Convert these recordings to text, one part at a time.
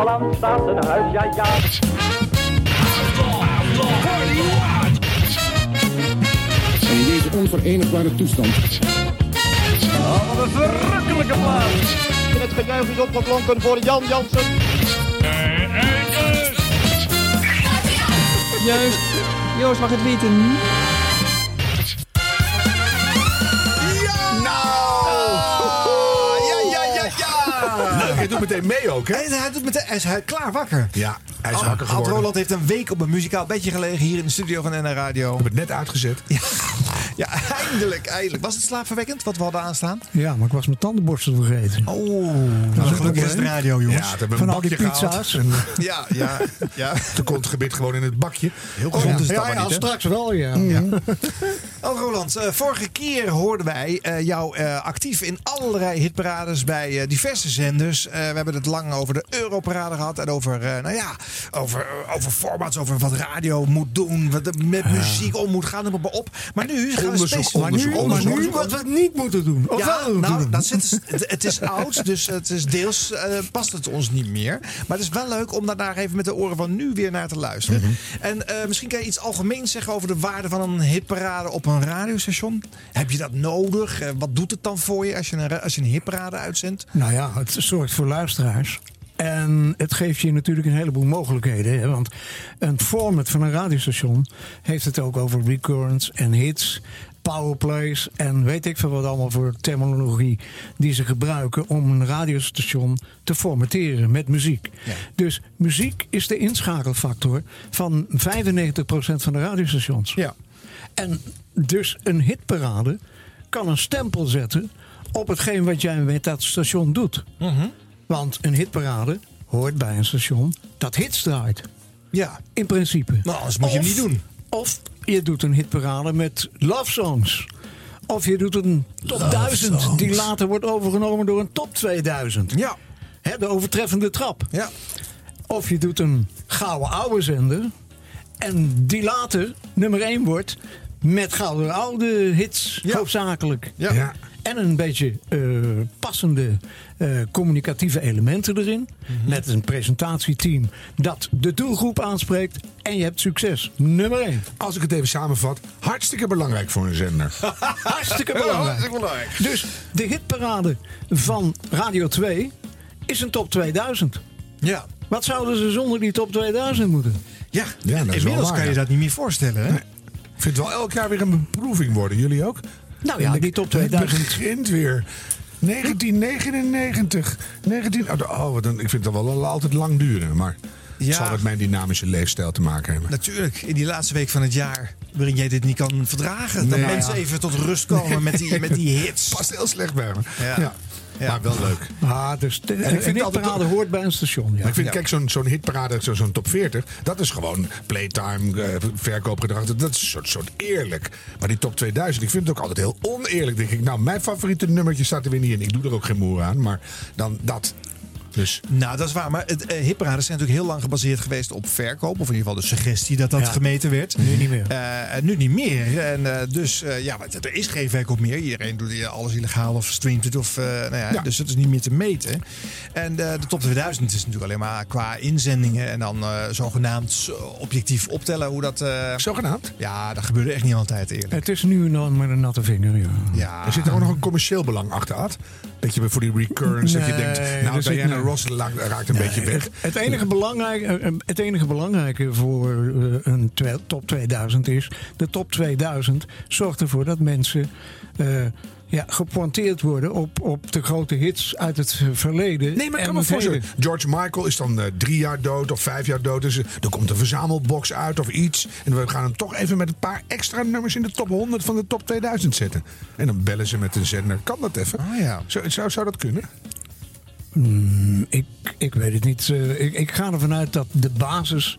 Holland staat een huis, ja ja. En in deze onverenigbare toestand Oh, wat een verrukkelijke plaats. Het gejuich is opgeklonken voor Jan Jansen. Juist. Joost mag het weten. Hij doet meteen mee ook, hè? Hij, hij, doet meteen, hij is hij- klaar wakker. Ja, hij is Ad- wakker Ad geworden. Roland heeft een week op een muzikaal bedje gelegen hier in de studio van NR Radio. Ik heb het net uitgezet. Ja, eindelijk, eindelijk. Was het slaapverwekkend wat we hadden aanstaan? Ja, maar ik was mijn tandenborstel vergeten. Oh, Dat is gelukkig is het radio, jongens. Ja, Van al die pizza's. En, Ja, ja, ja. Toen komt het gebit gewoon in het bakje. Heel gezond is het ja, allemaal ja, niet, hè? straks wel, ja. Al Roland, eh, vorige keer hoorden wij eh, jou eh, actief in allerlei hitparades bij eh, diverse zenders. Eh, we hebben het lang over de Europarade gehad en over, eh, nou ja, over, over formats, over wat radio moet doen, wat er met muziek om moet gaan, noem maar op. Maar nu gaan we Onderzoek, Maar nu, Onderzoek, maar nu wat we niet moeten doen. Of Ja, wel nou, doen. dat zit, het, het is oud, dus het is deels eh, past het ons niet meer. Maar het is wel leuk om daar even met de oren van nu weer naar te luisteren. Mhm. En eh, misschien kan je iets algemeens zeggen over de waarde van een hitparade op een radiostation. Heb je dat nodig? Eh, wat doet het dan voor je als je een, als je een hitparade uitzendt? Nou ja, het zorgt voor luisteraars. En het geeft je natuurlijk een heleboel mogelijkheden. Hè? Want een format van een radiostation heeft het ook over recurrents en hits, powerplays en weet ik veel wat allemaal voor terminologie die ze gebruiken om een radiostation te formateren met muziek. Ja. Dus muziek is de inschakelfactor van 95% van de radiostations. Ja. En dus een hitparade kan een stempel zetten op hetgeen wat jij met dat station doet. Want een hitparade hoort bij een station dat hits draait. Ja. In principe. Nou, anders moet je hem niet doen. Of je doet een hitparade met love songs. Of je doet een top 1000 die later wordt overgenomen door een top 2000. Ja. Hè, de overtreffende trap. Ja. Of je doet een gouden oude zender. En die later nummer 1 wordt met gouden oude hits, Ja. hoofdzakelijk. Ja. Ja. En een beetje eh, passende eh, communicatieve elementen erin. Met een presentatieteam dat de doelgroep aanspreekt. En je hebt succes. Nummer 1. Als ik het even samenvat, hartstikke belangrijk voor een zender. Hartstikke belangrijk. hartstikke belangrijk. Dus de hitparade van Radio 2 is een top 2000. Ja. Wat zouden ze zonder die top 2000 moeten? Ja, Ja, dat is wel inmiddels waar, kan je dat niet meer voorstellen. Hè? Ik vind het wel elk jaar weer een beproeving worden. Jullie ook? Nou ja, die top 2000. Het begint weer. 1999. 19, oh, oh, wat een- ik vind het wel altijd lang duren. Maar Ja. het zal met mijn dynamische leefstijl te maken hebben. Natuurlijk, in die laatste week van het jaar, waarin jij dit niet kan verdragen. Dat mensen ja. even tot rust komen met, die, met die hits. Past heel slecht bij me. Ja. Ja. Maar wel leuk. Ah, dus de, ik vind het altijd hitparade ook- hoort bij een station. Ja. Ik vind, Ja. kijk, zo'n zo'n hitparade, zo- zo'n top 40, dat is gewoon playtime, eh, verkoopgedrag. Dat dat is een soort, soort eerlijk. Maar die top 2000, ik vind het ook altijd heel oneerlijk. Denk ik, nou, mijn favoriete nummertje staat er weer niet in. Ik doe er ook geen moer aan, maar dan dat. Dus Nou, dat is waar. Maar het, hitparades zijn natuurlijk heel lang gebaseerd geweest op verkoop. Of in ieder geval de suggestie dat dat Ja. gemeten werd. Nu niet meer. En nu niet meer. En eh, dus ja, er is geen verkoop meer. Iedereen doet alles illegaal of streamt het. Of, nou ja, Ja. Dus het is niet meer te meten. En de top 2000 is natuurlijk alleen maar qua inzendingen. En dan zogenaamd zo objectief optellen hoe dat... zogenaamd. ja, dat gebeurde echt niet altijd eerlijk. Het is nu dan met een natte vinger. Ja. Ja, Er zit ook nog een commercieel belang achter, Ad. Beetje voor die recurrence, dat je denkt, nou, Diana. Ross raakt een beetje weg. Het, het, enige belangrijke, eh, het enige belangrijke voor eh, een top 2000 is... de top 2000 zorgt ervoor dat mensen eh, ja, gepointeerd worden op, op de grote hits uit het verleden. Nee, maar ik kan me voorstellen. George Michael is dan eh, drie jaar dood of vijf jaar dood. Dus eh, er komt een verzamelbox uit of iets. En we gaan hem toch even met een paar extra nummers in de top 100 van de top 2000 zetten. En dan bellen ze met een zender. Kan dat even? Ah, ja. Zou, zou, zou dat kunnen? Ik, ik weet het niet. Eh, ik, ik ga ervan uit dat de basis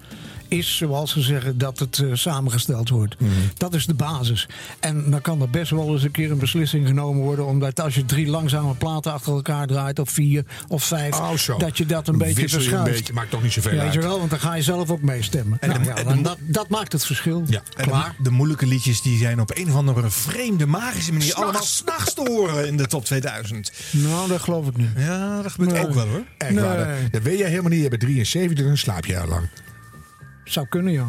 is zoals ze zeggen dat het eh, samengesteld wordt. Mhm. Dat is de basis. En dan kan er best wel eens een keer een beslissing genomen worden. Omdat als je drie langzame platen achter elkaar draait, of vier of vijf, Oh, dat je dat een beetje een verschuift. beetje, maakt toch niet zoveel Ja, weet je uit. wel, want dan ga je zelf ook meestemmen. En de- ja, en de- dat, dat maakt het verschil. Ja. En de, de moeilijke liedjes die zijn op een of andere vreemde, magische manier S'nachts. allemaal s'nachts te horen in de top 2000. Nou, dat geloof ik niet. Ja, dat gebeurt Nee. ook wel hoor. Echt Nee. dat- dat weet jij helemaal niet. Je bent 73, dan slaap je al lang. Zou kunnen, ja.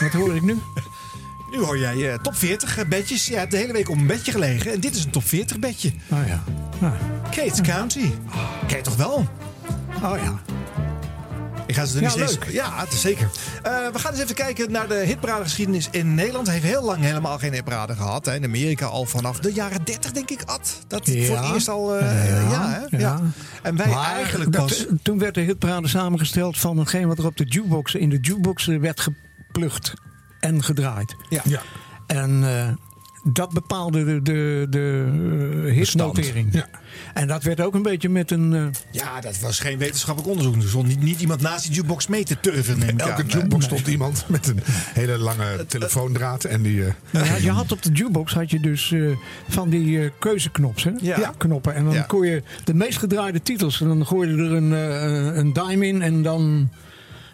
Wat hoor ik nu? Nu hoor jij eh, top 40 bedjes. Je hebt de hele week op een bedje gelegen. En dit is een top 40 bedje. Oh ja. Ah. Kate County. Ken je toch wel? Oh ja. Ik ga ze er Ja, niet steeds... leuk. Ja, het is zeker. Eh, we gaan eens even kijken naar de hitparadegeschiedenis in Nederland. Heeft heel lang helemaal geen hitparade gehad. Hè. In Amerika al vanaf de jaren 30, denk ik, Ad. Dat Ja. voor het eerst al... eh, ja, Ja, hè? ja. ja. En wij Maar eigenlijk dat- pas... Toen werd de hitparade samengesteld van hetgeen wat er op de jukebox, in de jukebox werd geplukt en gedraaid. Ja. Ja. En eh, dat bepaalde de, de, de eh, hitnotering. Ja. En dat werd ook een beetje met een... eh, Ja, dat was geen wetenschappelijk onderzoek. Er stond niet, niet iemand naast die jukebox mee te turven. neem ik Elke aan. jukebox stond iemand met een hele lange telefoondraad. En die, eh, ja, je had op de jukebox had je dus eh, van die eh, keuzeknops, hè? Ja. knoppen. En dan Ja. kon je de meest gedraaide titels. En dan gooide je er een, eh, een dime in en dan.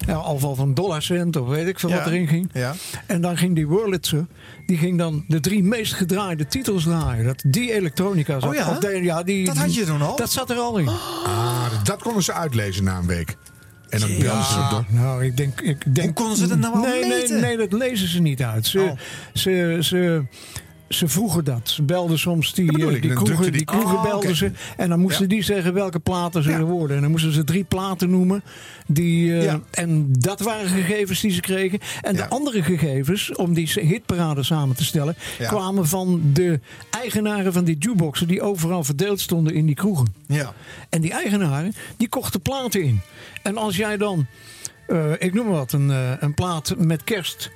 Ja, of of een dollarcent of weet ik veel Ja. wat erin ging. Ja. En dan ging die Wurlitzer, die ging dan de drie meest gedraaide titels draaien. Dat, die elektronica zat. Oh ja? De- ja die, Dat had je toen al? Dat zat er al in. ah, dat konden ze uitlezen na een week. En dan belden ze door. Nou, ik denk, ik denk. Hoe konden ze dat nou al nee, meten? Nee, nee, dat lezen ze niet uit. Ze, Oh. ze, ze, ze vroegen dat. Ze belden soms die, eh, ik, die kroegen, die kroegen Oh, belden oké. ze. En dan moesten Ja. die zeggen welke platen ze Ja. worden. En dan moesten ze drie platen noemen. Die, eh. En dat waren gegevens die ze kregen. En de andere gegevens, om die hitparade samen te stellen... Kwamen van de eigenaren van die jukeboxen... die overal verdeeld stonden in die kroegen. Ja. En die eigenaren, die kochten platen in. En als jij dan, eh, ik noem maar wat, een, een plaat met kerst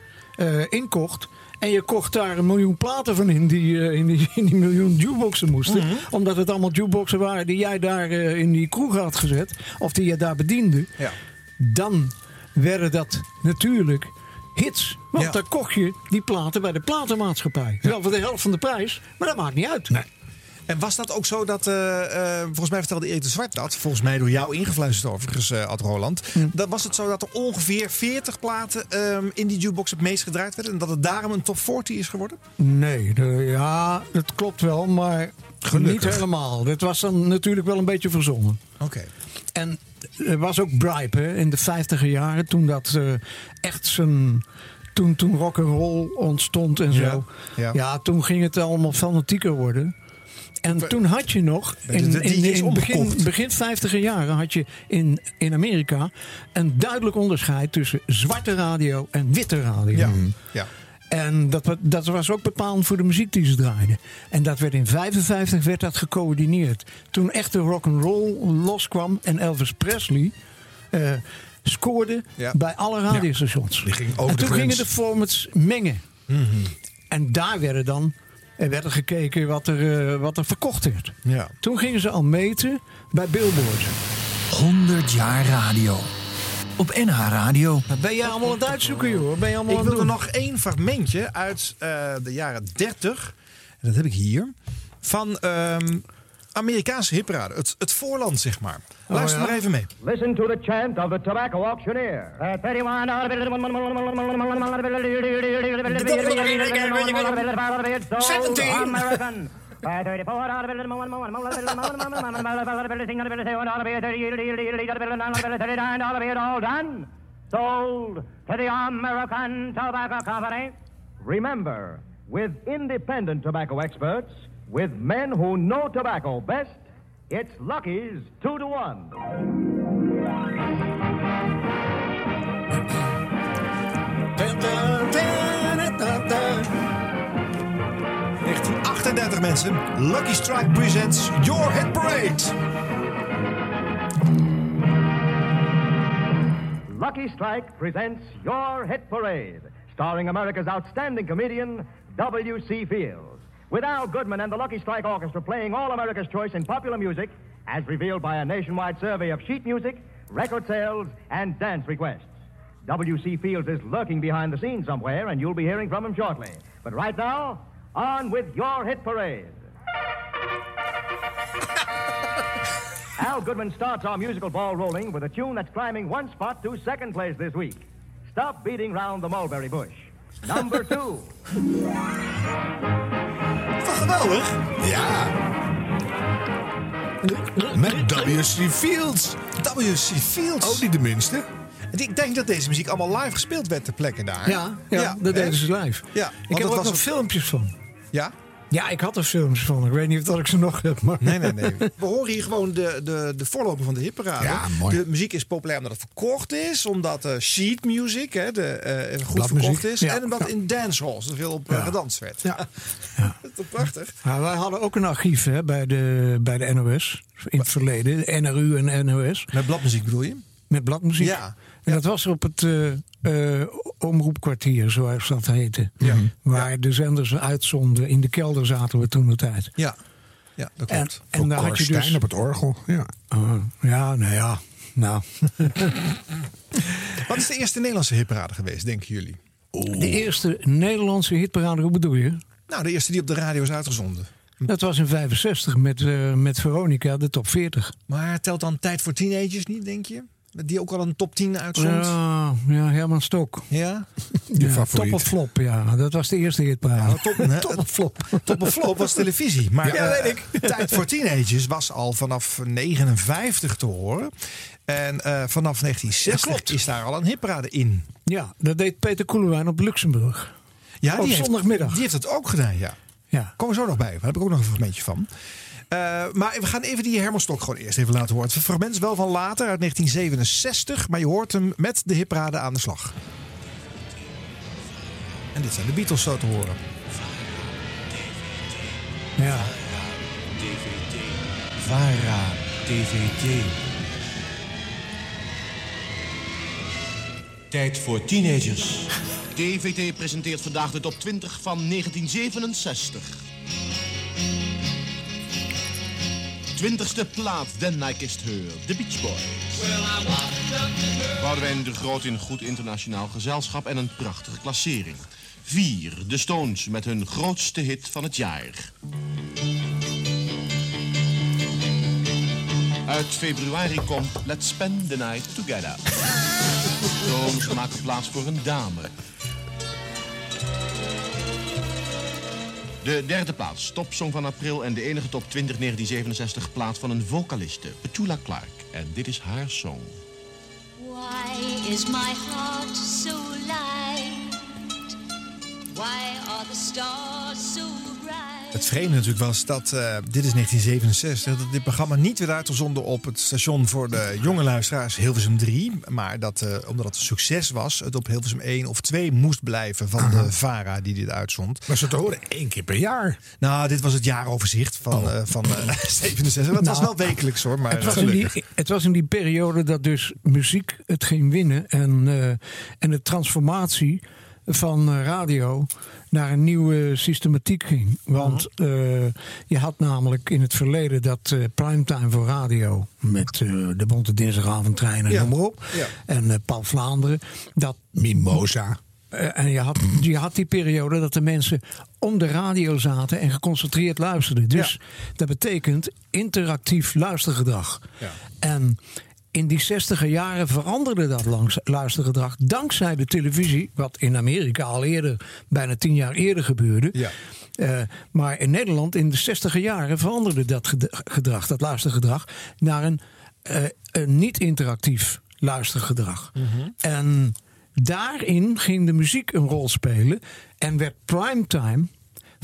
inkocht... en je kocht daar een miljoen platen van in die, eh, in die, in die miljoen jukeboxen moesten... Mhm. omdat het allemaal jukeboxen waren die jij daar eh, in die kroeg had gezet... of die je daar bediende... Ja. dan werden dat natuurlijk hits. Want Ja. dan kocht je die platen bij de platenmaatschappij. Wel voor de helft van de prijs, maar dat maakt niet uit. Nee. En was dat ook zo dat, eh, eh, volgens mij vertelde Erik de Zwart dat, volgens mij door jou ingefluisterd overigens, eh Ad Roland. Dat was het zo dat er ongeveer 40 platen ehm, in die jukebox het meest gedraaid werden en dat het daarom een top 40 is geworden? Nee, de- ja, dat klopt wel, maar Gelukkig. niet helemaal. Dat was dan natuurlijk wel een beetje verzonnen. Oké. En er was ook Bribe hè, in de vijftiger jaren, toen dat echt zijn. Toen, toen rock and roll ontstond en zo. Ja, Ja, ja. toen ging het allemaal fanatieker worden. En toen had je nog, De- in, de in, in begin, begin 50 jaren had je in, in Amerika een duidelijk onderscheid tussen zwarte radio en witte radio. Ja. ja. En dat, dat was ook bepalend voor de muziek die ze draaiden. En dat werd in 55 werd dat gecoördineerd. Toen echt de rock and roll loskwam en Elvis Presley eh, scoorde Ja. bij alle radiostations. En toen grens. gingen de formats mengen. En daar werden dan er werd er gekeken wat er, eh, wat er verkocht werd. Ja. Toen gingen ze al meten bij Billboard. 100 jaar radio. Op NH Radio. Ben jij allemaal aan het uitzoeken, joh. Ben je allemaal Ik aan het wilde doen? nog één fragmentje uit eh, de jaren 30. En dat heb ik hier. Van ehm, Amerikaanse hitparade. Het, het voorland, zeg maar. Luister ja? maar even mee. Listen to the chant of the tobacco auctioneer. 31 Seventeen. American. all done. Sold to the American Tobacco Company. Remember, with independent tobacco experts, with men who know tobacco best, it's Lucky's two to one. Ja. 1938 mensen. Lucky Strike presents Your Hit Parade. Lucky Strike presents Your Hit Parade, starring America's outstanding comedian, W.C. Fields. With Al Goodman and the Lucky Strike Orchestra playing all America's choice in popular music, as revealed by a nationwide survey of sheet music, record sales, and dance requests. W.C. Fields is lurking behind the scenes somewhere, and you'll be hearing from him shortly. But right now, on with your hit parade. Al Goodman starts our musical ball rolling with a tune that's climbing one spot to second place this week. Stop beating round the mulberry bush. Number two. Toch geweldig? Ja. Met W.C. Fields. W.C. Fields. Ook niet de minste. En Ik denk dat deze muziek allemaal live gespeeld werd ter plekke daar. Ja, ja, dat deden ze live. Ja, ik heb het ook was nog een- filmpjes van. Ja? Ja, ik had er filmpjes van. Ik weet niet of dat ik ze nog heb. Maar... Nee, nee, nee. We horen hier gewoon de, de, de voorloper van de hitparade. Ja, mooi. De muziek is populair omdat het verkocht is. Omdat eh, sheet music hè, de, eh, goed Bladmuziek. verkocht is. Ja. En omdat in dancehalls er veel op eh, gedanst werd. Ja. Dat is prachtig? Ja, wij hadden ook een archief hè, bij, de, bij de NOS. In het verleden. De NRU en NOS. Met bladmuziek bedoel je? Met bladmuziek. Ja. En dat was op het eh, eh, omroepkwartier, zoals dat heette. Waar de zenders uitzonden. In de kelder zaten we toen de tijd. Ja. Ja, dat klopt. en daar had je dus... op het orgel. Ja. Oh, ja, nou ja. Nou, Wat is de eerste Nederlandse hitparade geweest, denken jullie? de eerste Nederlandse hitparade, hoe bedoel je? Nou, de eerste die op de radio is uitgezonden. Dat was in 65 met, eh, met Veronica, de top 40. Maar telt dan Tijd voor Teenagers niet, denk je? Die ook al een top 10 uitzond? Ja, ja, Herman Stok. Ja? Je Ja, favoriet. Top of flop, ja. Dat was de eerste hitparade. Top, hè? top of flop. Top of flop was televisie. Maar Ja, eh, weet ik. Tijd voor Teenagers was al vanaf 59 te horen. En eh, vanaf 1960 is daar al een hitparade in. Ja, dat deed Peter Koelewijn op Luxemburg. Ja, Op heeft- zondagmiddag. Die heeft het ook gedaan, ja. Ja. Komen we zo nog bij. Daar heb ik ook nog een fragmentje van. Eh, maar we gaan even die Herman Stok gewoon eerst even laten horen. Het fragment is wel van later, uit 1967. Maar je hoort hem met de hitparade aan de slag. En dit zijn de Beatles zo te horen. ja. VARA, DVD. Tijd voor teenagers. DVT presenteert vandaag de top 20 van 1967. 20ste plaat, Den I Kissed Her, The Beach Boys. Boudewijn de Groot in goed internationaal gezelschap en een prachtige klassering. 4. De Stones met hun grootste hit van het jaar. Uit februari komt Let's Spend the Night Together. Stones maken plaats voor een dame. De derde plaats, topsong van april en de enige top 20 1967 plaat van een vocaliste, Petula Clark. En dit is haar song. Why is my heart so light? Why are the stars so? Het vreemde natuurlijk was dat, eh, dit is 1967, dat dit programma niet werd uitgezonden op het station voor de jonge luisteraars Hilversum 3. Maar dat, eh, omdat het een succes was, het op Hilversum 1 of 2 moest blijven van de VARA die dit uitzond. Maar ze te horen één keer per jaar. Nou, dit was het jaaroverzicht van, eh, van eh, 67. Maar het was wel wekelijks hoor, maar Het was, in gelukkig. die, het was in die periode dat dus muziek het ging winnen. En, eh, en de transformatie van radio naar een nieuwe systematiek ging. Want Mhm. eh, je had namelijk in het verleden dat eh, primetime voor radio... met eh, de Bonte Dinsdagavondtrein en Ja. noem maar op. Ja. En Paul Vlaanderen. Dat Mimosa. en je had, je had die periode dat de mensen om de radio zaten en geconcentreerd luisterden. Dus dat betekent interactief luistergedrag. Ja. En in die zestiger jaren veranderde dat langs luistergedrag dankzij de televisie, wat in Amerika al eerder, bijna tien jaar eerder gebeurde. Ja. Eh, maar in Nederland in de zestiger jaren veranderde dat ged- gedrag, dat luistergedrag, naar een, eh, een niet-interactief luistergedrag. En daarin ging de muziek een rol spelen en werd primetime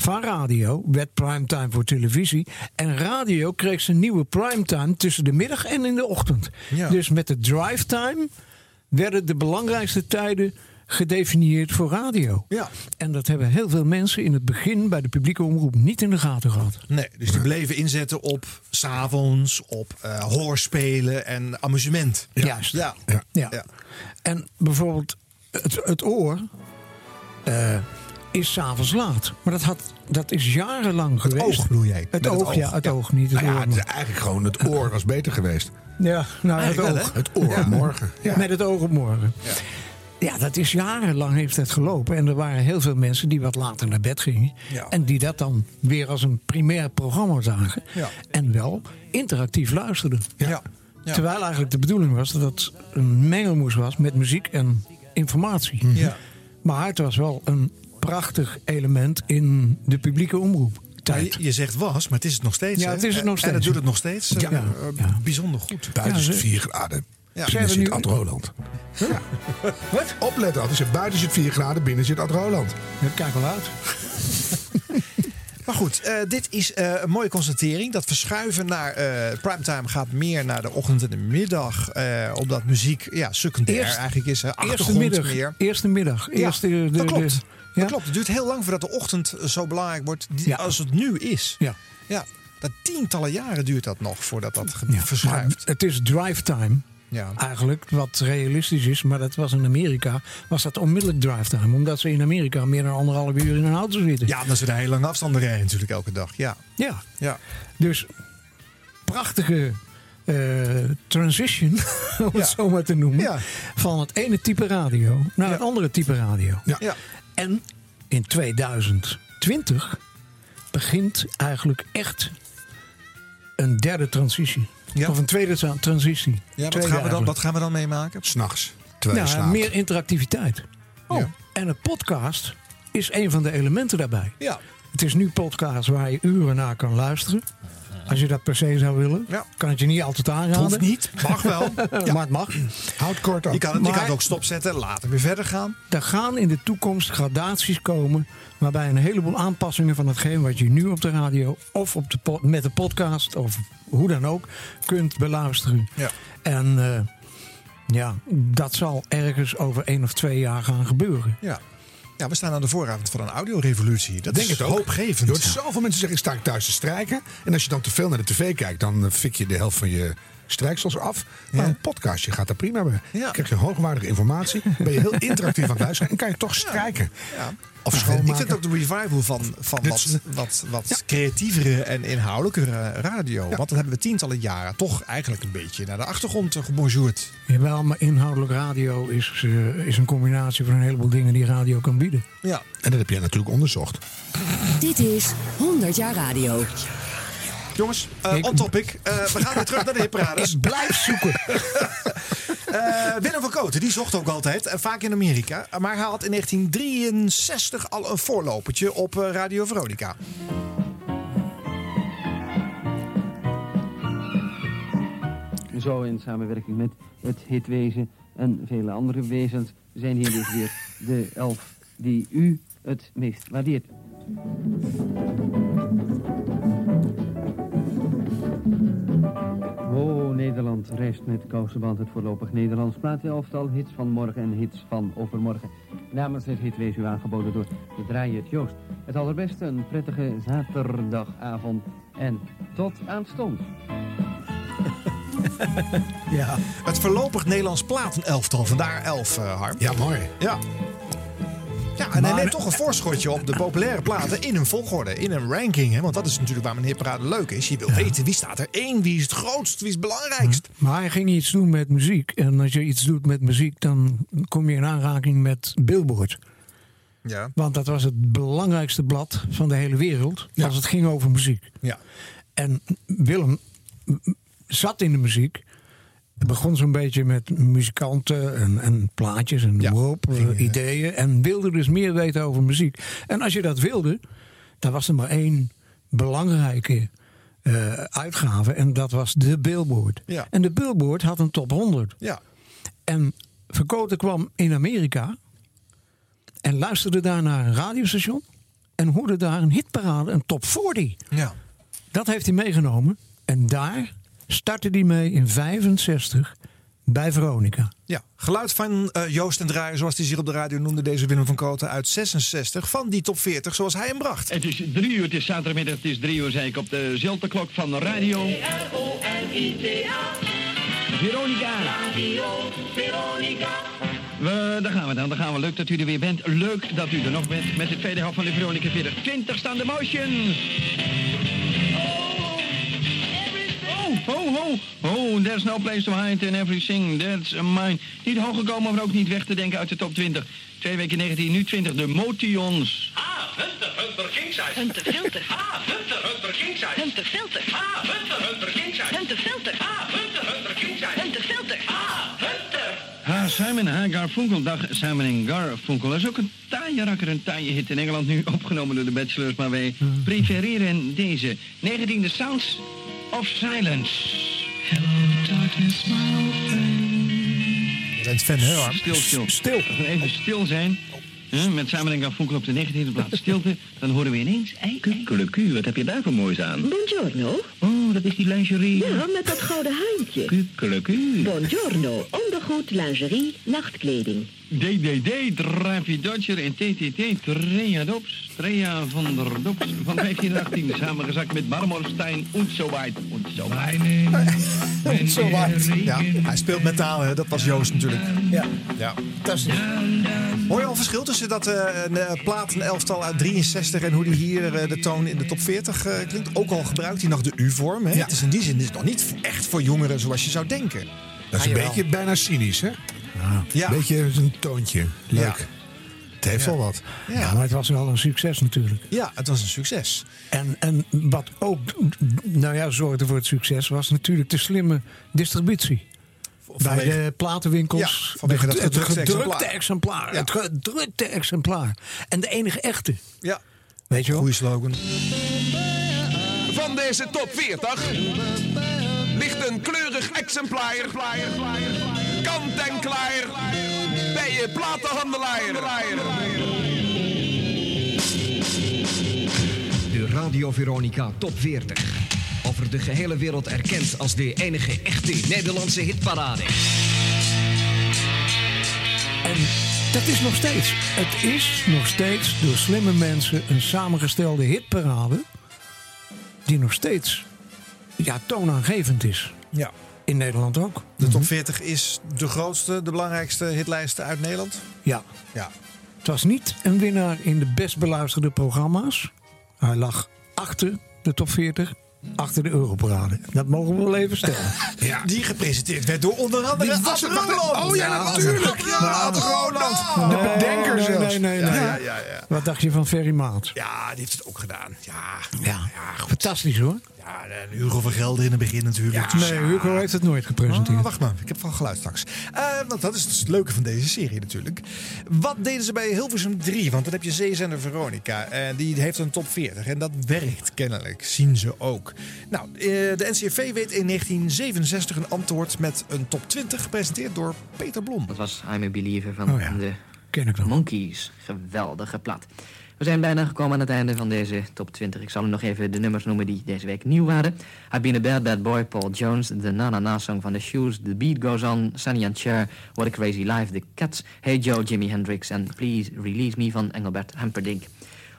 van radio, werd primetime voor televisie. En radio kreeg zijn nieuwe primetime tussen de middag en in de ochtend. Ja. Dus met de drive time werden de belangrijkste tijden gedefinieerd voor radio. Ja. En dat hebben heel veel mensen in het begin bij de publieke omroep niet in de gaten gehad. Nee, dus die bleven inzetten op s'avonds, op eh, hoorspelen en amusement. Juist. Ja. Ja. Ja. Ja. En bijvoorbeeld het, het oor eh, is s'avonds laat. Maar dat, had, dat is jarenlang geweest. oog bedoel jij? Het het oog, ja. Het ja. oog, niet het Nou ja, oor. het is eigenlijk gewoon het oor was beter geweest. Ja, nou, het wel, oog. Het oor morgen. Ja. Met het oog op morgen. Ja, dat is jarenlang heeft het gelopen. En er waren heel veel mensen die wat later naar bed gingen. Ja. En die dat dan weer als een primair programma zagen. Ja. En wel interactief luisterden. Ja. Ja. Terwijl eigenlijk de bedoeling was dat het een mengelmoes was met muziek en informatie. Ja. Maar het was wel een prachtig element in de publieke omroep. Ja, Tijd. je, je zegt was, maar het is het nog steeds. Ja, het is het nog En steeds. het doet het nog steeds. eh, Ja. eh, Ja. Bijzonder goed. Buiten Ja, zit ze- 4 graden. Ja. Binnen Zijn we zit nu- Ad Roland. Ja. Wat? Opletten, zit buiten zit 4 graden, binnen zit Ad Roland. Dat kijk wel uit. Maar goed, eh, dit is eh, een mooie constatering. Dat verschuiven naar eh, primetime gaat meer naar de ochtend en de middag. eh, omdat muziek ja, secundair Eerst- eigenlijk is. hè, Eerste middag. meer. Eerste middag. Ja, Eerste, de, dat klopt. de- ja? klopt. Het duurt heel lang voordat de ochtend zo belangrijk wordt die- als het nu is. Ja. Ja, dat tientallen jaren duurt dat nog voordat dat verschuift. het is drive time. Ja. Eigenlijk, wat realistisch is, maar dat was in Amerika, was dat onmiddellijk drive time. Omdat ze in Amerika meer dan anderhalf uur in een auto zitten. ja, omdat ze de hele lange afstanden rijden natuurlijk elke dag. Ja, Ja. ja. Dus prachtige eh, transition, om Ja. het zo maar te noemen, Ja. van het ene type radio naar het andere type radio. Ja. En in 2020 begint eigenlijk echt een derde transitie. Ja. Of een tweede tra- transitie. ja wat, gaan we dan, wat gaan we dan meemaken? S'nachts. Terwijl Nou, meer interactiviteit. Oh. Ja. En een podcast is een van de elementen daarbij. Ja. Het is nu podcast waar je uren naar kan luisteren. Als je dat per se zou willen. Ja. Kan het je niet altijd aanraden. Hoeft niet, mag wel. Maar het mag. Houd kort op. Je kan, het, je kan het ook stopzetten, later weer verder gaan. Er gaan in de toekomst gradaties komen. Waarbij een heleboel aanpassingen van hetgeen wat je nu op de radio. of op de met de podcast. of hoe dan ook. kunt beluisteren. Ja. En eh, ja, dat zal ergens over één of twee jaar gaan gebeuren. Ja. Ja, we staan aan de vooravond van een audiorevolutie. Dat Denk is het ook. hoopgevend. Je hoort zoveel mensen zeggen, ik sta thuis te strijken. En als je dan te veel naar de tv kijkt, dan eh, fik je de helft van je strijksels af. Maar een podcastje gaat daar prima bij. Ja. Dan krijg je hoogwaardige informatie. Ben je heel interactief aan het luisteren. En kan je toch strijken. Ja. Of Ik schoonmaken. vind ook de revival van, van wat, wat, wat creatievere en inhoudelijkere radio. Want dat hebben we tientallen jaren toch eigenlijk een beetje naar de achtergrond gebonjourd. Jawel, maar inhoudelijk radio is, eh, is een combinatie van een heleboel dingen die radio kan bieden. Ja. En dat heb jij natuurlijk onderzocht. Dit is 100 jaar radio. Jongens, eh, Ik- on topic. Eh, we gaan weer terug naar de hitparades. Ik blijf zoeken. Eh, Willem van Koten, die zocht ook altijd, en vaak in Amerika. Maar hij had in 1963 al een voorlopertje op eh, Radio Veronica. Zo in samenwerking met het hitwezen en vele andere wezens zijn hier dus weer de elf die u het meest waardeert. Oh, Nederland reist met kousenband het voorlopig Nederlands plaatelftal. Hits van morgen en hits van overmorgen. Namens het hitwees u aangeboden door de Draaier Joost. Het allerbeste, een prettige zaterdagavond. En tot aanstonds. Ja. Het voorlopig Nederlands platenelftal, vandaar 11, eh Harm. Ja, mooi. Ja. Ja, en hij neemt toch een voorschotje op de populaire platen in een volgorde, in een ranking. Hè? Want dat is natuurlijk waar mijn hitparade leuk is. Je wil weten wie staat er één, wie is het grootst, wie is het belangrijkst. Maar hij ging iets doen met muziek. En als je iets doet met muziek, dan kom je in aanraking met Billboard. Ja. Want dat was het belangrijkste blad van de hele wereld. Ja. Als het ging over muziek. Ja. En Willem zat in de muziek. Begon zo'n beetje met muzikanten en, en plaatjes en Ja, noem maar op, ging, eh, ideeën. En wilde dus meer weten over muziek. En als je dat wilde, dan was er maar één belangrijke eh, uitgave. En dat was de Billboard. Ja. En de Billboard had een top 100. Ja. En Verkoten kwam in Amerika en luisterde daar naar een radiostation en hoorde daar een hitparade, een top 40. Ja. Dat heeft hij meegenomen en daar startte hij mee in 65 bij Veronica. Ja, geluid van eh, Joost en Draaier, zoals hij zich op de radio noemde, deze Willem van Koten uit 66, van die top 40 zoals hij hem bracht. Het is drie uur, het is zaterdagmiddag, het is drie uur, zei ik op de zilterklok van radio. Veronica. We, daar gaan we dan, daar gaan we. Leuk dat u er weer bent. Leuk dat u er nog bent met de tweede helft van de Veronica 40. 20 staan de motion. Oh, Ho, ho, ho, there's no place to hide and everything, that's mine. Niet hoog gekomen, maar ook niet weg te denken uit de top 20. Twee weken 19, nu 20, de Motions. Ah, Hunter, Hunter, king size. Hunter Filter. Ah, Hunter, Hunter, king size. Hunter Filter. Ah, Hunter, Hunter, king size. Hunter Filter. Ah, Hunter, Hunter, king size. Hunter Filter. Ah, Hunter. Ha, Simon H. Garfunkel. Dag, Simon en Garfunkel. Dat is ook een taaie rakker, een taaie hit in Engeland. Nu opgenomen door de Bachelors, maar wij prefereren deze. 19e Sounds of Silence. Hello, darkness, my old Je bent fan, hè, Harm? Stil, stil. Stil. Even stil zijn. Huh, met Simon en Garfunkel op de 19e plaats stilte. Dan horen we ineens... Ei, kukkeleku, wat heb je daar voor moois aan? Buongiorno. Oh, dat is die lingerie. Ja, met dat gouden haantje. Kukkeleku. Buongiorno. Ondergoed, lingerie, nachtkleding. DDD, Dravi Dodger en TTT, Trea Dops, Trea van der Dops van 15 en 18, samengezakt met Marmorstein und so weit, und so weit. Zo waard. Ja, hij speelt metaal, hè? dat was Joost natuurlijk. Ja, ja. fantastisch. Hoor je al verschil tussen dat eh een eh, platenelftal uit 63 en hoe die hier eh, de toon in de top 40 eh, klinkt? Ook al gebruikt hij nog de U-vorm. hè? Ja. Het is in die zin is het nog niet echt voor jongeren zoals je zou denken. Dat is Ah, een jawel. beetje bijna cynisch, hè? Ja. Een beetje een toontje. Leuk. Ja. Het heeft wel wat. Ja. maar het was wel een succes natuurlijk. Ja, het was een succes. En, en wat ook nou ja, zorgde voor het succes was natuurlijk de slimme distributie. Bij de platenwinkels. Ja, vanwege de, dat het gedrukte gedrukte exemplaar. exemplaar. Ja. Het gedrukte exemplaar. En de enige echte. Ja. Weet je wel? Goeie slogan. Van deze top 40 ligt een kleurig exemplaar. Kant en klaar bij je platenhandelaar. De Radio Veronica Top 40. Over de gehele wereld erkend als de enige echte Nederlandse hitparade. En dat is nog steeds. Het is nog steeds door slimme mensen een samengestelde hitparade. Die nog steeds ja, toonaangevend is. Ja. In Nederland ook. De top 40 is de grootste, de belangrijkste hitlijsten uit Nederland. Ja. Ja. Het was niet een winnaar in de best beluisterde programma's. Hij lag achter de top 40, achter de Europarade. Dat mogen we wel even stellen. Ja. Die gepresenteerd werd door onder andere Ad. Roland. Oh ja, natuurlijk. Ja, Ad Roland. De Nee, bedenker nee, zelfs. Nee, nee, Ja, nee. ja, ja, ja. Wat dacht je van Ferry Maat? Ja, die heeft het ook gedaan. Ja, Ja, fantastisch hoor. Ja en Hugo van Gelder in het begin natuurlijk. Nee, Hugo heeft het nooit gepresenteerd. Oh, wacht maar, ik heb van geluid straks. Eh, want dat is dus het leuke van deze serie natuurlijk. Wat deden ze bij Hilversum 3? Want dan heb je zeezender Veronica. En die heeft een top 40. En dat werkt kennelijk, zien ze ook. Nou, eh, de NCRV weet in 1967 een antwoord met een top 20 gepresenteerd door Peter Blom. Dat was I'm a Believer van Oh ja, de Ken ik nog. Monkeys. Geweldige plaat. We zijn bijna gekomen aan het einde van deze top 20. Ik zal u nog even de nummers noemen die deze week nieuw waren. I've Been a Bad Bad Boy, Paul Jones. De Na Na Na Song van The Shoes. The Beat Goes On. Sunny and Cher. What a Crazy Life. The Cats. Hey Joe, Jimi Hendrix. En Please Release Me van Engelbert Humperdinck.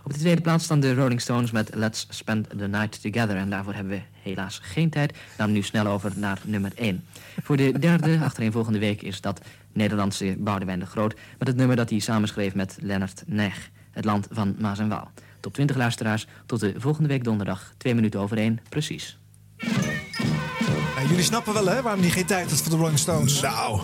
Op de tweede plaats staan de Rolling Stones met Let's Spend the Night Together. En daarvoor hebben we helaas geen tijd. Daarom nu snel over naar nummer 1. Voor de derde achtereenvolgende week is dat Nederlandse Boudewijn de Groot... met het nummer dat hij samenschreef met Lennart Neg. Het land van Maas en Waal. Top 20 luisteraars, tot de volgende week donderdag. Twee minuten over één, precies. Ja, jullie snappen wel hè, waarom die geen tijd had voor de Rolling Stones. Nou.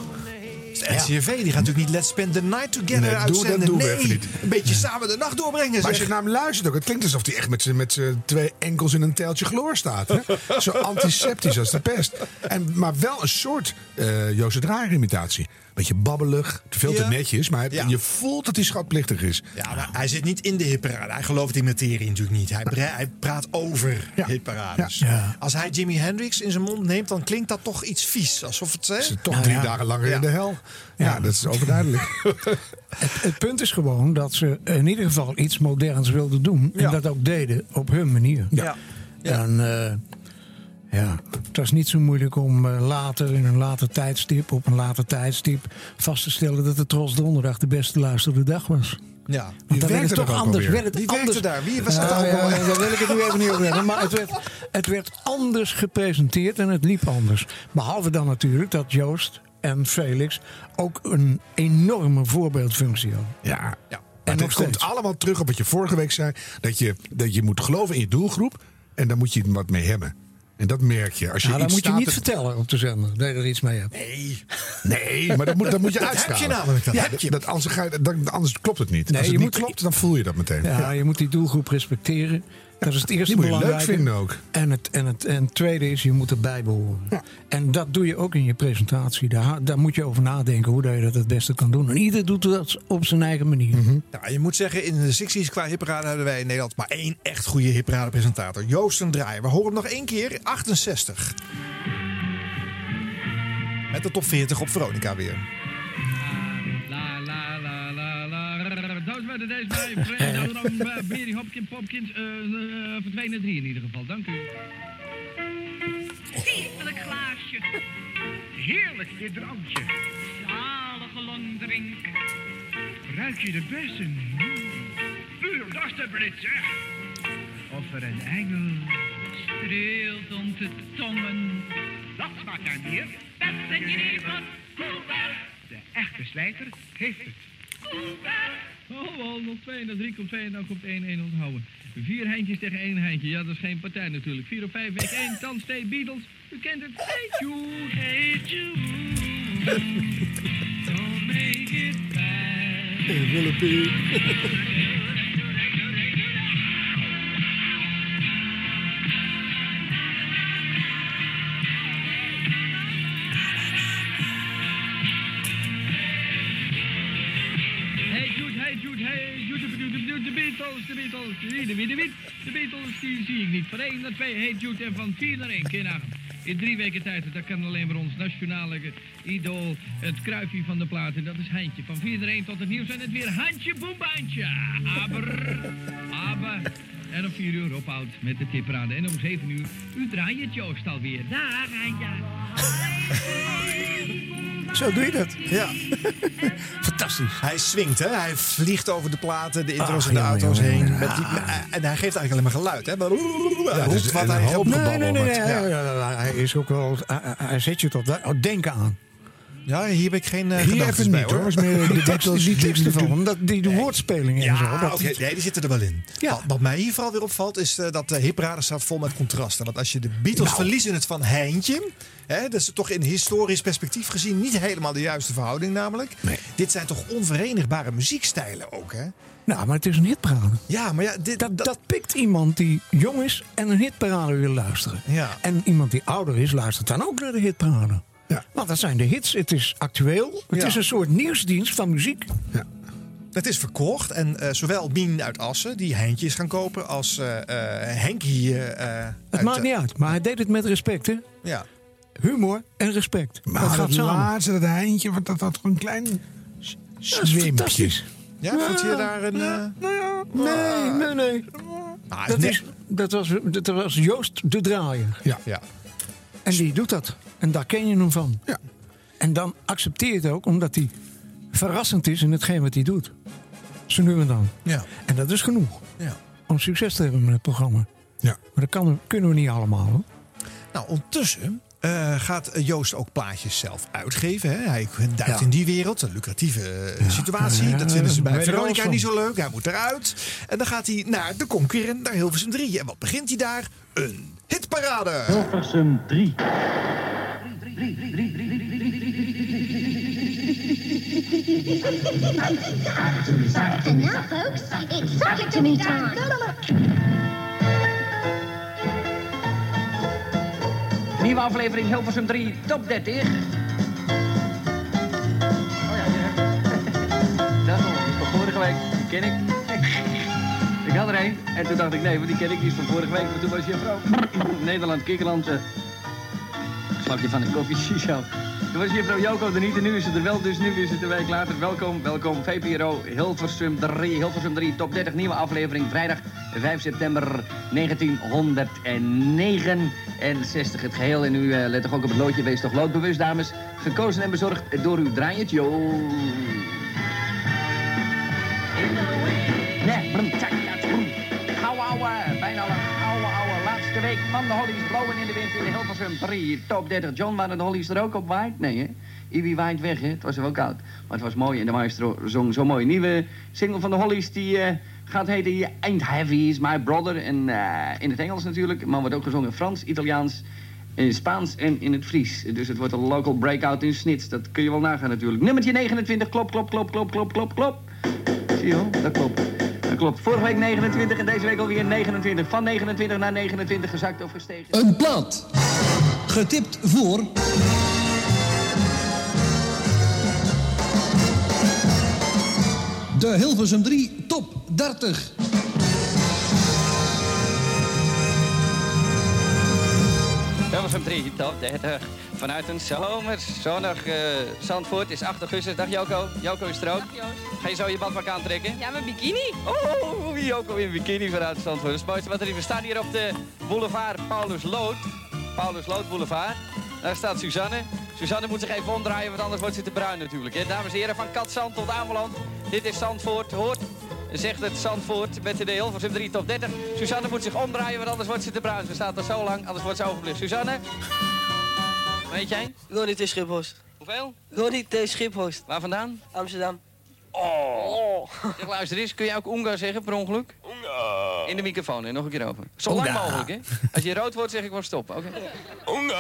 De NCRV die gaat natuurlijk niet Let's Spend the Night Together Nee, doe- dat uitzenden. doen we nee, even niet. een beetje samen de nacht doorbrengen. Maar als zeg. je naar hem luistert ook, het klinkt alsof hij echt met zijn twee enkels in een teltje chloor staat. Hè? Zo antiseptisch als de pest. En, maar wel een soort eh Jozef Draaier imitatie. Beetje babbelig, veel te Ja. netjes, maar Ja. je voelt dat hij schatplichtig is. Ja, maar hij zit niet in de hitparade. Hij gelooft in materie natuurlijk niet. Hij, hij praat over hitparades. Ja. Als hij Jimi Hendrix in zijn mond neemt, dan klinkt dat toch iets vies. Alsof het... Hè? Ze toch Nou drie ja. dagen langer Ja. in de hel. Ja, dat is overduidelijk. Het punt is gewoon dat ze in ieder geval iets moderns wilden doen. En Ja. dat ook deden op hun manier. Ja. En eh, ja, het was niet zo moeilijk om eh, later, in een later tijdstip, op een later tijdstip, vast te stellen dat de Tros Donderdag de beste luisterde dag was. Ja. Dan werd toch er anders. Werd het Wie anders. daar? Wie was dat Nou, ook ja, alweer? Daar wil ik het nu even niet over hebben. Maar het werd, het werd anders gepresenteerd en het liep anders. Behalve dan natuurlijk dat Joost en Felix ook een enorme voorbeeldfunctie hadden. Ja. Ja. En het komt allemaal terug op wat je vorige week zei. Dat je, dat je moet geloven in je doelgroep. En daar moet je wat mee hebben. En dat merk je. Als je iets moet je niet te- vertellen op de zender dat je er iets mee hebt. Nee. Nee, maar dat moet, dat moet je heb uitstralen. je namelijk, dat ja, heb je. Dat, anders, ga je, dat, anders klopt het niet. Nee, Als het je niet moet- klopt, dan voel je dat meteen. Ja, je moet die doelgroep respecteren. Dat is het eerste die moet je leuk belangrijke. vinden ook. En het, en, het, en het tweede is, je moet erbij behoren. En dat doe je ook in je presentatie. Daar, daar moet je over nadenken hoe dat je dat het beste kan doen. En ieder doet dat op zijn eigen manier. Nou, je moet zeggen, in de 60s qua hipparade hebben wij in Nederland maar één echt goede hipparade presentator. Joost en Draai. We horen hem nog één keer, 68. Met de top 40 op Veronica weer. Dat deze bij. Berry Hopkins, Popkins. Verdwenen drie in ieder geval. Dank u. Heerlijk glaasje. Heerlijk dit drankje. Zalige longdrink. Ruik je de bessen? Puur, dat is de zeg. Of er een engel streelt om te tongen. Dat smaakt aan bier. Bessen jenever. De echte slijter heeft het. Oh, al nog 2 en dan 3 komt 2 en dan komt 1 1 onthouden. Vier heintjes tegen één heintje. Ja, dat is geen partij natuurlijk. 4 op 5 week 1, Tans, twee Beatles. U kent het. Hey Jude, hey Jude. Don't make it bad. Hey De Beatles, die zie ik niet. Van 1 naar 2, hey Jude, en van 4 naar 1, keer. In drie weken tijd, dat kan alleen maar ons nationale idool, het kruifje van de platen, dat is Heintje. Van 4 naar 1 tot het nieuws en het weer Handje Boembaantje. Aber, aber. En om 4 uur ophoudt met de tipraden. En om 7 uur, u draait het Joost alweer. Daar, Heintje. Zo doe je dat. Ja. Fantastisch. Hij swingt, hè? Hij vliegt over de platen, de intro's Ah, en de jongen, auto's jongen, heen. jongen. Met die, en hij geeft eigenlijk alleen maar geluid, hè? Maar, roept wat hij hoop. Nee, nee, nee. Ja. ja, ja, ja, hij is ook wel. Hij, zet je tot oh, denken aan. Ja, hier heb ik geen uh, Hier even bij, niet hoor. Is meer Die teksten, die teksten van hem, dat, die de woordspelingen en zo. Ja, Dat, oké, nee, die zitten er wel in. Ja. Wat, wat mij hier vooral weer opvalt, is eh, dat de hiprade staat vol met contrasten. Want als je de Beatles Nou. verliezen het van Heintje... Hè, dat is toch in historisch perspectief gezien niet helemaal de juiste verhouding namelijk. Dit zijn toch onverenigbare muziekstijlen ook, hè? Nou, maar het is een hitparade. Ja, maar ja, dit, Dat, dat pikt iemand die jong is en een hitparade wil luisteren. Ja. En iemand die ouder is, luistert dan ook naar de hitparade. Ja. Want dat zijn de hits. Het is actueel. Het Ja. is een soort nieuwsdienst van muziek. Het is verkocht en eh, zowel Mien uit Assen, die Heintje is gaan kopen, als eh eh, Henkie. eh, Het uit, maakt niet uit. Maar hij deed het met respect, hè? Ja. Humor en respect. Maar dat gaat samen. laatste, dat eindje, want dat had gewoon een klein s- Dat is zweempje. fantastisch. Ja, vond je daar een. eh, Nou ja, nee, nee, nee. ah, Dat, is, dat, was, dat was Joost de Draaier. Ja. Ja. En die doet dat. En daar ken je hem van. Ja. En dan accepteer je het ook omdat hij verrassend is in hetgeen wat hij doet. Zo nu en dan. Ja. En dat is genoeg Ja. om succes te hebben met het programma. Ja. Maar dat kan, kunnen we niet allemaal. Hoor. Nou, ondertussen eh, gaat Joost ook plaatjes zelf uitgeven. Hè? Hij duikt Ja. in die wereld, een lucratieve eh, situatie. Ja, dat vinden ze bij er Veronica niet zo leuk. Hij moet eruit. En dan gaat hij naar de concurrent, naar Hilversum 3. En wat begint hij daar? Een hitparade. Hilversum 3. Now, folks. Nieuwe aflevering Hilversum 3, top 30. Oh ja, Dat is van vorige week. Ken ik. Ik had er een. En toen dacht ik, nee, want die ken ik. Die is van vorige week. Maar toen was je vrouw. Nederland, Kikkerland. Eh, slapje van een koffie shisha. Toen was juffrouw Joko er niet en nu is het er wel, dus nu is het een week later. Welkom, welkom, VPRO Hilversum 3, Hilversum 3, top 30, nieuwe aflevering, vrijdag 5 september 1969. Het geheel, en u eh, let toch ook op het loodje, wees toch loodbewust, dames. Gekozen en bezorgd door uw draaiend Jo. Nee, brum, tjak, laatste week van de Hollies. Blowen in de wind in de Hilversum 3, top 30. John, waren de Hollies er ook op waait? Nee, hè? Iwi waait weg, hè? Het was er wel koud. Maar het was mooi en de maestro zong zo mooi. Nieuwe single van de Hollies, die eh, Gaat heten Ain't Heavy is My Brother. En eh, in het Engels natuurlijk, maar wordt ook gezongen Frans, Italiaans, in Spaans en in het Fries. Dus het wordt een local breakout in snits. Dat kun je wel nagaan natuurlijk. Nummertje 29, klop, klop, klop, klop, klop, klop, klop. Zie je dat klopt. Dat klopt. Vorige week 29 en deze week alweer 29. Van 29 naar 29 gezakt of gestegen. Een plaat. Getipt voor... De Hilversum 3 Top 30. Hilversum 3, top 30. Vanuit een zomers zonnig eh, Zandvoort is 8 augustus. Dag Joko. Joko is er ook. Ga je zo je badpak aantrekken? Ja, mijn bikini. Oh, Joko in bikini vanuit Zandvoort. Dat is het mooiste wat er is. We staan hier op de boulevard Paulus Lood. Paulus Lood Boulevard. Daar staat Suzanne. Suzanne moet zich even omdraaien, want anders wordt ze te bruin natuurlijk. Hè? Dames en heren, van Katzand tot Ameland. Dit is Zandvoort. Hoort, zegt het Zandvoort met de Hilversum 3 top 30. Suzanne moet zich omdraaien, want anders wordt ze te bruin. Ze staat er zo lang, anders wordt ze overbelicht. Suzanne? Weet jij? Ronnie T. Schiphorst. Hoeveel? Ronnie T. Schiphorst. Waar vandaan? Amsterdam. Oh. Zeg, luister eens, kun je ook Oenga zeggen per ongeluk? Oenga. In de microfoon en nog een keer over. Zo lang mogelijk, hè? Als je rood wordt, zeg ik wel stop. Oké. Oenga.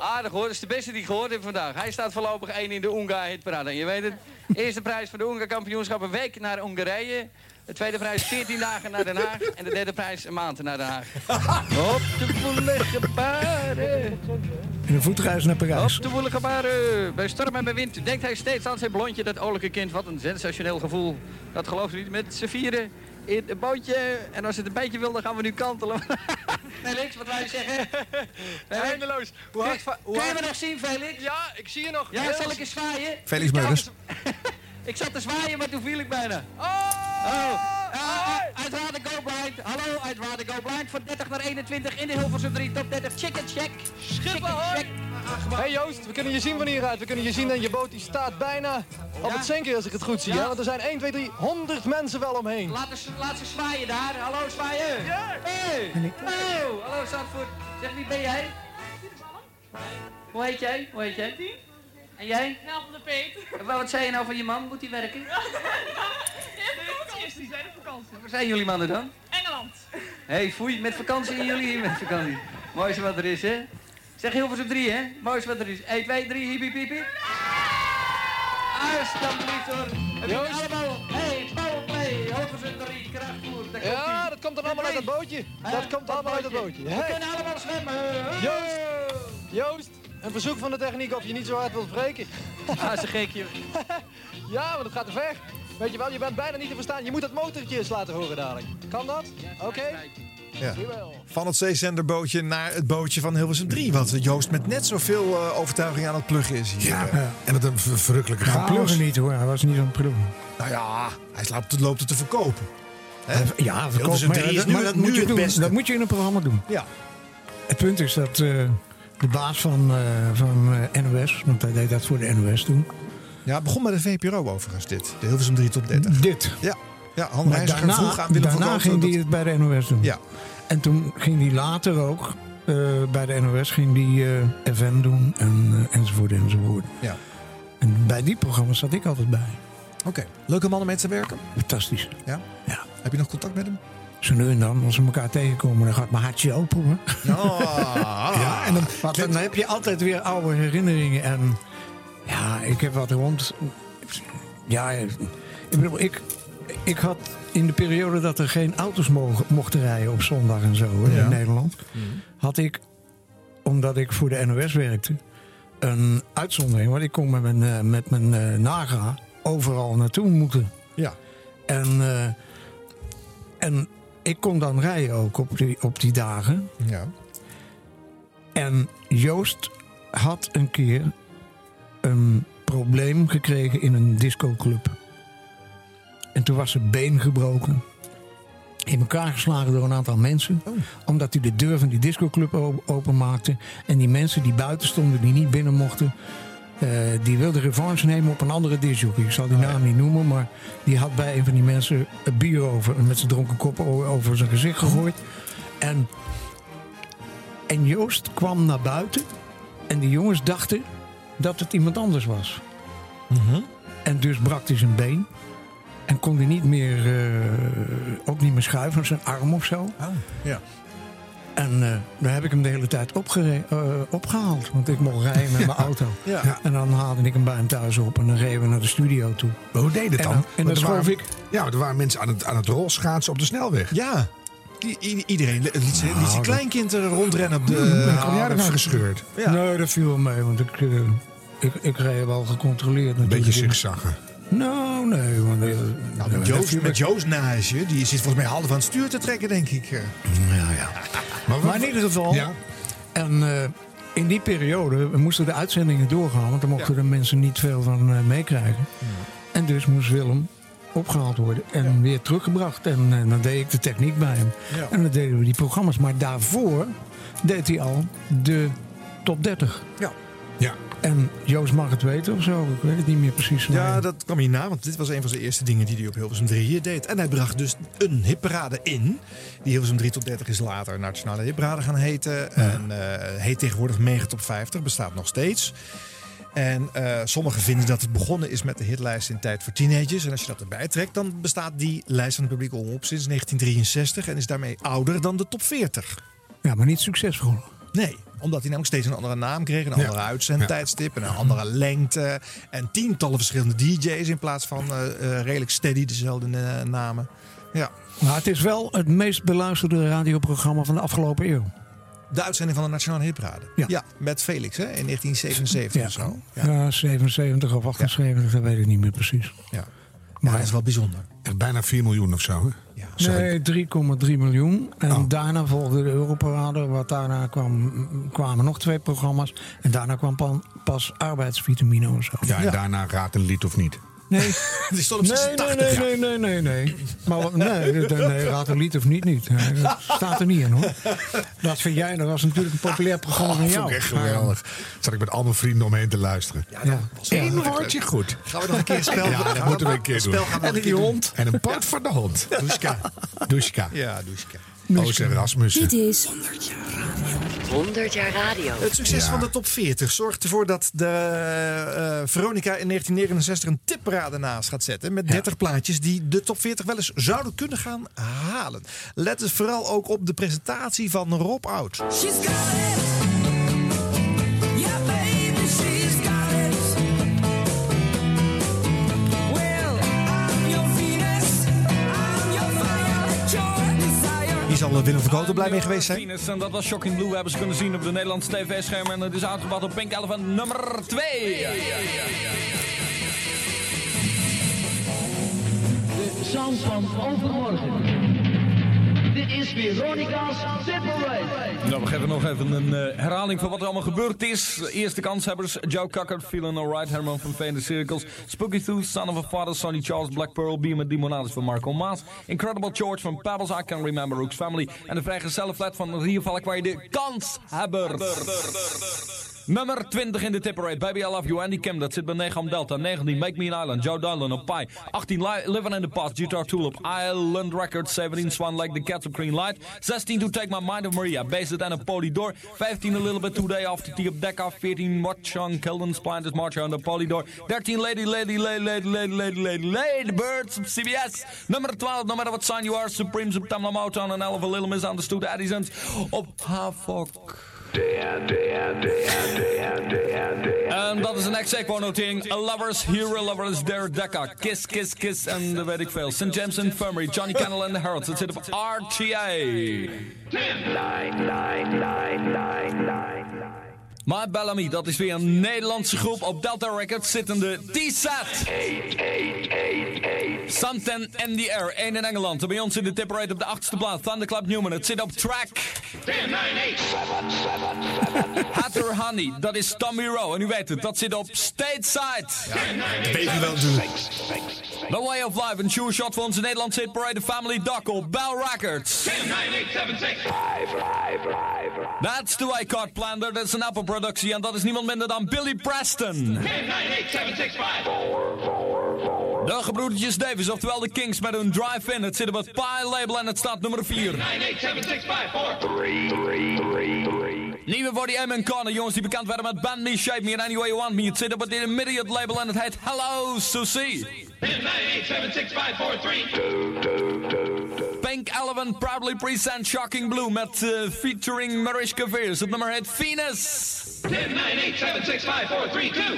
Aardig hoor, dat is de beste die ik gehoord heb vandaag. Hij staat voorlopig 1 in de Oenga hitparade. En je weet het, eerste prijs van de Oenga kampioenschap een week naar Hongarije. De tweede prijs 14 dagen naar Den Haag. En de derde prijs een maand naar Den Haag. Op de woelige baren. En een voetreis naar Parijs. Op de woelige baren. Bij storm en bij wind denkt hij steeds aan zijn blondje, dat olijke kind. Wat een sensationeel gevoel. Dat gelooft u niet. Met z'n vieren in een bootje. En als het een beetje wil, dan gaan we nu kantelen. Felix, wat wij je zeggen? Eindeloos. Hoe hard, Kun, hoe kun je me nog zien, Felix? Ja, ik zie je nog. Ja, zal ik eens zwaaien? Felix Meurders. Ik zat te zwaaien, maar toen viel ik bijna. Oh! Uitwaarde Go Blind. Hallo, Uitwaarde Go Blind. Van 30 naar 21 in de Hilversum 3 top 30. Chicken check. Chicken check. Hey Joost, we kunnen je zien van hieruit. We kunnen je zien en je boot die staat bijna op het zinken als ik het goed zie. Ja. Want er zijn 1, 2, 3, 100 mensen wel omheen. Laat, eens, laat ze zwaaien daar. Hallo, zwaaien. Hey. Hallo. Hallo, Zandvoort. Zeg, wie ben jij? Hoe heet jij? Hoe heet jij? En jij? Wel van de Peet. En Wat zei je nou van je man? Moet hij werken? vakantie is die, zijn op vakantie. Waar zijn jullie mannen dan? Engeland. Hé, hey, foei, met vakantie en jullie hier met vakantie. Mooiste wat er is, hè? Zeg Hilversum 3, hè? Mooiste wat er is. 1, 2, 3, hiep, hiep, hiep, hiep. Alsjeblieft hoor. Heb je Joost. allemaal... Hey, powerplay, Hilversum 3, krachtvoer. Daar komt Ja, dat komt dan allemaal uit dat bootje. Dat komt allemaal uit dat bootje. We kunnen allemaal zwemmen. Joost, Joost, een verzoek van de techniek of je niet zo hard wilt spreken. Ah, is een gekje. ja, maar dat gaat te ver. Weet je wel, je bent bijna niet te verstaan. Je moet dat motortje eens laten horen dadelijk. Kan dat? Oké. Ja. Van het zeezenderbootje naar het bootje van Hilversum 3. Wat Joost met net zoveel eh, overtuiging aan het pluggen is hier. Ja, Eh, en met een ver- verrukkelijke Ja, chaos. pluggen niet hoor, hij was niet aan het pluggen. Nou ja, hij loopt, loopt het te verkopen. Hè? Ja, verkoop, Hilversum maar 3 is dat, nu, maar dat nu moet je het doen. beste. Dat moet je in een programma doen. Ja. Het punt is dat eh, de baas van, eh, van eh, NOS, want hij deed dat voor de NOS toen. Ja, het begon bij de VPRO overigens dit. De Hilversum 3 top 30. Dit. Ja, ja Han Maar Reiziger vroeg aan Willem daarna ging dat- hij het bij de NOS doen. Ja. En toen ging hij later ook eh, bij de NOS ging eh FM doen en, enzovoort enzovoort. Ja. En bij die programma's zat ik altijd bij. Oké, leuke mannen met te werken. Fantastisch. Ja? Ja. Heb je nog contact met hem? Zo nu en dan, als we elkaar tegenkomen, dan gaat mijn hartje open. Hoor. ja, en dan, want dan heb je altijd weer oude herinneringen. En ja, ik heb wat rond. Ja, ik bedoel, ik, ik had in de periode dat er geen auto's mogen, mochten rijden op zondag en zo hè, Ja. in Nederland, had ik, omdat ik voor de NOS werkte, een uitzondering. Want ik kon met mijn, eh, met mijn eh, Naga overal naartoe moeten. Ja. En, eh, en ik kon dan rijden ook op die, op die dagen. Ja. En Joost had een keer een probleem gekregen in een discoclub. En toen was zijn been gebroken. In elkaar geslagen door een aantal mensen. Omdat hij de deur van die discoclub openmaakte. En die mensen die buiten stonden, die niet binnen mochten... eh, die wilden revanche nemen op een andere discjockey. Ik zal die naam niet noemen, maar die had bij een van die mensen een bier over... met zijn dronken kop over zijn gezicht gegooid. En en Joost kwam naar buiten. En die jongens dachten dat het iemand anders was. En dus brak hij zijn been. En kon hij niet meer, eh, ook niet meer schuiven, zijn arm of zo. ja. En eh, daar heb ik hem de hele tijd eh, opgehaald. Want ik mocht rijden met mijn auto. Ja. En dan haalde ik hem bij hem thuis op en dan reden we naar de studio toe. Maar hoe deed het dan? en dan schoof ik. Ja, er waren mensen aan het, aan het rolschaatsen op de snelweg. Ja. I- iedereen liet, liet zijn Nou, kleinkind er rondrennen op de... Dan kom jij gescheurd. Ja. Nee, dat viel wel mee, want ik, eh, ik, ik reed wel gecontroleerd. Een beetje zigzaggen. Nou, nee. Want, Nou, met, Joost, met Joost naast je, die zit volgens mij half aan het stuur te trekken, denk ik. eh. Ja, Maar in ieder geval. Ja. En eh, in die periode moesten de uitzendingen doorgaan, want daar mochten de mensen niet veel van eh, meekrijgen. En dus moest Willem opgehaald worden en weer teruggebracht. En eh, dan deed ik de techniek bij hem. En dan deden we die programma's. Maar daarvoor deed hij al de top 30. Ja. Ja. En Joost mag het weten of zo. Ik weet het niet meer precies. Ja, dat kwam hierna, want dit was een van zijn eerste dingen die hij op Hilversum 3 hier deed. En hij bracht dus een hitparade in. Die Hilversum 3 tot 30 is later Nationale Hitparade gaan heten. En eh, heet tegenwoordig Mega Top 50, bestaat nog steeds. En eh, sommigen vinden dat het begonnen is met de hitlijst in tijd voor teenagers. En als je dat erbij trekt, dan bestaat die lijst van het publiek al op sinds 1963. En is daarmee ouder dan de top 40. ja, maar niet succesvol. Nee, omdat hij namelijk steeds een andere naam kreeg, een Ja. andere uitzendtijdstip en een andere lengte. En tientallen verschillende DJ's in plaats van eh, eh, redelijk steady dezelfde eh, namen. Ja, Maar het is wel het meest beluisterde radioprogramma van de afgelopen eeuw. de uitzending van de Nationale Hitparade. Ja. met Felix hè, in 1977 of zo. Ja. Ja. 77 of 78, dat weet ik niet meer precies. Ja. Maar dat is wel bijzonder. Echt bijna 4 miljoen of zo. Hè? Nee, 3,3 miljoen. En Oh. daarna volgde de Europarade. Wat daarna kwam, kwamen nog twee programma's. En daarna kwam pan- pas arbeidsvitamine of zo. Ja, en daarna raad een lied of niet. Nee. Die stond op Nee, 86. nee, nee, nee, nee, nee. Maar wat- nee, nee, nee, raad een lied of niet, niet. Nee, Dat staat er niet in hoor. Dat vind jij, dat was natuurlijk een populair programma van Oh, jou. vond ik echt geweldig. Zat ik met al mijn vrienden omheen te luisteren. Ja. Eén woordje goed. Gaan we nog een keer spel Ja, dat moeten we een keer doen. spel gaan we nog En een die doen. hond. En een poot voor de hond. Duska. Duska. Ja, Duska. Oos en Rasmussen. Dit is 100 jaar radio. Het succes Ja. van de top 40 zorgt ervoor dat de eh, Veronica in 1969 een tipparade naast gaat zetten. Met 30 plaatjes die de top 40 wel eens zouden kunnen gaan halen. Let dus vooral ook op de presentatie van Rob Oud. Hier zal Willem van Koten blij mee geweest zijn. Venus, En dat was Shocking Blue, hebben ze kunnen zien op de Nederlandse tv-schermen. En het is uitgebracht op Pink Elephant nummer 2. De sound van overmorgen. Dit is Veronica's Separate. Nou, we geven nog even een eh, herhaling van wat er allemaal gebeurd is. Eerste kanshebbers, Joe Cocker, Feeling Alright, Herman van Veen, The Circles, Spooky Tooth, Son of a Father, Sonny Charles, Black Pearl, Beam met Demonades van Marco Maas, Incredible George van Pebbles, I Can Remember Rook's Family en de vrijgezelle flat van Rio Valkwij, de kanshebbers. Nummer 20 in de tipperate. Baby I Love You, Andy Kim. Dat zit bij 9 om Delta. 19 Make Me an Island. Joe Dylan op Pi. 18 Li- Living in the Past. Guitar Tulip. Island Records. 17 Swan Lake. The Cats of Green Light. 16 To Take My Mind of Maria. Base It and a Polydor. 15 A Little Bit Today After Tea Deck Off. 14 Watch on Kilden Splinters March on the Polydor. 13 Lady Lady Lady Lady Lady Lady Lady Lady Birds op CBS. Nummer 12 No Matter What Sign You Are. Supremes op Tamla Motown. En 11 A Little Misunderstood Addisons op Havok. En dat is een next equo notering. A lovers, hero lovers, there. Dekker. Kiss, kiss, kiss en de weet ik veel. St. James Infirmary, Johnny Cannell en The Heralds. Het zit op RTA. 10, 9, 9, 9, 9, 9. My Bellamy, dat is weer een Nederlandse groep op Delta Records zittende T-Set. Something in the Air, 1 in Engeland. Bij ons in de tipperate op de achtste plaats. Thunderclap Newman, het zit op track. Hatter Honey, dat is Tommy Rowe. En u weet het, dat zit op Stateside. Je wel natuurlijk. The Way of Life, een sure shot voor onze Nederlandse hit parade Family Doc op Bell Records. That's the way Card Planter, dat is een Apple-productie en dat is niemand minder dan Billy Preston. De gebroedertjes Davis, oftewel de Kings met hun drive-in. Het zit op het Pie-label en het staat nummer 4. Nieuwe voor die Eamon Corner, jongens die bekend werden met Band Me, Shape Me and Any Way You Want Me. Het zit op het Immediate label en het heet Hello Susie. 10, 9, 8, 7, 6, 5, 4, 3. Pink Elephant proudly present Shocking Blue met eh, featuring Mariska Veers. Het nummer heet Venus. 10, 9, 8, 7, 6, 5, 4, 3, 2.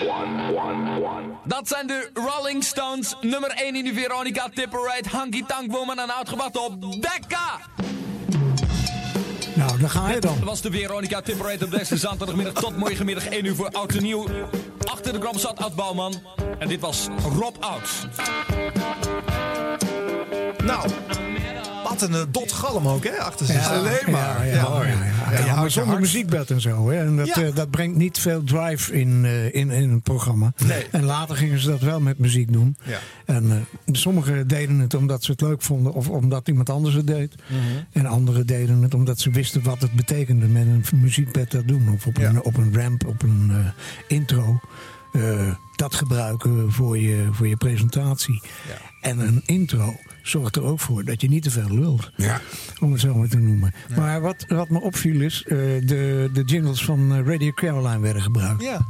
Dat zijn de Rolling Stones. Nummer 1 in de Veronica Tipper Ride. Hanky Tank Woman en uitgebracht op Dekka. Nou, daar ga je dan. Dat was de Veronica Tipper Ride op deze zaterdagmiddag tot morgenmiddag 1 uur voor Oud en Nieuw. Achter de knop zat Ad Bouwman. En dit was Rob Oud. Nou, wat een eh, dot galm ook, hè? Achter zich. Alleen maar. Ja, ja, ja, ja, ja, Ja, maar zonder muziekbed en zo. Hè. En dat, Ja. eh, dat brengt niet veel drive in, eh, in, in een programma. Nee. En later gingen ze dat wel met muziek doen. Ja. En eh, sommigen deden het omdat ze het leuk vonden of omdat iemand anders het deed. Mhm. En anderen deden het omdat ze wisten wat het betekende met een muziekbed dat doen. Of op, een, op een ramp, op een intro. Dat gebruiken voor je, voor je presentatie. En een intro zorgt er ook voor dat je niet te veel lult. Ja. Om het zo maar te noemen. Maar wat, wat me opviel is, eh, de, de jingles van eh, Radio Caroline werden gebruikt. Ja.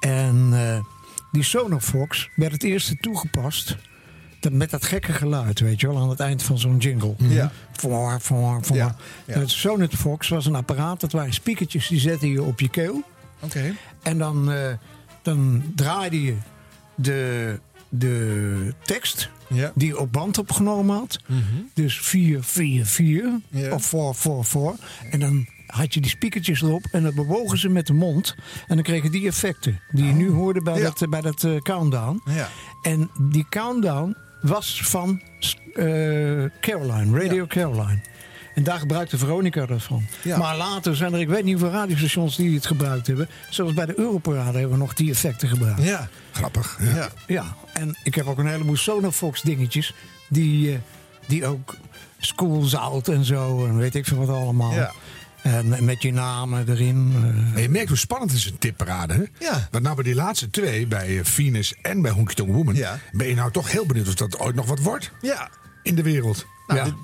En eh, die Sonofox werd het eerste toegepast. Dat, met dat gekke geluid, weet je wel, aan het eind van zo'n jingle. Ja. Voor, voor, voor. Ja, ja. Het Sonofox was een apparaat, dat waren speakertjes, die zette je op je keel. Oké. En dan, dan draaide je de, de tekst Ja. die op band opgenomen had. Dus 4, 4, 4 Ja. of 4, 4, 4. En dan had je die speakertjes erop en dan bewogen ze met de mond. En dan kregen die effecten die je nu hoorde bij Ja. dat, eh, bij dat eh, countdown. Ja. En die countdown was van eh, Caroline, Radio Caroline. En daar gebruikte Veronica dat van. Ja. Maar later zijn er, ik weet niet hoeveel radiostations die het gebruikt hebben. Zelfs bij de Europarade hebben we nog die effecten gebruikt. Ja. Grappig. Ja. Ja. Ja, en ik heb ook een heleboel Sonofox dingetjes. Die, eh, die ook Schools Out en zo. En weet ik veel wat allemaal. Ja. En met je namen erin. eh. En je merkt hoe spannend het is een tipparade. Hè? Ja. Want nou bij die laatste twee, bij eh, Venus en bij Honky Tonk Woman... Ja. ben je nou toch heel benieuwd of dat ooit nog wat wordt Ja. in de wereld. Nou, Ja.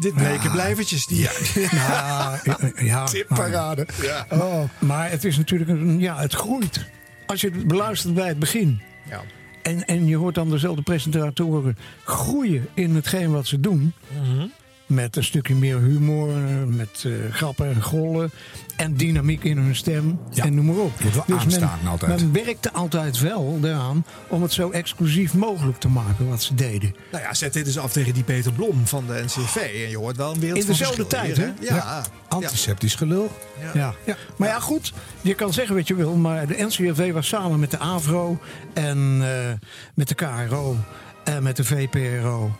dit, blijvertjes. Die, Ja, eh, ja, Tipparade. Ja. maar, oh, maar het is natuurlijk een, ja, het groeit. Als je het beluistert bij het begin. Ja. En, en je hoort dan dezelfde presentatoren groeien in hetgeen wat ze doen. Mhm. Met een stukje meer humor, met eh, grappen en gollen. En dynamiek in hun stem. Ja. En noem maar op. Dus Moet wel aanstaan men, altijd. men werkte altijd wel eraan om het zo exclusief mogelijk te maken wat ze deden. Nou ja, zet dit eens af tegen die Peter Blom van de NCV. En je hoort wel een wereld In dezelfde tijd, hè? Ja. ja. Antiseptisch gelul. Ja. Maar ja, goed. Je kan zeggen wat je wil. Maar de NCRV was samen met de AVRO en eh, met de KRO en met de VPRO.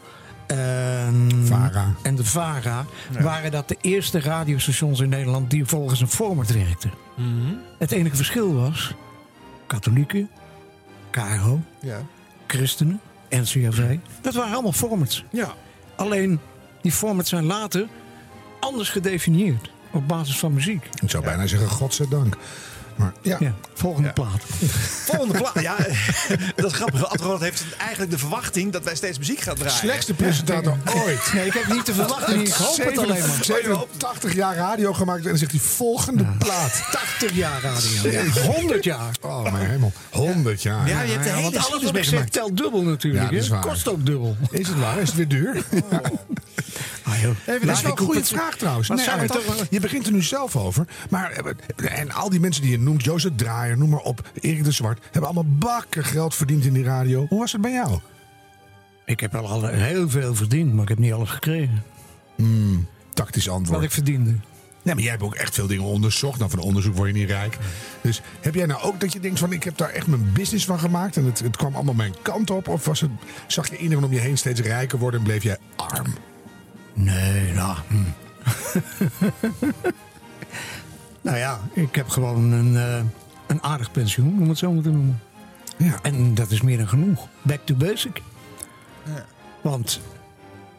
En, VARA. en de VARA waren dat de eerste radiostations in Nederland die volgens een format werkten. Het enige verschil was katholieken, KRO, Ja. christenen, NCRV. Dat waren allemaal formats. Ja. Alleen die formats zijn later anders gedefinieerd op basis van muziek. Ik zou bijna zeggen, godzijdank. Maar ja, Ja, volgende plaat. Volgende plaat. Ja, dat is grappig. Adroland heeft eigenlijk de verwachting dat wij steeds muziek gaan draaien. slechtste presentator ooit. Nee, ik heb niet te verwachten. Ik hoop het alleen maar. 87 jaar radio gemaakt en dan zegt hij volgende plaat. 80 jaar radio. Ja. 100 jaar. Oh mijn hemel, 100 jaar. Ja, je hebt de hele want alles meegemaakt. telt dubbel natuurlijk. Ja, dat is waar. Kost ook dubbel. Is het waar? Is het weer duur? Ah, joh. dat is wel ik een goede vraag trouwens. Wat Nee, toch- je begint er nu zelf over. Maar, eh, en al die mensen die je noemt, Jozef Draaier, noem maar op, Erik de Zwart, hebben allemaal bakken geld verdiend in die radio. Hoe was het bij jou? Ik heb wel al heel veel verdiend, maar ik heb niet alles gekregen. Tactisch Wat antwoord. ik verdiende. Nee, maar jij hebt ook echt veel dingen onderzocht. Nou, van onderzoek word je niet rijk. Dus heb jij nou ook dat je denkt van... ik heb daar echt mijn business van gemaakt... en het, het kwam allemaal mijn kant op? Of was het, zag je iedereen om je heen steeds rijker worden... en bleef jij arm? Nee, nou. hm. nou ja, ik heb gewoon een, eh, een aardig pensioen, om het zo maar te noemen. Ja. En dat is meer dan genoeg. Back to basic. Want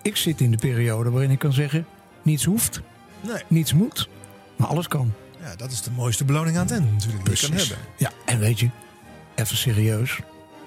ik zit in de periode waarin ik kan zeggen: niets hoeft, Nee. niets moet, maar alles kan. Ja, dat is de mooiste beloning aan het einde natuurlijk die je kan hebben. Ja, en weet je, even serieus: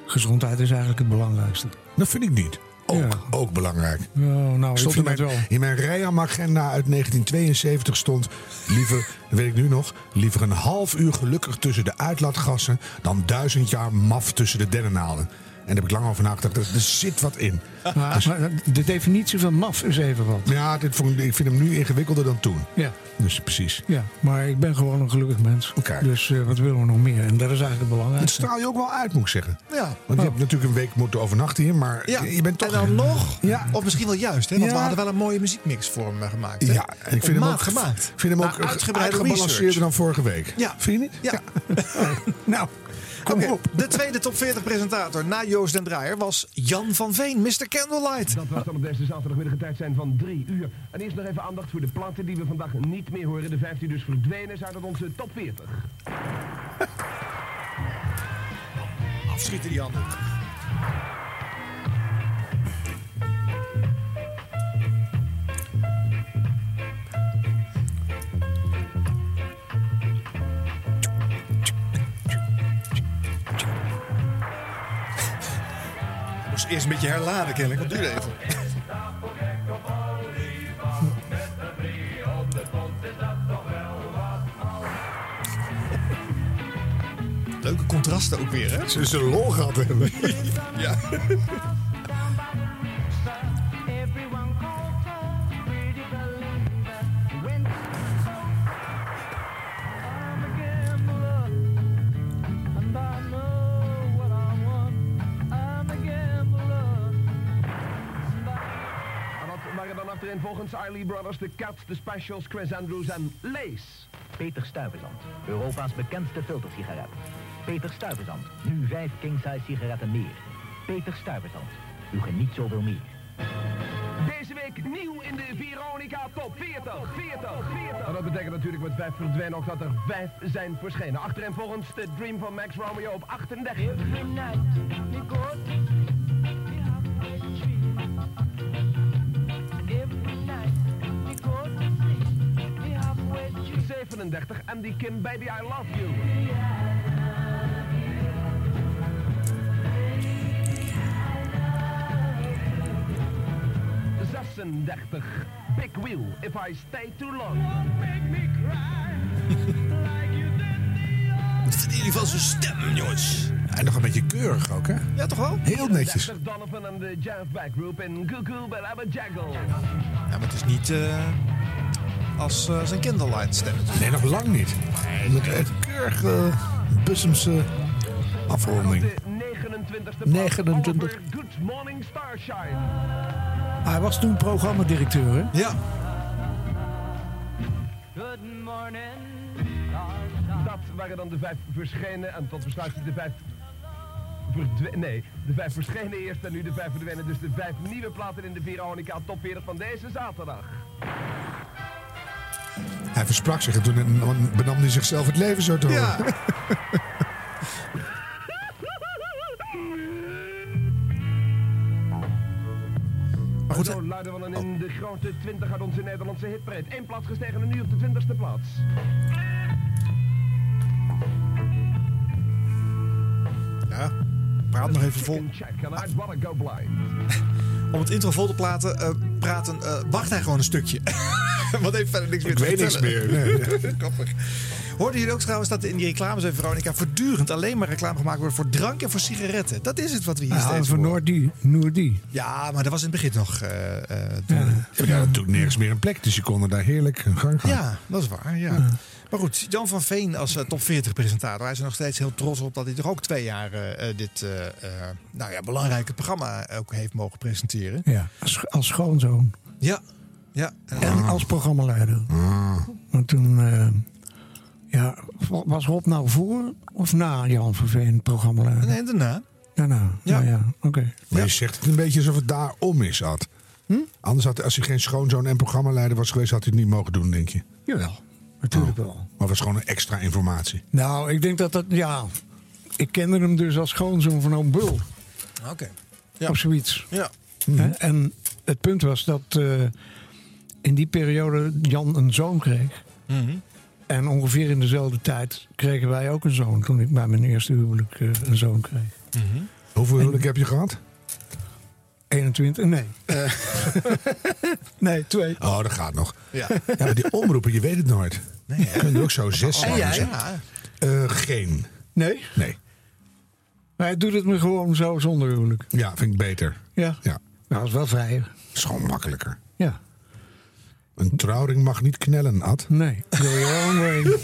gezondheid is eigenlijk het belangrijkste. Dat vind ik niet. Ook, Ja. ook belangrijk. Nou, Stond in mijn, wel. in mijn Rijam-agenda uit 1972 stond... liever, weet ik nu nog... liever een half uur gelukkig tussen de uitlaatgassen... dan duizend jaar maf tussen de dennennaalden. Daar heb ik lang over nagedacht. Er, er zit wat in. Maar, maar de definitie van maf is even wat. Ja, dit vond, ik- ik vind hem nu ingewikkelder dan toen. Ja. Dus precies. Ja, maar ik ben gewoon een gelukkig mens. Dus eh, wat willen we nog meer? En dat is eigenlijk het Het belangrijkste. straal je ook wel uit, moet ik zeggen. Ja. Want je hebt natuurlijk een week moeten overnachten hier, maar Ja, je bent toch... en dan nog, Ja. of misschien wel juist, hè? want Ja. we hadden wel een mooie muziekmix voor hem eh, gemaakt. Hè? Ja, en ik vind hem ook, gemaakt. ik vind hem ook Na uitgebreide uitgebalanceerder dan vorige week. Ja. Vind je niet? Ja. nou, kom op. De tweede top 40 presentator na Joost den Draaier was Jan van Veen, Mr. Candlelight. Dat was dan op deze zaterdagmiddag een tijd zijn van drie uur. En eerst nog even aandacht voor de platen die we vandaag niet meer horen. De vijf die dus verdwenen zijn uit onze top 40. Afschieten die handen. Eerst een beetje herladen kennelijk. Wat duurde even. Leuke contrasten ook weer, hè? Ze is een lol gehad hebben. ja. volgens Eiley Brothers de Cats, de Specials, Chris Andrews en Lace. Peter Stuyvesant, Europa's bekendste filtersigaret. Peter Stuyvesant, nu vijf king-size sigaretten meer. Peter Stuyvesant, u geniet zoveel meer. Deze week nieuw in de Veronica Top 40. 40, 40. En dat betekent natuurlijk met vijf verdwenen ook dat er vijf zijn verschenen. Achterin volgens de Dream van Max Romeo op 38. 37 Andy Kim, Baby I Love You. Zessendertig Big Wheel, If I Stay Too Long. Wat vinden jullie van zijn stem, jongens? En nog een beetje keurig ook, hè? Ja, toch wel? Heel netjes. 30 Donovan en de Back Group in Goo Goo Balaba Jaggle. Ja, maar het is niet eh, als eh, zijn Candlelight stem. Nee, nog lang niet. Met het keurige Bussumse afronding. De 29e 29. Oliver Good Morning Starshine. Hij was toen programmadirecteur, hè? Ja. Dat waren dan de vijf verschenen en tot besluit de vijf verdwenen. Nee, de vijf verschenen eerst en nu de vijf verdwenen. Dus de vijf nieuwe platen in de Veronica Top 40 van deze zaterdag. Hij versprak zich en toen benam hij zichzelf het leven zo te horen. Ja. Maar goed, zo luiden we dan in de grote 20 uit onze Nederlandse hitparade. Eén plaats gestegen en nu op de 20ste plaats. Ja, praat nog even vol. Om het intro vol te praten, eh, praten eh, wacht hij gewoon een stukje. Want heeft verder niks meer Ik te weet niks vertellen. meer, nee. Grappig. Hoorden jullie ook trouwens dat in die reclames van Veronica voortdurend alleen maar reclame gemaakt wordt voor drank en voor sigaretten? Dat is het wat we hier Ja, steeds voor. Noordi. Ja, maar dat was in het begin nog. eh, eh, toen- Ja, ja, dat doet nergens meer een plek, dus je kon er daar heerlijk een gang gaan. Ja, dat is waar. Ja. Maar goed, Jan van Veen als eh, top 40 presentator. Hij is er nog steeds heel trots op dat hij toch ook twee jaar eh, eh, dit eh, eh, nou ja, belangrijke programma ook heeft mogen presenteren. Ja, als, als schoonzoon. Ja. ja. En als programmaleider. Want toen... eh, ja, was Rob nou voor of na Jan van Veen programmaleider? Nee, daarna. Daarna, ja. ja, oké. Maar je zegt het een beetje alsof het daarom is, had. Hm? Anders had als hij geen schoonzoon en programmaleider was geweest, had hij het niet mogen doen, denk je. Jawel, natuurlijk wel. Maar was gewoon een extra informatie. Nou, ik denk dat dat, ja... Ik kende hem dus als schoonzoon van oom Bul. Oké. Of zoiets. Ja. En het punt was dat eh, in die periode Jan een zoon kreeg. Mhm. En ongeveer in dezelfde tijd kregen wij ook een zoon. Toen ik bij mijn eerste huwelijk eh, een zoon kreeg. Hoeveel huwelijk heb je gehad? 21? Nee. nee, twee. Oh, dat gaat nog. Ja. Ja, maar die omroepen, je weet het nooit. Nee, Kunnen ook zo zes En zijn. jij? Eh, geen. Nee? Nee. Maar hij doet het me gewoon zo zonder huwelijk. Ja, vind ik beter. Ja. Ja. Nou, dat is wel vrij. is gewoon makkelijker. Ja. Een trouwring mag niet knellen, Ad. Nee. Go your own way. Nou,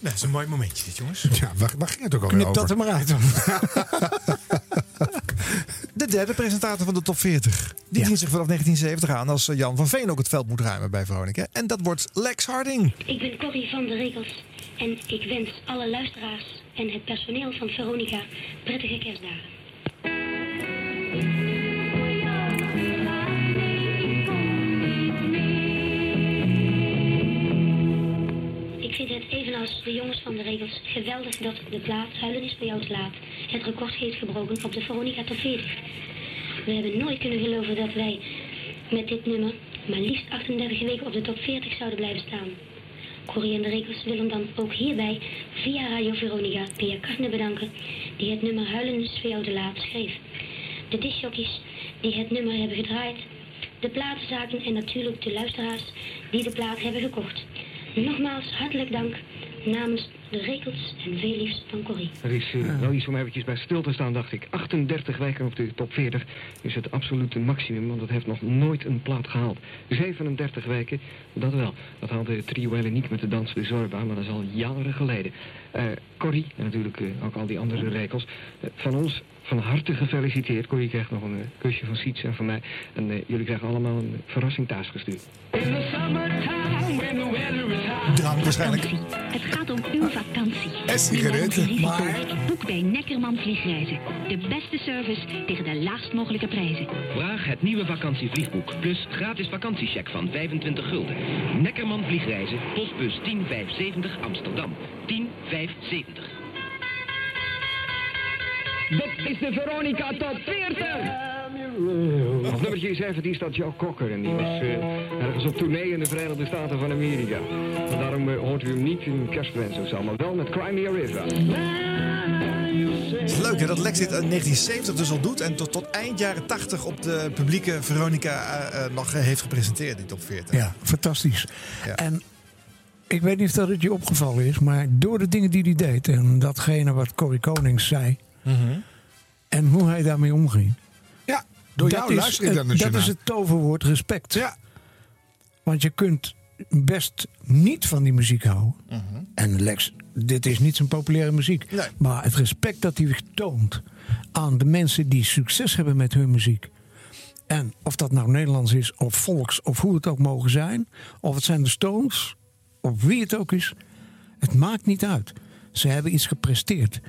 dat is een mooi momentje dit, jongens. Ja, waar, waar ging het ook alweer Knip over? dat er maar uit dan. De derde presentator van de top 40. Die dient zich vanaf 1970 aan als eh, Jan van Veen ook het veld moet ruimen bij Veronica. En dat wordt Lex Harding. Ik ben Corrie van de Regels en ik wens alle luisteraars en het personeel van Veronica prettige kerstdagen. De jongens van de regels geweldig dat de plaat Huilen is bij jou te laat het record heeft gebroken op de Veronica Top 40. We hebben nooit kunnen geloven dat wij met dit nummer maar liefst 38 weken op de top 40 zouden blijven staan. Corrie en de Regels willen dan ook hierbij via Radio Veronica Pia Kartner bedanken, die het nummer Huilen is voor jou te laat schreef. De discjockeys die het nummer hebben gedraaid, de platenzaken en natuurlijk de luisteraars die de plaat hebben gekocht. Nogmaals hartelijk dank namens de Regels en veel van Corrie. Er is eh, wel iets om eventjes bij stil te staan, dacht ik. 38 weken op de top 40 is het absolute maximum, want het heeft nog nooit een plaat gehaald. 37 weken, dat wel. Dat haalde Trio Helleniek met de dans de Zorba, maar dat is al jaren geleden. Eh Corrie, en natuurlijk eh, ook al die andere regels. eh, van ons van harte gefeliciteerd. Corrie krijgt nog een eh, kusje van Siets en van mij. En eh, jullie krijgen allemaal een eh, verrassing thuis gestuurd. Drank waarschijnlijk. Het gaat om uw vakantie. En sigaretten. Maar-. Boek bij Neckerman Vliegreizen. De beste service tegen de laagst mogelijke prijzen. Vraag het nieuwe vakantievliegboek plus gratis vakantiecheck van 25 gulden. Neckerman Vliegreizen, postbus 10570 Amsterdam. 10570. Dit is de Veronica Top 40! Op nummertje 17 staat Joe Cocker en die was eh, ergens op tournee in de Verenigde Staten van Amerika. En daarom eh, hoort u hem niet in kerstwens of zo, maar wel met Cry Me a River. Het is leuk hè, dat Lex dit in 1970 dus al doet. En tot, tot eind jaren 80 op de publieke Veronica eh, nog heeft gepresenteerd, die top 40. Ja, fantastisch. Ja. En ik weet niet of dat het je opgevallen is, maar door de dingen die hij deed en datgene wat Corey Konings zei Mhm. en hoe hij daarmee omging. Ja, door dat jou is, luister ik daar dus Dat naar. is het toverwoord respect. Ja. Want je kunt best niet van die muziek houden. Mhm. En Lex, dit is niet zijn populaire muziek. Nee. Maar het respect dat hij toont aan de mensen die succes hebben met hun muziek. En of dat nou Nederlands is, of volks, of hoe het ook mogen zijn. Of het zijn de Stones, of wie het ook is. Het maakt niet uit. Ze hebben iets gepresteerd.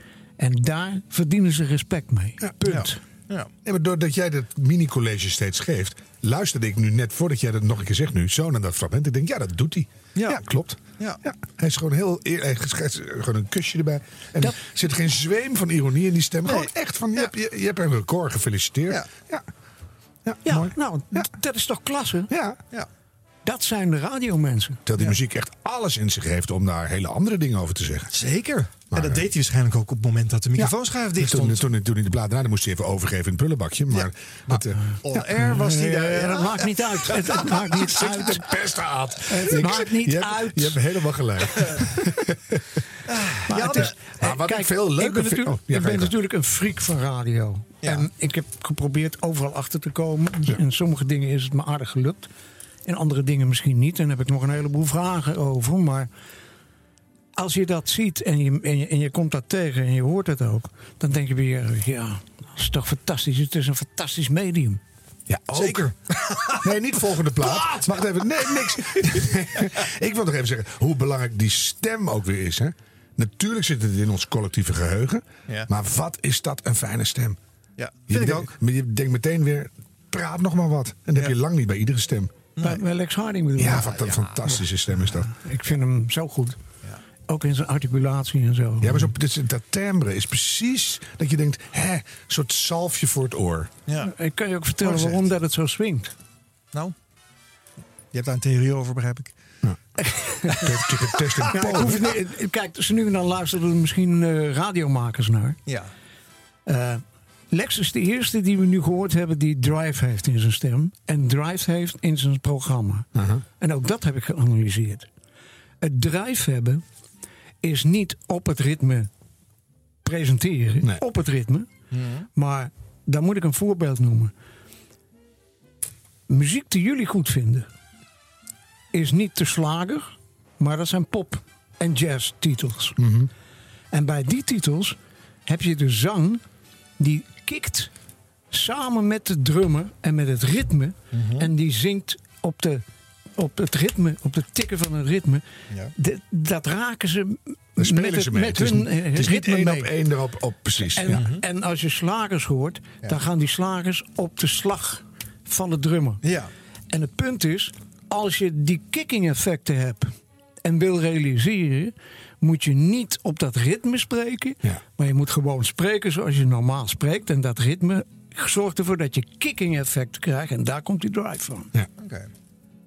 En daar verdienen ze respect mee. Punt. Ja. Nee, maar doordat jij dat mini-college steeds geeft, luisterde ik nu net voordat jij dat nog een keer zegt nu, zo naar dat fragment. Ik denk, ja, dat doet hij. Ja, klopt. Ja. Hij is gewoon heel eer, hij schrijft gewoon een kusje erbij. En er zit geen zweem van ironie in die stem. Gewoon echt van, je, hebt, je, je hebt een record gefeliciteerd. Ja. Ja. Ja, Ja, mooi. nou, dat is toch klasse? Ja. Ja. Dat zijn de radiomensen. Terwijl die muziek echt alles in zich heeft om daar hele andere dingen over te zeggen. Zeker. Maar, en dat eh, deed hij waarschijnlijk ook op het moment dat de microfoonschuif dicht Toen, stond. toen, toen hij de blaad draaide, moest hij even overgeven in het prullenbakje. Maar dat, eh, On air was hij daar. Eh, dat maakt niet uit. Het, het maakt niet uit. de pest aan. Het maakt niet je hebt, uit. Je hebt helemaal gelijk. Maar Ja, het de- is, maar wat kijk, ik veel leuker ik ben, vind- natuurlijk, oh, ja, ik ben natuurlijk een freak van radio. Ja. En ik heb geprobeerd overal achter te komen. In sommige dingen is het me aardig gelukt. In andere dingen misschien niet. En daar heb ik nog een heleboel vragen over. Maar als je dat ziet en je, en je, en je komt dat tegen en je hoort het ook. Dan denk je weer, ja, dat is toch fantastisch. Het is een fantastisch medium. Ja, Zeker. Nee, niet volgende plaat. Wacht even. Nee, niks. ik wil nog even zeggen hoe belangrijk die stem ook weer is. Hè? Natuurlijk zit het in ons collectieve geheugen. Ja. Maar wat is dat een fijne stem. Ja, Je vind ik denkt- ook. maar Je denkt meteen weer, praat nog maar wat. En dat heb je lang niet bij iedere stem. Bij, bij Lex Harding bedoel Ja, ik. wat een fantastische stem is dat. Ik vind hem zo goed. Ook in zijn articulatie en zo. Ja, maar zo, dus dat timbre is precies dat je denkt, hè, een soort zalfje voor het oor. Ja. Ik kan je ook vertellen Mooi waarom dat het zo swingt. Nou, je hebt daar een theorie over, begrijp ik. Test in Ja, ik Polen. hoef het niet- kijk, dus nu en dan luisteren er misschien eh, radiomakers naar. Ja. Eh, Lex is de eerste die we nu gehoord hebben die drive heeft in zijn stem. En drive heeft in zijn programma. En ook dat heb ik geanalyseerd. Het drive hebben is niet op het ritme presenteren op het ritme. Maar dan moet ik een voorbeeld noemen. Muziek die jullie goed vinden is niet de slager, maar dat zijn pop- en jazz-titels. En bij die titels heb je de zang die kikt samen met de drummer en met het ritme. En die zingt op, de, op het ritme, op het tikken van het ritme. Ja. De- dat raken ze spelen met, het- ze mee. met Het is, hun het eh, is niet ritme één mee. op één erop op, precies. En, ja. en als je slagers hoort, dan gaan die slagers op de slag van de drummer. Ja. En het punt is, als je die kicking effecten hebt en wil realiseren, moet je niet op dat ritme spreken, maar je moet gewoon spreken zoals je normaal spreekt. En dat ritme zorgt ervoor dat je kicking effecten krijgt en daar komt die drive van. Ja. Oké.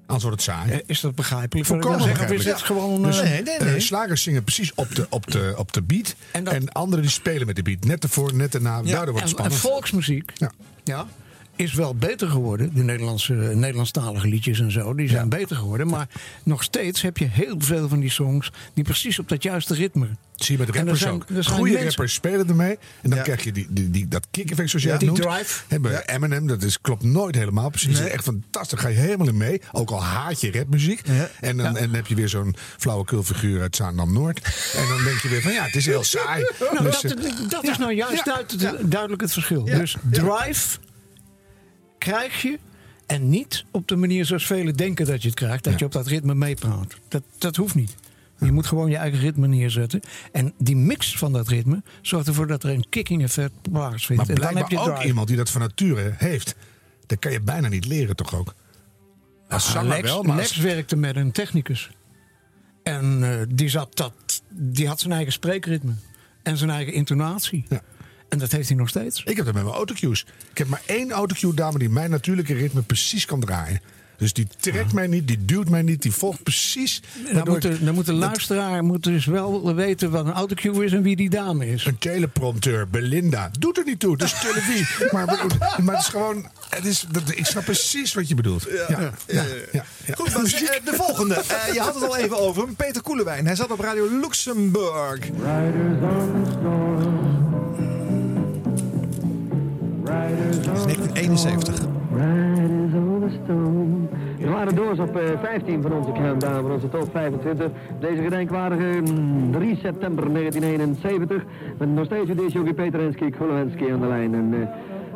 Anders wordt het saai. Eh, Is dat begrijpelijk? Volkomen wil zeggen? Of is het gewoon... Dus, eh, eh, slagers zingen precies op de, op de, op de beat. En, anderen die spelen met de beat. Net ervoor, net erna. Daardoor wordt het en, en spannend. volksmuziek ja. Is wel beter geworden. De Nederlandse, Nederlandstalige liedjes en zo, die zijn beter geworden. Maar nog steeds heb je heel veel van die songs die precies op dat juiste ritme. Zie je met er rappers zijn- ook. Goede mensen- rappers spelen ermee. En dan krijg je die, die, die, dat kick-effect zoals jij Ja, die noemt. drive. Hebben Eminem, dat is, klopt nooit helemaal precies. Nee. Echt fantastisch. Ga je helemaal in mee. Ook al haat je rapmuziek. En, dan, en dan heb je weer zo'n flauwekulfiguur uit Zaandam-Noord. En dan denk je weer van ja, het is heel saai. Nou, Dus, dat, eh, dat is nou juist duid- duidelijk het verschil. Dus drive krijg je en niet op de manier zoals velen denken dat je het krijgt. Dat je op dat ritme meepraat. Dat, dat hoeft niet. Je moet gewoon je eigen ritme neerzetten. En die mix van dat ritme zorgt ervoor dat er een kicking effect plaatsvindt. Maar en dan heb je ook drive. iemand die dat van nature heeft. Dat kan je bijna niet leren toch ook? Als zanger Lex, wel, maar Lex als- werkte met een technicus. En eh, die, zat dat, die had zijn eigen spreekritme. En zijn eigen intonatie. En dat heeft hij nog steeds. Ik heb dat met mijn autocues. Ik heb maar één autocue dame die mijn natuurlijke ritme precies kan draaien. Dus die trekt mij niet, die duwt mij niet, die volgt precies. Dan moet, de, dan moet de luisteraar moet dus wel weten wat een autocue is en wie die dame is. Een teleprompteur, Belinda. Doet er niet toe, dat is televisie. maar, maar het is gewoon. Het is, dat, ik snap precies wat je bedoelt. Ja, ja, ja, ja, ja. Goed, eh, de volgende. Eh, je had het al even over hem. Peter Koelewijn. Hij zat op Radio Luxemburg. Dat is 1971. We waren doors op eh, 15 van onze countdown, van onze top 25. Deze gedenkwaardige mm, 3 september 1971. Met nog steeds uw disjockey Peter Hensky, Kulowensky aan de lijn. En, eh,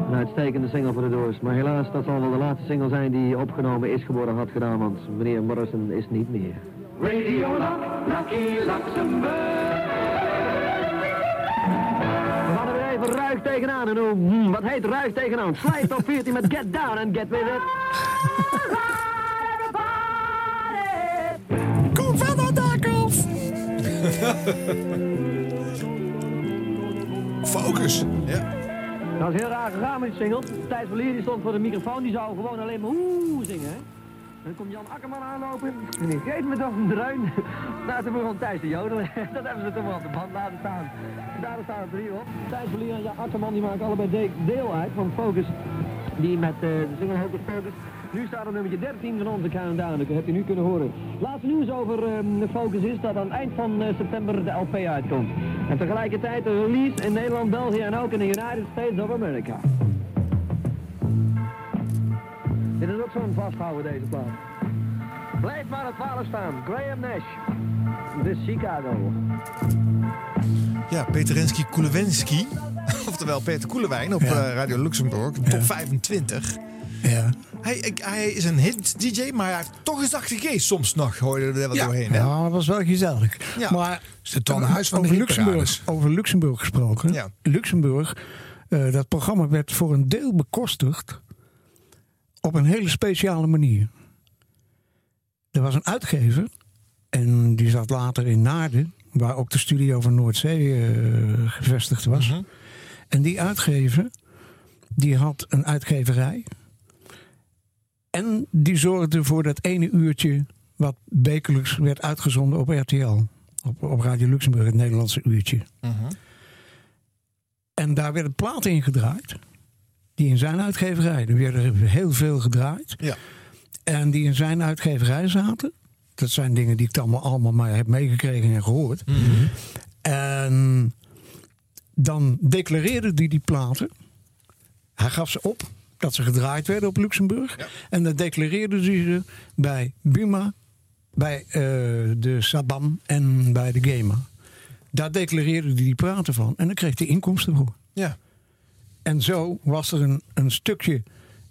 een uitstekende single voor de doors. Maar helaas, dat zal wel de laatste single zijn die opgenomen is geworden, had gedaan. Want meneer Morrison is niet meer. Radio Lucky Luxemburg. Even ruig tegenaan. En hoe, hmm, wat heet ruig tegenaan? Slijt op 14 met Get Down and Get With It. Kom van dat dak af! Focus. Ja. Dat is heel raar gegaan met die single. Thijs Verlier die stond voor de microfoon, die zou gewoon alleen maar oeh zingen. Hè? Dan komt Jan Akkerman aanlopen en die geeft me toch een dreun. Nou, toen begon Thijs te jodelen. Dat hebben ze toch wel op de band laten staan. Daar staan er drie op. Thijs Verlier en Jan Akkerman die maken allebei de- deel uit van Focus. Die met eh, de single Hocus Pocus. Nu staat er nummertje 13 van onze countdown. Dat hebt u nu kunnen horen. Laatste nieuws over ehm, de Focus is dat aan het eind van eh, september de LP uitkomt. En tegelijkertijd de release in Nederland, België en ook in de United States of America. Dit is ook zo'n vasthouden deze plaat. Blijf maar het 12 staan. Graham Nash. De Chicago. Ja, Peter Hensky Koelewensky. Oftewel Peter Koelewijn op eh, Radio Luxemburg. Top 25. Ja. Hij, ik- hij is een hit-dj, maar hij heeft toch een zachte geest soms nog. Hoor je er wat Ja, doorheen. Hè? ja, dat was wel gezellig. Ja. Maar Is het dan huis van de over? Luxemburg, over Luxemburg gesproken. Ja. Luxemburg, eh, dat programma werd voor een deel bekostigd op een hele speciale manier. Er was een uitgever en die zat later in Naarden, waar ook de studio van Noordzee eh, gevestigd was. Mhm. En die uitgever, die had een uitgeverij. En die zorgde voor dat ene uurtje wat wekelijks werd uitgezonden op RTL. Op, op Radio Luxemburg, het Nederlandse uurtje. Mhm. En daar werden platen in gedraaid. Die in zijn uitgeverij. Er werden heel veel gedraaid. Ja. En die in zijn uitgeverij zaten. Dat zijn dingen die ik dan allemaal, allemaal maar heb meegekregen en gehoord. En dan declareerde hij die platen. Hij gaf ze op dat ze gedraaid werden op Luxemburg. En dan declareerde hij ze bij Buma, bij eh, de Sabam en bij de Gema. Daar declareerde hij die platen van. En dan kreeg hij inkomsten voor. Ja. En zo was er een, een stukje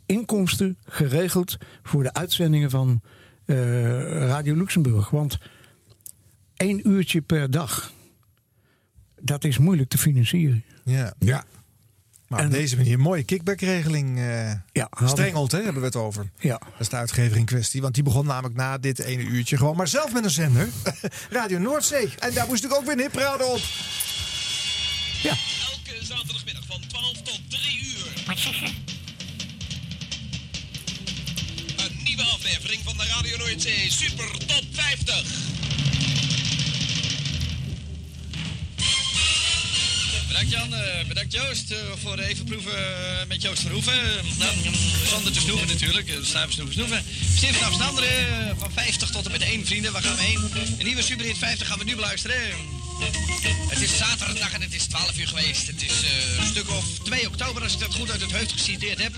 inkomsten geregeld voor de uitzendingen van eh, Radio Luxemburg. Want één uurtje per dag, dat is moeilijk te financieren. Ja. ja. Maar op deze manier een mooie kickbackregeling. eh ja, Strengelt, hè, hebben we het over. Ja. Dat is de uitgever in kwestie. Want die begon namelijk na dit ene uurtje gewoon maar zelf met een zender. Radio Noordzee. En daar moest ik ook weer een op. Ja. Elke zaterdagmiddag van 12 tot 3 uur. Een nieuwe aflevering van de Radio Noordzee Super Top 50. Bedankt Jan, eh, bedankt Joost eh, voor even proeven eh, met Joost Verhoeven. Nou, mm, zonder te snoeven natuurlijk, snuiven, snoeven, snoeven. Stift uh, van 50 tot en met 1 vrienden, waar gaan we heen? Een nieuwe Superhit 50 gaan we nu beluisteren. Het is zaterdag en het is 12 uur geweest. Het is een stuk of 2 oktober als ik dat goed uit het hoofd geciteerd heb.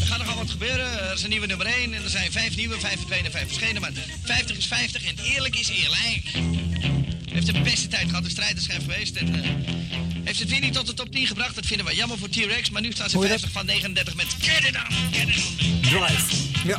Er gaat nogal wat gebeuren. Er is een nieuwe nummer 1 en er zijn 5 nieuwe, 5 verdwenen, 5 verschenen. Maar 50 is 50 en eerlijk is eerlijk. Heeft de beste tijd gehad, de strijderschijf geweest. En, eh, heeft het weer niet tot de top 10 gebracht. Dat vinden we jammer voor T-Rex. Maar nu staan ze Hoor je 50 van 39 met Get It On, Get It On. Drive. Ja.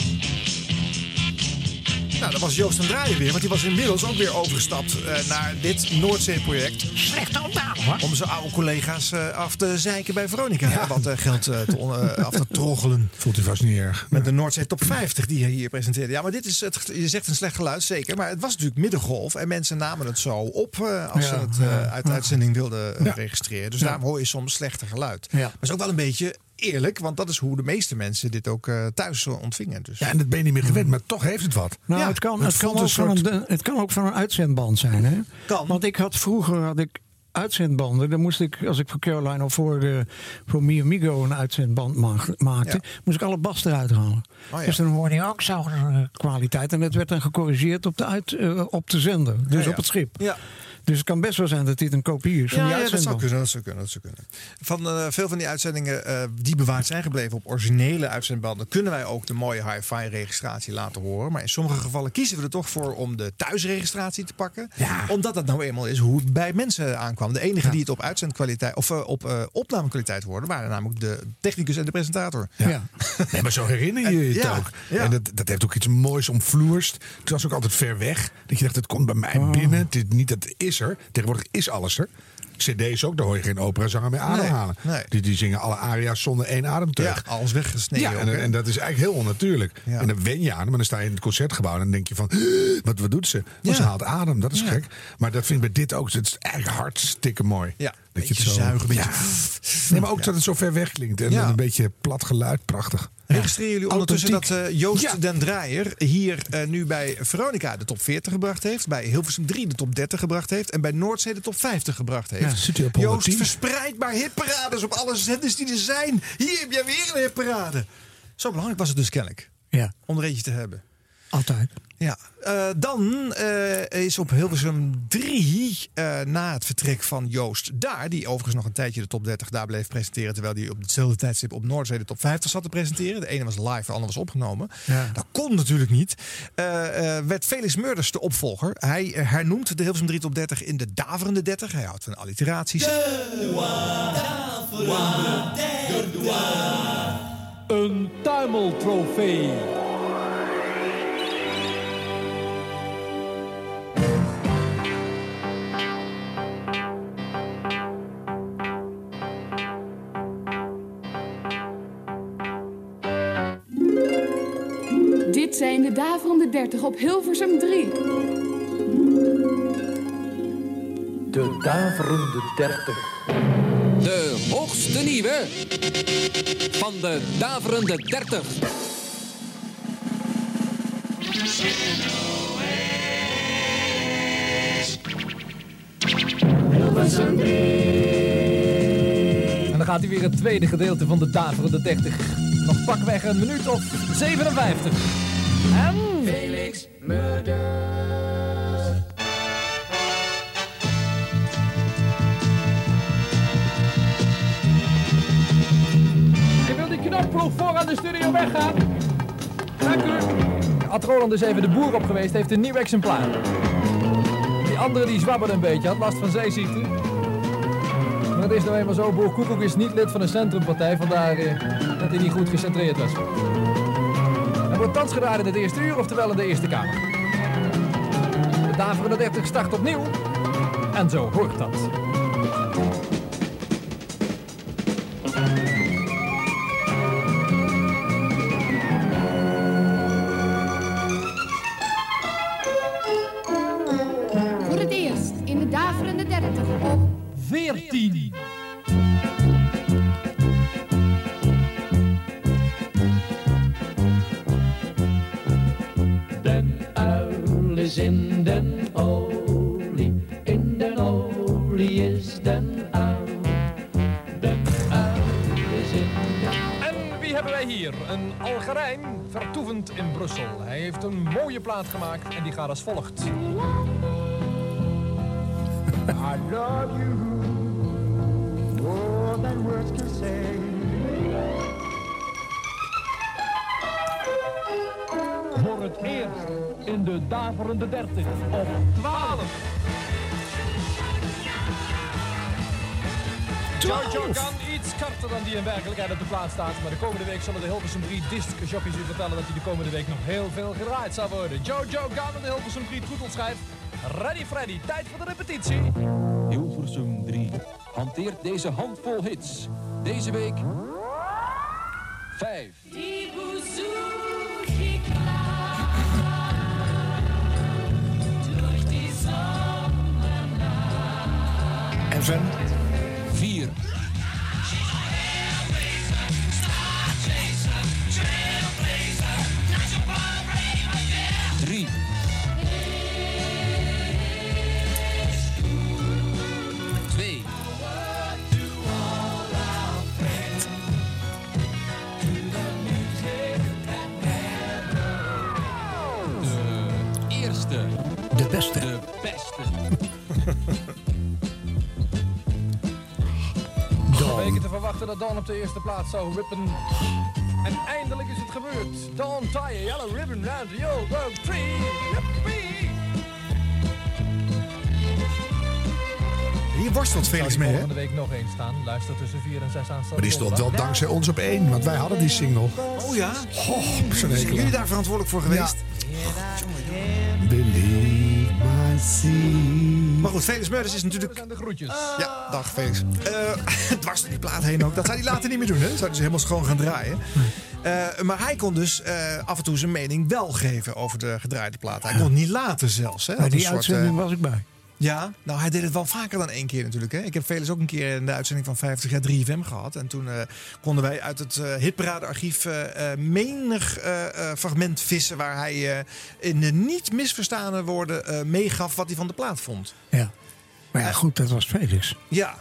Nou, dat was Joost en Draaien weer, want die was inmiddels ook weer overgestapt eh, naar dit Noordzee-project. Slechte ontdaan hoor. Om zijn oude collega's eh, af te zeiken bij Veronica. Wat eh, geld eh, te on- af te troggelen. Voelt u vast niet erg. Met de Noordzee Top 50 die je hier presenteerde. Ja, maar dit is, het, je zegt een slecht geluid, zeker. Maar het was natuurlijk middengolf. En mensen namen het zo op eh, als Ja, ze het eh, ja, uit de uitzending wilden Ja. registreren. Dus Ja. daarom hoor je soms slechter geluid. Ja. Maar het is ook wel een beetje eerlijk. Want dat is hoe de meeste mensen dit ook eh, thuis ontvingen. Dus. Ja, en dat ben je niet meer gewend, maar toch heeft het wat. Nou, Ja, het, kan, het het, kan ook van een, het kan ook van een uitzendband zijn. Hè? Kan. Want ik had vroeger had ik uitzendbanden. Dan moest ik, als ik voor Caroline of voor, eh voor Mi Amigo een uitzendband ma- maakte, moest ik alle bas eruit halen. Oh ja. Dus dan hoorde je ook zo'n eh, kwaliteit. En dat werd dan gecorrigeerd op de, uit, eh, op de zender. Dus Ja, ja. op het schip. Ja. Dus het kan best wel zijn dat dit een kopie is van Ja, die ja, dat zou kunnen. Dat zou kunnen, dat zou kunnen. Van eh, veel van die uitzendingen eh, die bewaard zijn gebleven op originele uitzendbanden, kunnen wij ook de mooie hi-fi registratie laten horen. Maar in sommige gevallen kiezen we er toch voor om de thuisregistratie te pakken. Omdat dat nou eenmaal is hoe het bij mensen aankwam. De enige die het op uitzendkwaliteit of eh, op eh, opnamekwaliteit hoorden, waren namelijk de technicus en de presentator. Ja. Nee, maar zo herinner je je het ook. ja. En dat, dat heeft ook iets moois omvloerst. Het was ook altijd ver weg. Dat je dacht, het komt bij mij Oh. binnen. Is niet, dat is er. Tegenwoordig is alles er. CD's ook, daar hoor je geen operazanger mee ademhalen. Nee, nee. Die, die zingen alle aria's zonder één ademteug. Ja, alles weggesneden. Ja, en, en dat is eigenlijk heel onnatuurlijk. Ja. En dan wen je aan, maar dan sta je in het concertgebouw en dan denk je van, wat, wat doet ze? Ja. ze haalt adem, dat is Ja. gek. Maar dat vind ik bij dit ook, het is eigenlijk hartstikke mooi. Ja, dat je beetje zuigen, beetje- Nee, maar ook dat het zo ver weg klinkt. En een beetje plat geluid, prachtig. Registreren jullie ondertussen dat eh, Joost Ja. den Draaier hier eh, nu bij Veronica de top 40 gebracht heeft. Bij Hilversum 3 de top 30 gebracht heeft. En bij Noordzee de top 50 gebracht heeft. Ja, zit hij op Joost 110? verspreid maar hitparades op alle zenders die er zijn. Hier heb jij weer een hitparade. Zo belangrijk was het dus kennelijk. Ja, Om er eentje te hebben. altijd. Ja, eh, dan eh, is op Hilversum 3, eh, na het vertrek van Joost daar, die overigens nog een tijdje de top 30 daar bleef presenteren, terwijl hij op hetzelfde tijdstip op Noordzee de top 50 zat te presenteren. De ene was live, de andere was opgenomen. Ja. Dat kon natuurlijk niet. Eh, eh, werd Felix Murders de opvolger. Hij hernoemt de Hilversum 3 top 30 in de daverende 30. Hij houdt van alliteraties. Een tuimeltrofee. Zijn de daverende 30 op Hilversum 3. De daverende 30. De hoogste nieuwe van de daverende 30. En dan gaat hij weer het tweede gedeelte van de daverende 30. Nog pakweg een minuut of 57 en Felix Murders. Je wil die knapploeg voor aan de studio weggaan? Dank u. Ad is even de boer op geweest, heeft een nieuw exemplaar. Die andere die zwabberde een beetje, had last van zeeziekte. Maar het is nou eenmaal zo, Boer Koekoek is niet lid van de centrumpartij, vandaar eh, dat hij niet goed gecentreerd was. Wordt gedraaid in het eerste uur, oftewel in de Eerste Kamer. De Daverende 30 start opnieuw. En zo hoort dat. Is in den olie, in den olie is den uil. Den uil is in den En wie hebben wij hier? Een Algerijn, vertoevend in Brussel. Hij heeft een mooie plaat gemaakt en die gaat als volgt. I love you more than words can say. Het eerst in de daverende 30 op 12. Jojo kan iets korter dan die in werkelijkheid op de plaats staat. Maar de komende week zullen de Hilversum 3 discjockeys u vertellen dat hij de komende week nog heel veel gedraaid zal worden. Jojo Gunn en de Hilversum 3 troetelschijf. Ready Freddy, tijd voor de repetitie. Hilversum 3 hanteert deze handvol hits. Deze week 5. Evan. 4. Drie. Twee. De eerste. De beste. De beste. verwachten dat Dawn op de eerste plaats zou rippen. En eindelijk is het gebeurd. Dawn tie a yellow ribbon round the old oak tree. Yippee! Hier worstelt Felix mee, hè? Volgende week nog eens staan. Luister tussen 4 en 6 aan. Maar die stond wel dankzij ons op één, want wij hadden die single. Oh ja? Oh, Zijn jullie daar verantwoordelijk voor geweest? Believe sea. Maar goed, Felix Meurders is natuurlijk... de groetjes. Ja, dag Felix. Eh dwars door die plaat heen ook. Dat zou hij later niet meer doen, hè? Dat zou hij dus helemaal schoon gaan draaien. Eh, maar hij kon dus eh, af en toe zijn mening wel geven over de gedraaide plaat. Hij kon het niet laten zelfs. Hè? Bij die soort, uitzending was ik bij. Ja, nou hij deed het wel vaker dan één keer natuurlijk. Hè. Ik heb Felix ook een keer in de uitzending van 50 jaar 3FM gehad. En toen eh, konden wij uit het eh hitparadearchief eh, menig fragment vissen... waar hij in de niet misverstane woorden meegaf wat hij van de plaat vond. Ja. Maar ja, goed, dat was Felix. Ja.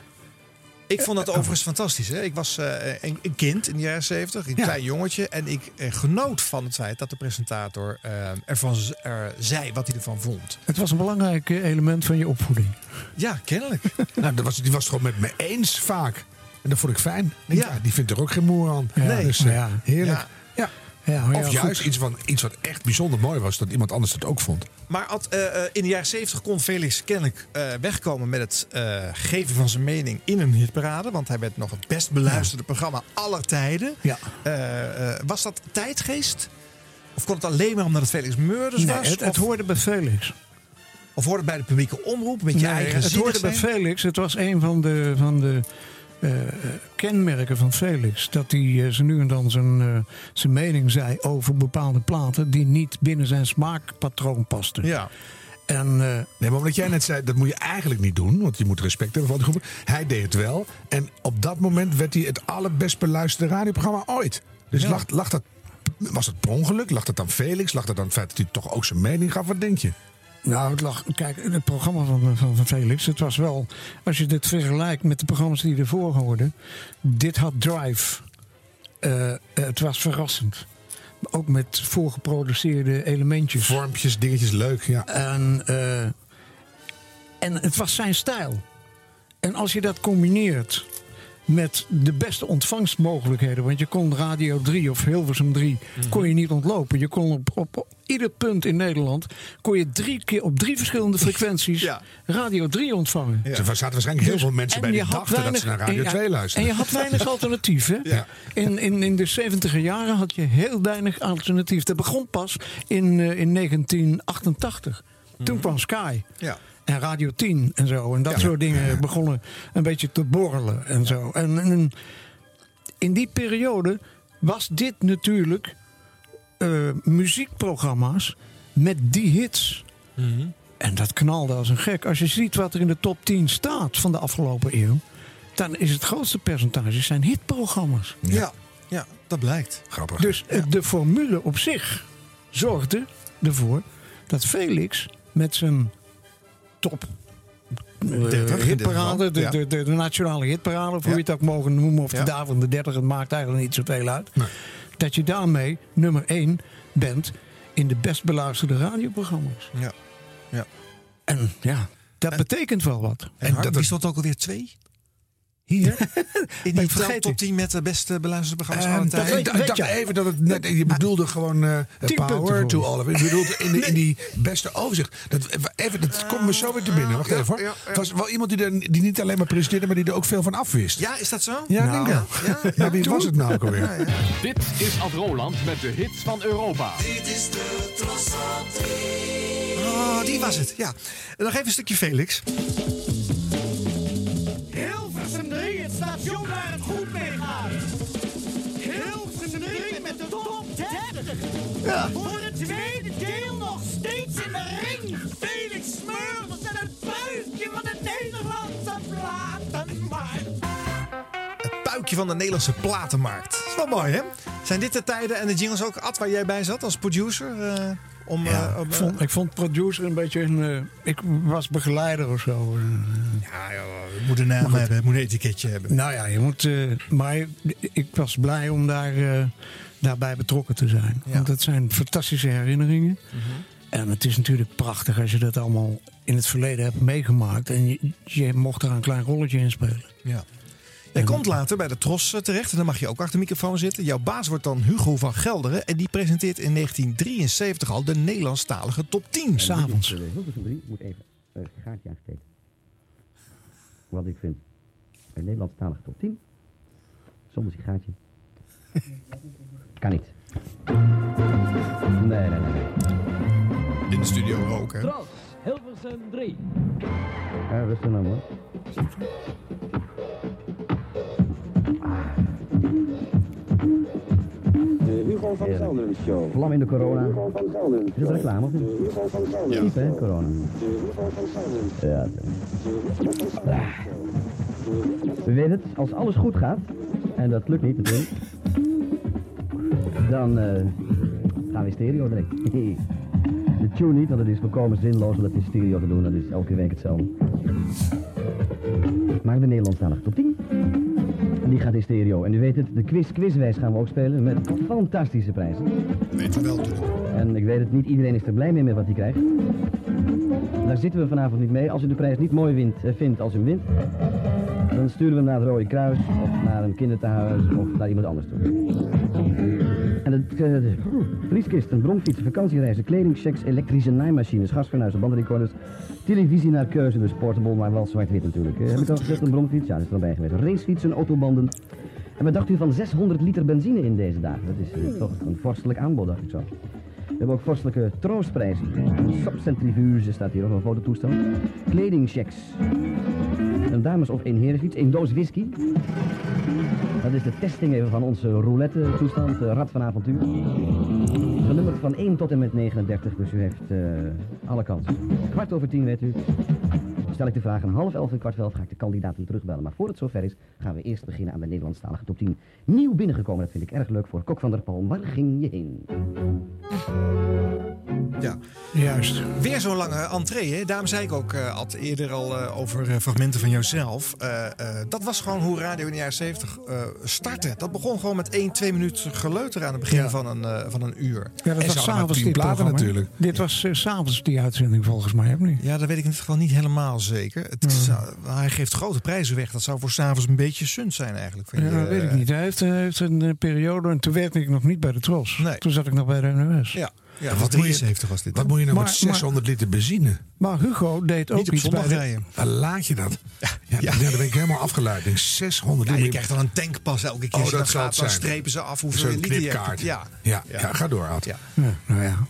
Ik vond dat overigens fantastisch. Hè? Ik was eh, een, een kind in de jaren 70, een klein jongetje. En ik eh, genoot van het feit dat de presentator eh, ervan er zei wat hij ervan vond. Het was een belangrijk element van je opvoeding. Ja, kennelijk. Nou, dat was, die was het gewoon met me eens vaak. En dat vond ik fijn. Ja. die vindt er ook geen moer aan. Nee. Dus, ja. heerlijk. Ja. Ja. Of juist goed. iets, van, iets wat echt bijzonder mooi was, dat iemand anders het ook vond. Maar Ad, eh, eh, in de jaren 70 kon Felix kennelijk eh, wegkomen met het eh, geven van zijn mening in een hitparade. Want hij werd nog het best beluisterde programma aller tijden. Ja. Eh, eh, was dat tijdgeest? Of kon het alleen maar omdat het Felix Meurders Nee, was? het, het hoorde bij Felix. of hoorde het bij de publieke omroep? Met je Nee, eigen het hoorde bij? Felix. Het was een van de, van de kenmerken van Felix. Dat hij eh, zo nu en dan zijn, eh, zijn mening zei over bepaalde platen die niet binnen zijn smaakpatroon pasten. Ja. En, eh, Nee, maar omdat jij net zei, dat moet je eigenlijk niet doen. Want je moet respect hebben voor die groepen. Hij deed het wel. En op dat moment werd hij het allerbest beluisterde radioprogramma ooit. Dus Ja. lag, lag dat, was het per ongeluk? Lag dat aan Felix? Lag dat aan het feit dat hij toch ook zijn mening gaf? Wat denk je? Nou, het lag, kijk, het programma van, van, van Felix, het was wel, als je dit vergelijkt met de programma's die ervoor hoorden, dit had drive. Eh, eh, het was verrassend. Ook met voorgeproduceerde elementjes. Vormpjes, dingetjes, leuk, ja. En, eh, en het was zijn stijl. En als je dat combineert met de beste ontvangstmogelijkheden. Want je kon Radio 3 of Hilversum 3 Mhm. kon je niet ontlopen. Je kon op, op ieder punt in Nederland kon je drie keer op drie verschillende frequenties Radio 3 ontvangen. Er zaten waarschijnlijk heel veel mensen en bij die dachten dat ze naar Radio en je- 2 luisterden. En je had weinig alternatief. Hè? Ja. In, in, in de 70 jaren had je heel weinig alternatief. Dat begon pas in, eh, in 1988. Toen kwam Sky. Ja. En Radio 10 en zo. En dat Ja. soort dingen begonnen een beetje te borrelen en zo. En, en in die periode was dit natuurlijk eh, muziekprogramma's met die hits. En dat knalde als een gek. Als je ziet wat er in de top 10 staat van de afgelopen eeuw, dan is het grootste percentage zijn hitprogramma's. Ja, ja dat blijkt. Grappig. Dus de formule op zich zorgde ervoor dat Felix met zijn top eh, 30 in dit hitparade, de, de, de, de nationale hitparade, of hoe je het ook mogen noemen, of de daar van de 30, het maakt eigenlijk niet zoveel uit. Dat je daarmee nummer 1 bent in de best beluisterde radioprogramma's. Ja. ja. En ja, dat betekent wel wat. En Harm, wie stond ook alweer twee? Hier? In die vergeten. top 10 met de beste beluisterde programma's van alle dat, tijden. ik, dacht even dat het net, je bedoelde gewoon eh, Tien punten power voor to all of it. Je bedoelde in, de, in die beste overzicht. Dat, even, dat komt me zo weer te binnen. Wacht even hoor. Het was wel iemand die, er, die niet alleen maar presenteerde, maar die er ook veel van afwist. Ja, is dat zo? Ja, Nou, denk ik. Ja, wie was het nou ook alweer? Dit is Ad Roland met de hits van Europa. Dit is de Oh, die was het. Ja. Nog even een stukje Felix. Ja. Voor het tweede deel nog steeds in de ring. Felix Smurfers en het buikje van de Nederlandse platenmarkt. Het puikje van de Nederlandse platenmarkt. Dat is wel mooi, hè? Zijn dit de tijden en de jingles ook, Ad, waar jij bij zat als producer? eh, om, Ja, eh, om, ik, vond, ik vond producer een beetje een. eh, ik was begeleider of zo. Ja, het moet een naam hebben, moet een etiketje hebben. Nou ja, je moet. eh, maar ik was blij om daar, eh, daarbij betrokken te zijn. Want het zijn fantastische herinneringen. En het is natuurlijk prachtig als je dat allemaal in het verleden hebt meegemaakt. En je, je mocht er een klein rolletje in spelen. Ja. Jij komt later bij de Tros eh, terecht en dan mag je ook achter de microfoon zitten. Jouw baas wordt dan Hugo van Gelderen en die presenteert in 1973 al de Nederlandstalige top 10. S'avonds. 3 moet even een gaatje aansteken. Wat ik vind. Een Nederlandstalige top 10. Zonder sigaartje. Kan niet. Nee, nee, nee. nee. In de studio roken. Tros, Hilversum 3. Ja, rustig nou hoor. Hugo van Gelderen Show. Vlam in de corona. Hugo van Gelderen Is dat reclame of niet? Hugo van Gelderen Type, hè, corona. De Hugo van Gelderen Ja. Ah. We weten het, als alles goed gaat, en dat lukt niet natuurlijk, dan eh, gaan we stereo direct. De tune niet, want het is volkomen zinloos om dat in stereo te doen, dat is elke week hetzelfde. Maar de Nederlandstalige top 10. En die gaat in stereo. En u weet het, de quiz quizwijs gaan we ook spelen met fantastische prijzen. Weet u wel En ik weet het, niet iedereen is er blij mee met wat hij krijgt. Daar zitten we vanavond niet mee. Als u de prijs niet mooi wint, eh, vindt als u hem wint, dan sturen we hem naar het Rode Kruis of naar een kinderthuis of naar iemand anders toe. Vrieskisten, bromfietsen, vakantiereizen, kledingchecks, elektrische naaimachines, gasfornuizen, bandenrecorders, televisie naar keuze, dus portable, maar wel zwart-wit natuurlijk. Eh, heb ik al gezegd, een bromfiets? Ja, dat is er bij geweest. Racefietsen, autobanden. En wat dacht u van 600 liter benzine in deze dagen? Dat is eh, toch een vorstelijk aanbod, dacht ik zo. We hebben ook vorstelijke troostprijzen. Een sapcentrifuge staat hier op een fototoestel. Kledingchecks. Een dames- of een herenfiets. Een doos whisky. Dat is de testing even van onze roulette-toestand, eh, Rad van Avontuur. Genummerd van 1 tot en met 39, dus u heeft eh, alle kansen. Kwart over 10 weet u. Stel ik de vraag een half elf en kwart voor elf ga ik de kandidaten terugbellen. Maar voor het zover is, gaan we eerst beginnen aan de Nederlandstalige top 10. Nieuw binnengekomen, dat vind ik erg leuk voor Kok van der Palm. Waar ging je heen? Ja. Juist. Weer zo'n lange entree. Hè? Daarom zei ik ook eh, Ad, eerder al eh, over eh, fragmenten van jouzelf. Eh, eh, dat was gewoon hoe radio in de jaren 70 eh startte. Dat begon gewoon met 1, 2 minuten geleuter aan het begin Ja. van, een, eh, van een uur. Ja, dat was s'avonds dit programma. Dit was s s'avonds die uitzending volgens mij, of niet? Ja, dat weet ik in ieder geval niet helemaal zeker. Het is, uh, hij geeft grote prijzen weg. Dat zou voor s'avonds een beetje sunt zijn eigenlijk. Vind Ja, je, dat weet ik eh, niet. Hij heeft, hij heeft een eh, periode, en toen werkte ik nog niet bij de Tros. Toen zat ik nog bij de NOS. Ja, ja wat wat moet je- 73 was dit. Wat moet je nou Maar- met 600 liter benzine? Maar Hugo deed ook iets bij de... Waar laat je dat? Ja, ja. dan ben ik helemaal afgeleid. Ik denk 600 Ja, liter. je krijgt dan een tankpas elke keer. Oh, als je dat gaat, dan strepen ze af hoeveel liter je hebt. Ja. Ja, ja, ga door, Ad. Ja. Ja, nou ja.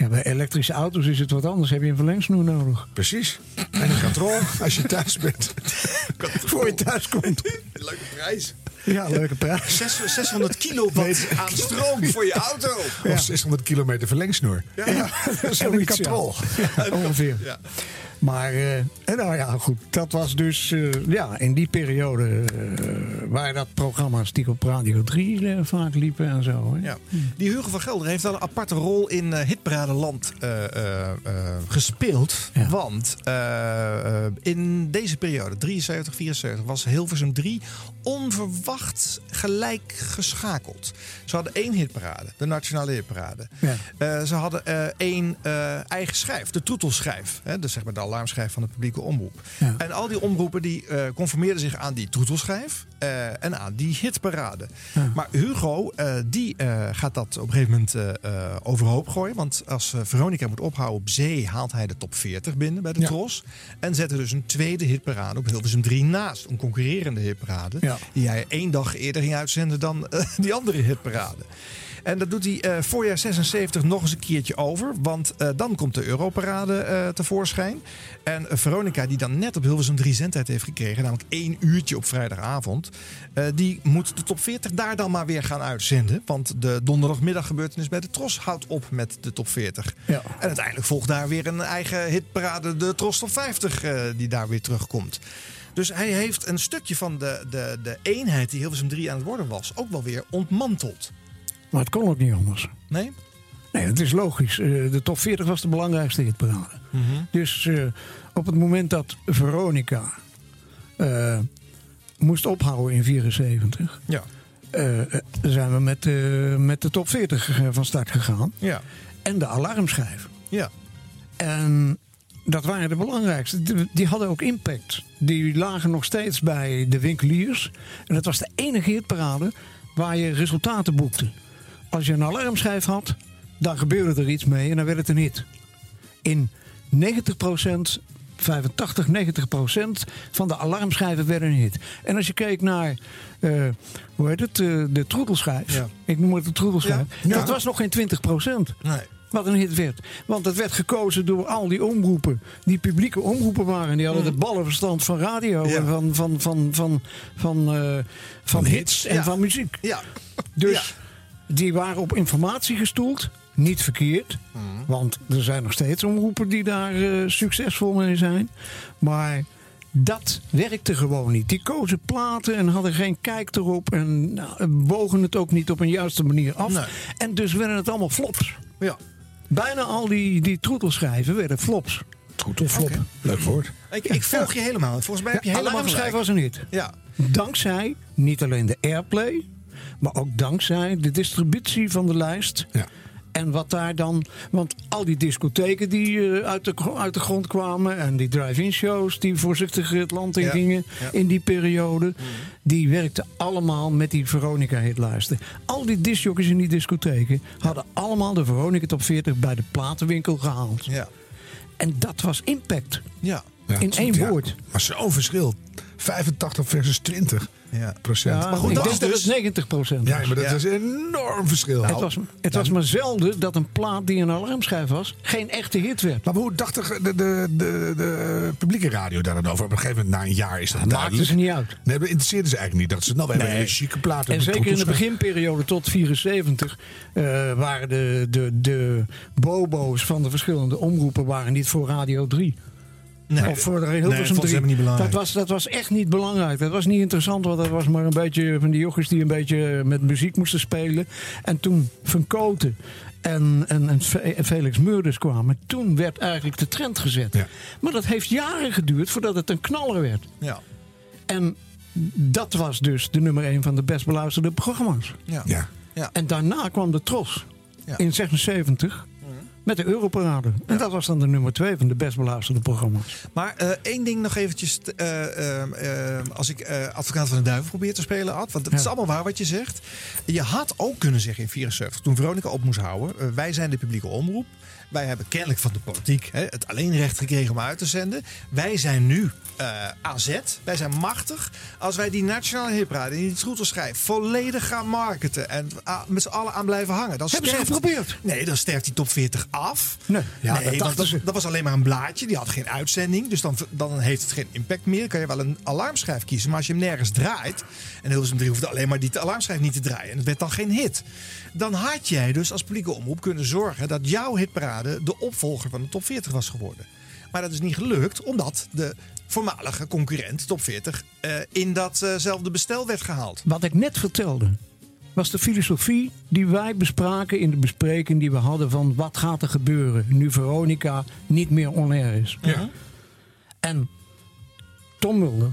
Ja, bij elektrische auto's is het wat anders. Heb je een verlengsnoer nodig. Precies. En een katrol als je thuis bent. Voor je thuis komt. Leuke prijs. Ja, leuke prijs. Zes- 600 kilowatt aan stroom voor je auto. Of 600 kilometer verlengsnoer. Ja, en een katrol. ja. Ongeveer. Maar, eh, en nou ja, goed. Dat was dus eh, ja, in die periode eh, waar dat programma's die op Radio 3 eh, vaak liepen en zo. Hè. Ja. Die Hugo van Gelder heeft wel een aparte rol in eh Hitparadeland gespeeld. Want in deze periode, 73, 74, was Hilversum 3 onverwacht gelijk geschakeld. Ze hadden één hitparade, de Nationale Hitparade. Ja. Ze hadden één eigen schijf, de troetelschijf. Hè, dus zeg maar de alarmschijf van de publieke omroep. Ja. En al die omroepen die eh, conformeerden zich aan die troetelschijf eh, en aan die hitparade. Maar Hugo, eh, die gaat dat op een gegeven moment overhoop gooien. Want als Veronica moet ophouden op zee, haalt hij de top 40 binnen bij de Ja. Tros. En zet er dus een tweede hitparade op Hilversum 3 naast. Een concurrerende hitparade. Die hij één dag eerder ging uitzenden dan die andere hitparade. En dat doet hij eh, voorjaar 76 nog eens een keertje over. Want eh, dan komt de Europarade eh, tevoorschijn. En Veronica, die dan net op Hilversum 3 zendtijd heeft gekregen... namelijk één uurtje op vrijdagavond... die moet de top 40 daar dan maar weer gaan uitzenden. Want de donderdagmiddaggebeurtenis bij de Tros houdt op met de top 40. Ja. En uiteindelijk volgt daar weer een eigen hitparade... de Tros top 50 eh, die daar weer terugkomt. Dus hij heeft een stukje van de, de, de eenheid die Hilversum 3 aan het worden was... ook wel weer ontmanteld. Maar het kon ook niet anders. Nee? Nee, het is logisch. Eh, de top 40 was de belangrijkste hitparade. Dus eh, op het moment dat Veronica eh, moest ophouden in 74... Ja. zijn we met, met de top 40 van start gegaan. Ja. En de alarmschijf. Ja. En dat waren de belangrijkste. Die- hadden ook impact. Die lagen nog steeds bij de winkeliers. En het was de enige hitparade waar je resultaten boekte. Als je een alarmschijf had, dan gebeurde er iets mee en dan werd het een hit. In 90%, 85, 90% van de alarmschijven werden een hit. En als je keek naar, eh, hoe heet het, eh, de troetelschijf. Ja. Ik noem het de troetelschijf. Ja. Ja. Dat was nog geen 20%. Nee. Wat een hit werd. Want het werd gekozen door al die omroepen. Die publieke omroepen waren. Die hadden het ballenverstand van radio. En van, van, van, van, van, eh, van, hits en Ja. van muziek. Ja. Dus die waren op informatie gestoeld. Niet verkeerd. Want er zijn nog steeds omroepen die daar eh, succesvol mee zijn. Maar dat werkte gewoon niet. Die kozen platen en hadden geen kijk erop. En nou, wogen het ook niet op een juiste manier af. Nee. En dus werden het allemaal flops. Ja. Bijna al die, die troetelschijven werden flops. Troetelflop. Leuk woord. Ik, ik volg je helemaal. Volgens mij heb je helemaal Alarmschijf gelijk. was een hit. Ja. Dankzij niet alleen de airplay, maar ook dankzij de distributie van de lijst. Ja. En wat daar dan. Want al die discotheken die eh, uit, de, uit de grond kwamen. en die drive-in shows die voorzichtig het land in gingen. ja. in die periode. die werkten allemaal met die Veronica-hitlijsten. Al die discjockeys in die discotheken. hadden allemaal de Veronica Top 40 bij de platenwinkel gehaald. Ja. En dat was impact. Ja. In één woord. Maar zo'n verschil. 85 versus 20 Ja. procent. Ja, maar goed, ik dat denk is dat dus... het 90 procent Ja, maar dat Ja. is een enorm verschil. Het was, het was maar zelden dat een plaat die een alarmschijf was, geen echte hit werd. Maar hoe dacht de, de, de, de, de publieke radio daar dan over? Op een gegeven moment, na een jaar, is dat Maakte duidelijk. ze niet uit. Nee, dat interesseerde ze eigenlijk niet. Dat ze, nou, we hebben Nee. een chique plaat. En zeker in de beginperiode tot 74 eh, waren de, de, de bobo's van de verschillende omroepen waren niet voor Radio 3. Nee. Of voor de Hilversum vonden ze 3. hem niet belangrijk. dat, was, dat was echt niet belangrijk. Dat was niet interessant, want dat was maar een beetje van die jochies die een beetje met muziek moesten spelen. En toen Van Koten en, en, en Fe- en Felix Meurders kwamen, toen werd eigenlijk de trend gezet. Ja. Maar dat heeft jaren geduurd voordat het een knaller werd. Ja. En dat was dus de nummer 1 van de best beluisterde programma's. Ja. Ja. Ja. En daarna kwam de Tros Ja. in 76 met de Europarade. En dat was dan de nummer twee van de best beluisterde programma's. Maar eh, één ding nog eventjes. eh, eh, als ik advocaat van de duivel probeer te spelen, Ad. Want het is allemaal waar wat je zegt. Je had ook kunnen zeggen in 74, toen Veronica op moest houden. wij zijn de publieke omroep. Wij hebben kennelijk van de politiek hè, het alleenrecht gekregen om uit te zenden. Wij zijn nu eh, AZ. Wij zijn machtig. Als wij die nationale hipraden die het goed schrijft volledig gaan marketen. En ah, met z'n allen aan blijven hangen. Dan Hebben ze sterft- geprobeerd? Nee, dan sterft die top 40 af. Nee, ja, nee dat dat, ze. dat was alleen maar een blaadje. Die had geen uitzending. Dus dan, dan heeft het geen impact meer. Dan kan je wel een alarmschijf kiezen. Maar als je hem nergens draait. En Hilversum 3 hoefde alleen maar die alarmschijf niet te draaien. En het werd dan geen hit. Dan had jij dus als publieke omroep kunnen zorgen. dat jouw hitparade de opvolger van de top 40 was geworden. Maar dat is niet gelukt. Omdat de voormalige concurrent, top 40, eh, in datzelfde bestel werd gehaald. Wat ik net vertelde, was de filosofie die wij bespraken in de bespreking die we hadden van wat gaat er gebeuren nu Veronica niet meer on-air is. En Tom Mulder,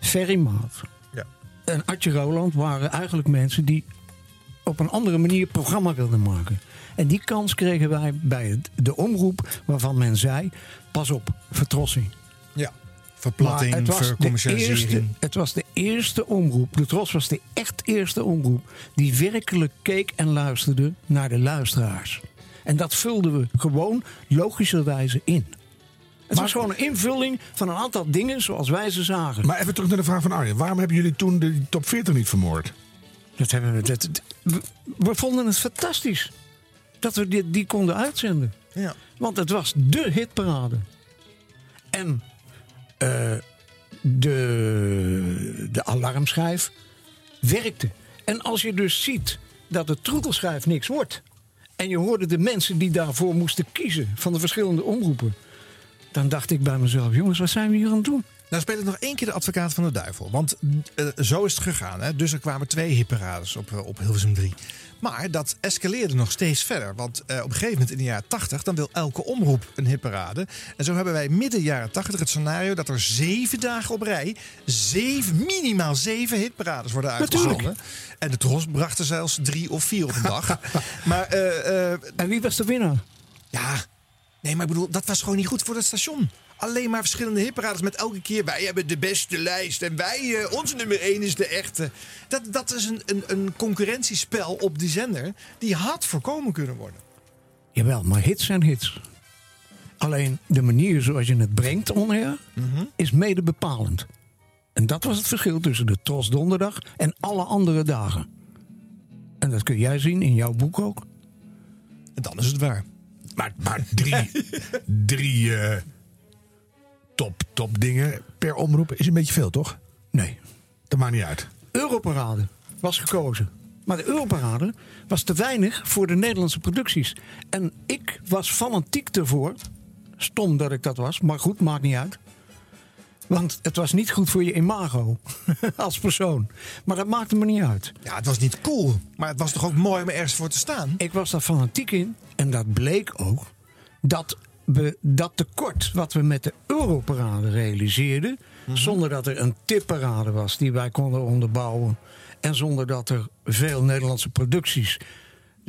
Ferry Maat Ja. en Adje Roland waren eigenlijk mensen die op een andere manier programma wilden maken. En die kans kregen wij bij de omroep waarvan men zei, pas op, vertrossing. Ja. Verplatting, het was de vercommercialisering. eerste- Het was de eerste omroep, de Tros was de echt eerste omroep... die werkelijk keek en luisterde naar de luisteraars. En dat vulden we gewoon logischerwijze in. Het was gewoon een invulling van een aantal dingen zoals wij ze zagen. Maar even terug naar de vraag van Arjen. Waarom hebben jullie toen de top 40 niet vermoord? Dat hebben we, dat, dat- we, we vonden het fantastisch dat we die, die konden uitzenden. Ja. Want het was de hitparade. En eh, de, de alarmschijf werkte. En als je dus ziet dat de troetelschijf niks wordt... en je hoorde de mensen die daarvoor moesten kiezen van de verschillende omroepen... dan dacht ik bij mezelf, jongens, wat zijn we hier aan het doen? Nou speel ik nog één keer de advocaat van de duivel. Want eh, zo is het gegaan. Hè? Dus er kwamen twee hitparades op, eh, op Hilversum 3. Maar dat escaleerde nog steeds verder. Want eh, op een gegeven moment in de jaren 80... dan wil elke omroep een hitparade. En zo hebben wij midden jaren 80 het scenario... dat er zeven dagen op rij... Zeven, minimaal zeven hitparades worden uitgezonden. En de Tros bracht er zelfs drie of vier op een dag. maar, en wie was de winnaar? Ja, nee, maar ik bedoel, dat was gewoon niet goed voor het station. Alleen maar verschillende hitparades met elke keer... wij hebben de beste lijst en wij, eh, onze nummer één is de echte. Dat, dat is een, een, een concurrentiespel op die zender... die had voorkomen kunnen worden. Jawel, maar hits zijn hits. Alleen de manier zoals je het brengt onair is mede bepalend. En dat was het verschil tussen de Tros Donderdag en alle andere dagen. En dat kun jij zien in jouw boek ook. En dan is het waar. Maar, maar drie, drie eh, top, top dingen per omroep is een beetje veel, toch? Nee. Dat maakt niet uit. Europarade was gekozen. Maar de Europarade was te weinig voor de Nederlandse producties. En ik was fanatiek ervoor. Stom dat ik dat was, maar goed, maakt niet uit. Want het was niet goed voor je imago als persoon. Maar dat maakte me niet uit. Ja, het was niet cool, maar het was toch ook mooi om ergens voor te staan? Ik was daar fanatiek in. En dat bleek ook dat we dat tekort wat we met de Europarade realiseerden... zonder dat er een tipparade was die wij konden onderbouwen... en zonder dat er veel Nederlandse producties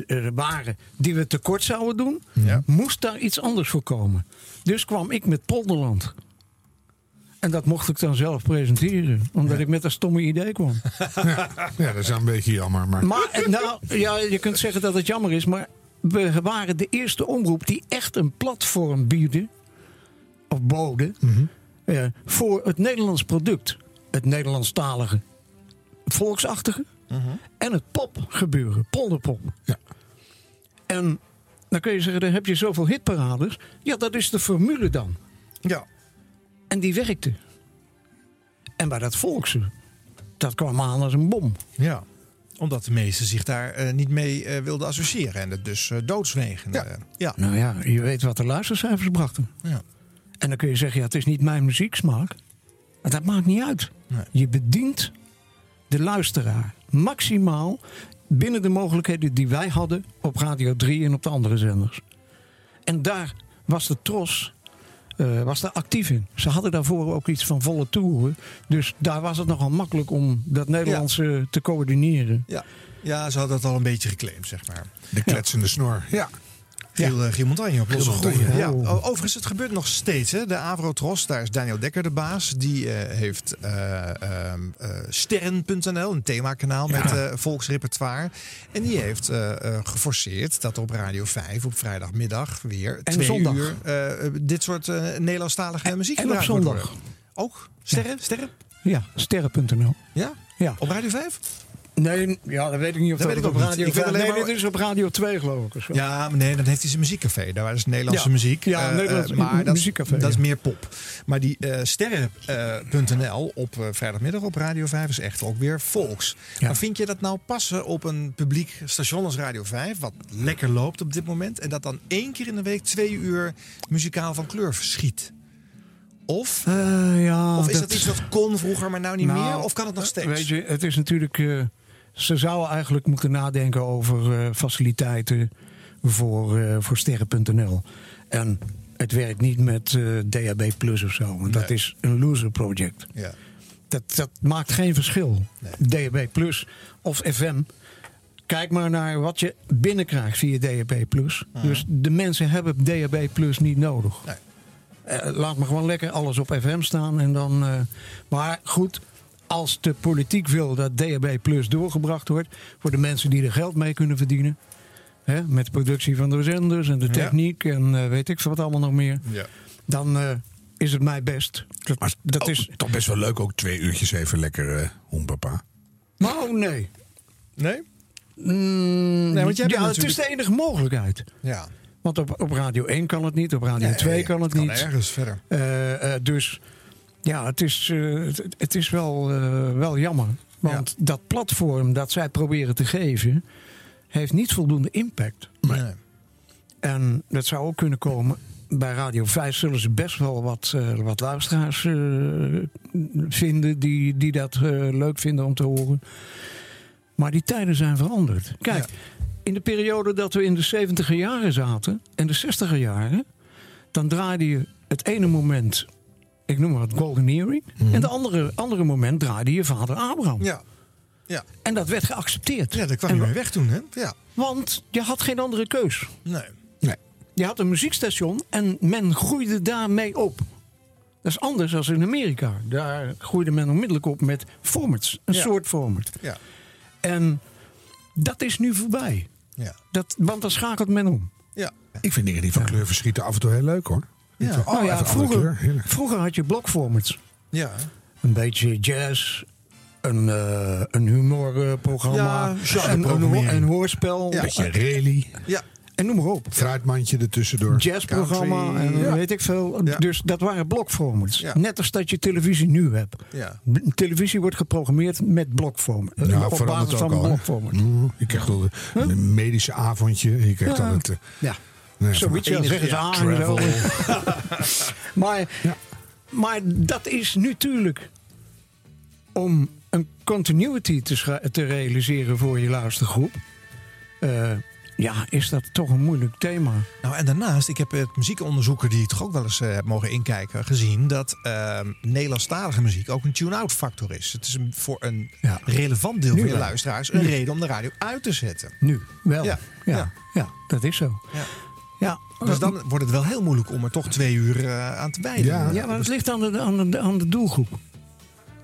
eh, waren die we tekort zouden doen... moest daar iets anders voor komen. Dus kwam ik met Polderland... En dat mocht ik dan zelf presenteren, omdat ik met een stomme idee kwam. Ja, dat is een beetje jammer. Maar, Maar eh, nou, ja, je kunt zeggen dat het jammer is, maar we waren de eerste omroep die echt een platform bieden, of boden, eh, voor het Nederlands product. Het Nederlandstalige, volksachtige en het popgebeuren, polderpop. Ja. En dan kun je zeggen, dan heb je zoveel hitparades. Ja, dat is de formule dan. Ja. En die werkte. En bij dat volkse, dat kwam aan als een bom. Ja, omdat de meesten zich daar eh, niet mee eh, wilden associëren. En het dus eh, doodzwegen. Ja. ja. Nou ja, je weet wat de luistercijfers brachten. Ja. En dan kun je zeggen, ja, het is niet mijn muzieksmaak. Maar dat maakt niet uit. Je bedient de luisteraar maximaal binnen de mogelijkheden die wij hadden op Radio 3 en op de andere zenders. En daar was de Tros eh, was daar actief in. Ze hadden daarvoor ook iets van volle toeren. Dus daar was het nogal makkelijk om dat Nederlandse te coördineren. Ja. ja, ze hadden dat al een beetje geclaimd, zeg maar. De kletsende snor. Ja. Giel, eh, Giel Montagne op losse groeven. Ja. Overigens, het gebeurt nog steeds. Hè. De Avrotros, daar is Daniel Dekker de baas. Die eh, heeft eh, ehm, eh, Sterren.nl, een themakanaal Ja. met eh, volksrepertoire. En die heeft eh, eh, geforceerd dat op Radio 5 op vrijdagmiddag weer En twee zondag. uur eh, eh, dit soort eh, Nederlandstalige muziek en op zondag. Ook? Sterren? Sterren? Ja, sterren.nl. Ja? Ja. Op Radio 5? Nee, ja, dat weet ik niet of Dat dat, weet ik op radio Ik weet 5 alleen Nee, dit is op radio 2 geloof ik. Of zo. Ja, maar nee, dan heeft hij zijn muziekcafé. Daar is Nederlandse Ja. muziek. Ja, Eh, Nederlandse eh, maar dat, is- muziekcafé, Dat is meer pop. Maar die eh sterren.nl op vrijdagmiddag op Radio 5 is echt ook weer volks. Maar vind je dat nou passen op een publiek station als Radio 5, wat lekker loopt op dit moment, en dat dan één keer in de week twee uur muzikaal van kleur verschiet? Of, ja, of is dat, iets dat kon vroeger, maar nou niet Nou, meer? Of kan het nog steeds? Weet je, het is natuurlijk. Ze zouden eigenlijk moeten nadenken over eh, faciliteiten voor, eh, voor sterren.nl. En het werkt niet met eh, DAB Plus of zo. Want dat is een loser project. Ja. Dat, dat maakt geen verschil. DAB Plus of FM. Kijk maar naar wat je binnenkrijgt via DAB Plus. Dus de mensen hebben DAB Plus niet nodig. Eh, laat me gewoon lekker alles op FM staan. En dan, maar goed, als de politiek wil dat DAB Plus doorgebracht wordt... voor de mensen die er geld mee kunnen verdienen... Hè, met de productie van de zenders en de Ja. techniek en eh, weet ik veel wat allemaal nog meer... Ja. dan eh, is het mij best. Dat, dat is... Toch best wel leuk ook twee uurtjes even lekker eh hoenpapa. Nou, nee. Nee? Mm, Nee, want jij ja, het is de enige mogelijkheid. Ja. Want op, op Radio 1 kan het niet, op Radio Nee, 2 kan het het kan niet. ergens verder. Dus ja, het is, eh, het, het is wel, eh, wel jammer. Want dat platform dat zij proberen te geven, heeft niet voldoende impact. Nee. En dat zou ook kunnen komen. Bij Radio 5 zullen ze best wel wat, eh, wat luisteraars eh, vinden die, die dat leuk vinden om te horen. Maar die tijden zijn veranderd. Kijk, in de periode dat we in de 70 jaren zaten en de 60 jaren, dan draaide je het ene moment, ik noem maar het Golden Earring, en de andere, andere moment draaide je vader Abraham. Ja. ja. En dat werd geaccepteerd. Ja, dat kwam En niet wa- meer weg toen, hè? Ja. Want je had geen andere keus. Nee. Nee. Je had een muziekstation en men groeide daarmee op. Dat is anders dan in Amerika. Daar groeide men onmiddellijk op met formats. Een Ja. soort format. Ja. En dat is nu voorbij. Ja. Dat, want dan schakelt men om. Ja. Ik vind dingen die van kleur verschieten af en toe heel leuk hoor. Ja. oh, Nou ja, vroeger, vroeger had je blokformats. Ja. Een beetje jazz. Een, eh, een humorprogramma. Ja, een, hoorspel. Een beetje rally. Ja. En noem maar op. Fruitmandje ertussendoor. jazzprogramma en Ja. weet ik veel. Ja. Dus dat waren blokformats. Ja. Net als dat je televisie nu hebt. Televisie wordt geprogrammeerd met blokformat. Ja, op verandert basis van al. hè. blokformat. Mm, Je krijgt wel een, medische avondje. Je krijgt Ja. dan het... eh, Ja. Nee, Zoiets, ja, zeggen ze aan en zo. maar, maar dat is natuurlijk om een continuity te, te realiseren voor je luistergroep. eh, ja, is dat toch een moeilijk thema. Nou, en daarnaast, ik heb het muziekonderzoeker die toch ook wel eens eh, heb mogen inkijken, gezien dat ehm Nederlandstalige muziek ook een tune-out factor is. Het is een, voor een relevant deel Nu van je wel. luisteraars een Nu. reden om de radio uit te zetten. Nu wel. Ja. Ja, Ja. ja. dat is zo. Ja. Ja, Dus dan wordt het wel heel moeilijk om er toch twee uur eh, aan te wijden. Ja. Ja, maar het ligt aan de, aan de, aan de doelgroep.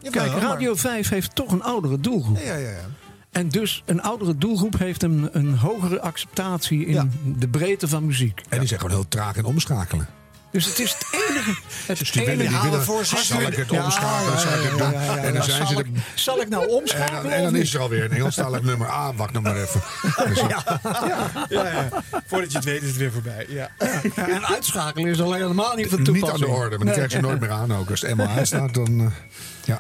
Jawel, Kijk, Radio 5 heeft toch een oudere doelgroep. Ja, ja, ja. En dus een oudere doelgroep heeft een, een hogere acceptatie in Ja. de breedte van muziek. En die zijn gewoon heel traag in omschakelen. Dus het is het enige. Het Dus die willen, enige die willen voor zich. zal ik het omschakelen, ja, zal ik het ja, doen? ja, ja, En dan zijn ze zal, er... ik, zal ik nou En omschakelen? dan, en dan is er alweer een Nederlandstalig nummer. Ah, wacht nog maar even. Dus, Ja, ja. Voordat je het weet is het weer voorbij. Ja. niet? En uitschakelen is alleen helemaal niet van niet toepassing. aan de orde, maar die Nee. krijg je nooit meer aan ook. Als het eenmaal aanstaat, dan... eh, ja.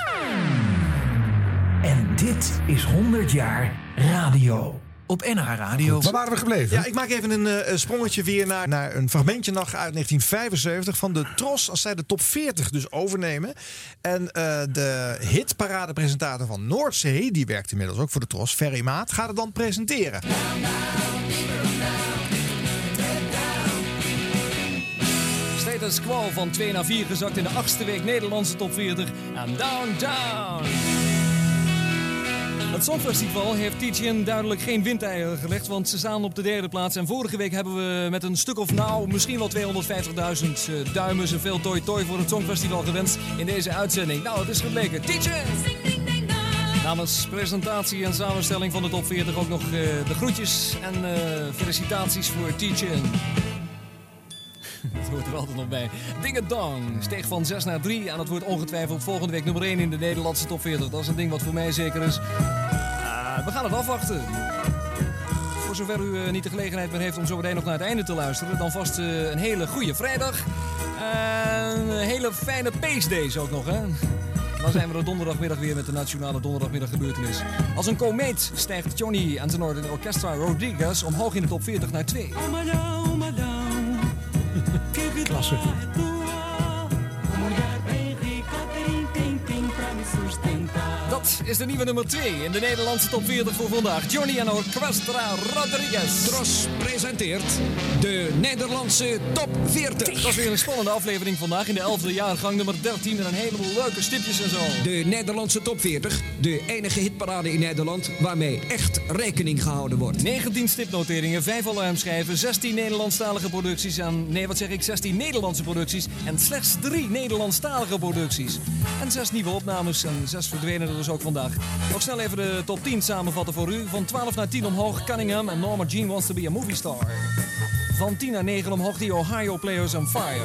En dit is 100 jaar radio. Op NH Radio. Waar waren we gebleven? Ja, ik maak even een eh, sprongetje weer naar, naar een fragmentje nog uit 1975 van de Tros. Als zij de top 40 dus overnemen. En eh, de hitparadepresentator van Noordzee, die werkt inmiddels ook voor de Tros, Ferry Maat, gaat het dan presenteren. Status quo van 2 naar 4 gezakt in de achtste week Nederlandse top 40. En down, down. Het Songfestival heeft Tietjen duidelijk geen windeieren gelegd, want ze staan op de derde plaats. En vorige week hebben we met een stuk of nou, misschien wel 250.000 eh, duimen zoveel toi toi voor het Songfestival gewenst in deze uitzending. Nou, het is gebleken. Tietjen! Namens presentatie en samenstelling van de top 40 ook nog eh, de groetjes en eh, felicitaties voor Tietjen. Hoort er altijd nog bij. Ding Dong steeg van 6 naar 3 en dat wordt ongetwijfeld volgende week nummer 1 in de Nederlandse top 40. Dat is een ding wat voor mij zeker is. Ah, we gaan het afwachten. Voor zover u eh, niet de gelegenheid meer heeft om zo meteen nog naar het einde te luisteren, dan vast eh, een hele goede vrijdag. En een hele fijne Pace ook nog, hè? Dan zijn we er donderdagmiddag weer met de nationale donderdagmiddag gebeurtenis. Als een komeet stijgt Johnny en zijn or- orchestra Rodriguez omhoog in de top 40 naar 2. Klasse. Dat is de nieuwe nummer 2 in de Nederlandse top 40 voor vandaag. Johnny en Orchestra Rodriguez. Tros presenteert de Nederlandse top 40. Het was weer een spannende aflevering vandaag in de 11e jaargang nummer 13 met een heleboel leuke stipjes en zo. De Nederlandse top 40, de enige hitparade in Nederland waarmee echt rekening gehouden wordt. 19 stipnoteringen, 5 alarmschijven, 16 Nederlandstalige producties en... Nee, wat zeg ik? 16 Nederlandse producties en slechts 3 Nederlandstalige producties. En 6 nieuwe opnames en 6 verdwenen er ook vandaag. Nog snel even de top 10 samenvatten voor u. Van 12 naar 10 omhoog Cunningham en Norma Jean Wants to be a Movie Star. Van 10 naar 9 omhoog de Ohio Players on Fire.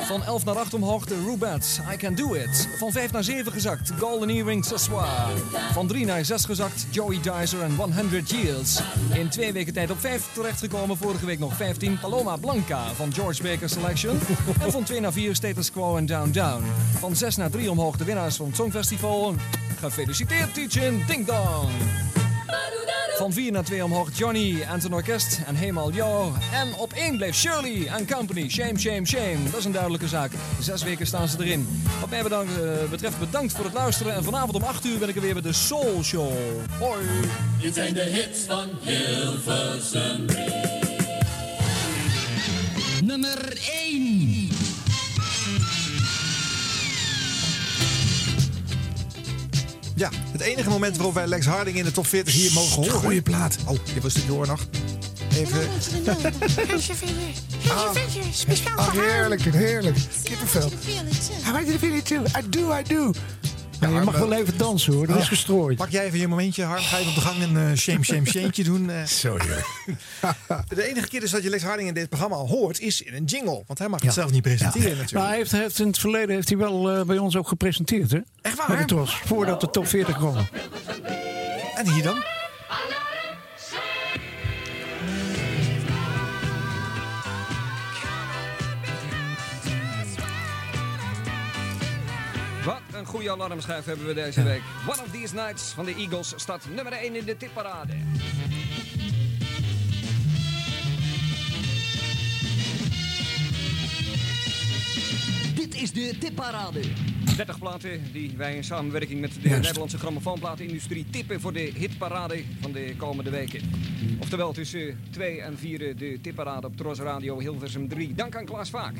Van 11 naar 8 omhoog de Rubettes, I Can Do It. Van 5 naar 7 gezakt, Golden Earring Sassoir. Van 3 naar 6 gezakt, Joey Dicer en 100 Years. In twee weken tijd op 5 terechtgekomen, vorige week nog 15. Paloma Blanca van George Baker Selection. En van 2 naar 4 Status Quo en Down Down. Van 6 naar 3 omhoog de winnaars van het Songfestival. Gefeliciteerd, Tietjen, ding dong! Van 4 naar 2 omhoog Johnny en zijn orkest en Hemal Yo. En op 1 bleef Shirley en Company. Shame, shame, shame. Dat is een duidelijke zaak. Zes weken staan ze erin. Wat mij bedankt, eh, betreft bedankt voor het luisteren. En vanavond om 8 uur ben ik er weer met de Soul Show. Hoi. Dit zijn de hits van Hilversum. Nummer 1. Ja, het enige moment waarop wij Lex Harding in de top 40 hier mogen horen. goeie plaat. Oh, dit was de door nog. Even. Speciaal Ah, haar. heerlijk, heerlijk. Kippenvel. I want you to feel it too. I do, I do. Ja, je mag wel even dansen hoor, dat is gestrooid. Pak jij even je momentje, Harm. Ga je op de gang een eh, shame, shame, shame'tje doen. eh. Zo heerlijk. De enige keer dus dat je Lex Harding in dit programma al hoort, is in een jingle. Want hij mag het zelf niet presenteren natuurlijk. Maar hij heeft, heeft in het verleden heeft hij wel eh, bij ons ook gepresenteerd, hè? Echt waar? De Tros, voordat de top 40 kwam. En hier dan? Goede alarmschijf hebben we deze week. One of These Nights van de Eagles staat nummer 1 in de tipparade. Dit is de tipparade. 30 platen die wij in samenwerking met de Juist. Nederlandse grammofoonplatenindustrie tippen voor de hitparade van de komende weken. Oftewel tussen 2 en 4 de tipparade op Tros Radio Hilversum 3. Dank aan Klaas Vaak.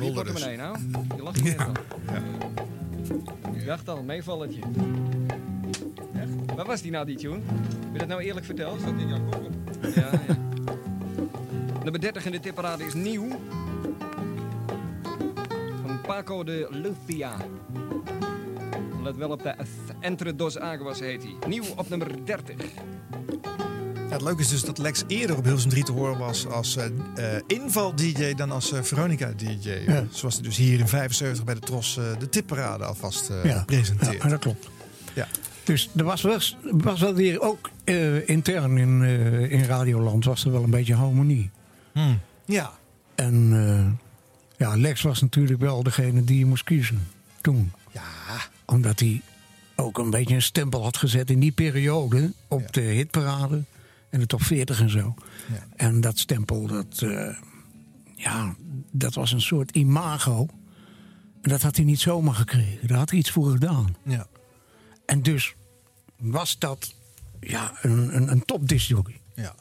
Die portemonnee nou. Je lacht niet al. Ik dacht al, meevalletje. Echt? Waar was die nou, die tune? Heb je dat nou eerlijk verteld? Zat in jouw koffer. Ja, ja. Nummer 30 in de tipparade is nieuw. Van Paco de Lucia. Let wel op de Entre dos Aguas heet hij. Nieuw op nummer 30. Het leuke is dus dat Lex eerder op Hilversum 3 te horen was als eh, eh, inval-dj dan als eh, Veronica-dj. Ja. Zoals hij dus hier in 75 bij de Tros de tipparade alvast Ja. presenteert. Ja, dat klopt. Ja. Dus er was wel, was wel weer ook intern in, in Radioland was er wel een beetje harmonie. Hmm. Ja. En ja, Lex was natuurlijk wel degene die je moest kiezen toen. Ja. Omdat hij ook een beetje een stempel had gezet in die periode op de hitparade en de top 40 en zo. Ja. En dat stempel, dat, eh, ja, dat was een soort imago. En dat had hij niet zomaar gekregen. Daar had hij iets voor gedaan. Ja. En dus was dat ja, een, een, een top. Ja.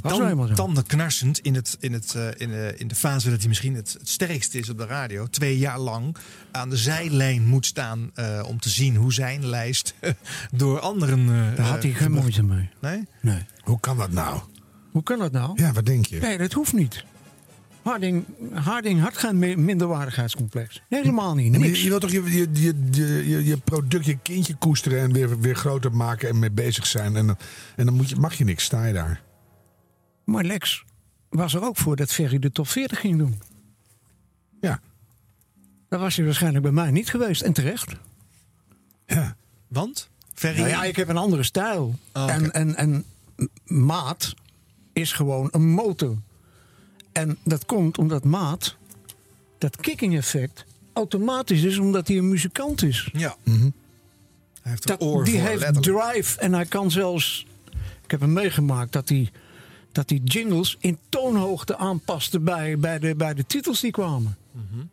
Die tanden knarsend in, het, in, het, eh, in, de, in de fase dat hij misschien het, het sterkste is op de radio. Twee jaar lang aan de zijlijn moet staan eh, om te zien hoe zijn lijst door anderen. eh, Daar had hij eh, geen moeite mee. Nee? Nee. Hoe kan dat nou? Hoe kan dat nou? Ja, wat denk je? Nee, dat hoeft niet. Harding, Harding had geen mi- minderwaardigheidscomplex. Helemaal niet. Nee, maar Niks. je, je wilt toch je, je, je, je, product, je kindje koesteren en weer, weer groter maken en mee bezig zijn. En, dan- en dan moet je, mag je niks, sta je daar. Maar Lex was er ook voor dat Ferry de top 40 ging doen. Ja. Dat was hij waarschijnlijk bij mij niet geweest. En terecht. Ja. Want? Ferry? Nou ja, ik heb een andere stijl. Oh, en, en, en Maat is gewoon een motor. En dat komt omdat Maat, dat kicking effect, automatisch is omdat hij een muzikant is. Ja. Hij heeft een Dat, oor die voor, heeft letterlijk. drive en hij kan zelfs. Ik heb hem meegemaakt dat hij, dat hij jingles in toonhoogte aanpaste bij, bij, de, bij de titels die kwamen. Mhm.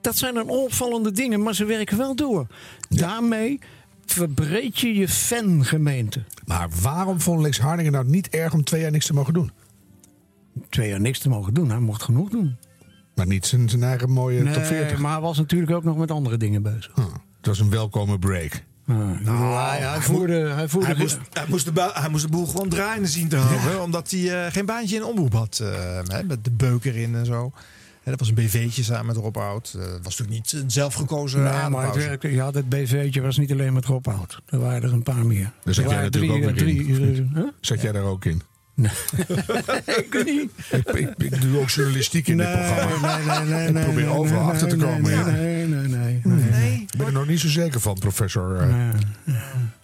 Dat zijn dan opvallende dingen, maar ze werken wel door. Daarmee verbreed je je fangemeente. Maar waarom vond Lex Harding het nou niet erg om twee jaar niks te mogen doen? Twee jaar niks te mogen doen, hij mocht genoeg doen. Maar niet zijn, zijn eigen mooie top Nee, 40. maar hij was natuurlijk ook nog met andere dingen bezig. Het was een welkome break. Hij, hij voerde, hij voerde Hij moest, hij, moest de hij moest de boel gewoon draaiende zien te houden. Omdat hij eh, geen baantje in de omroep had. eh, hè, met de beuker in en zo. En dat was een BV'tje samen met Rob Oud. Eh, dat was natuurlijk niet een zelfgekozen Nee, maar het werkte- ja, dat BV'tje was niet alleen met Rob Hout. Er waren er een paar meer. Daar zat Er jij ook drie, weer in. drie, huh? Zat jij daar ook in? ik niet. Ik, ik, ik doe ook journalistiek in dit programma. Nee, nee, nee, ik nee, probeer nee, overal nee, achter te nee, komen. nee, ja. nee, nee, nee, nee. Ik ben er nog niet zo zeker van, professor uh,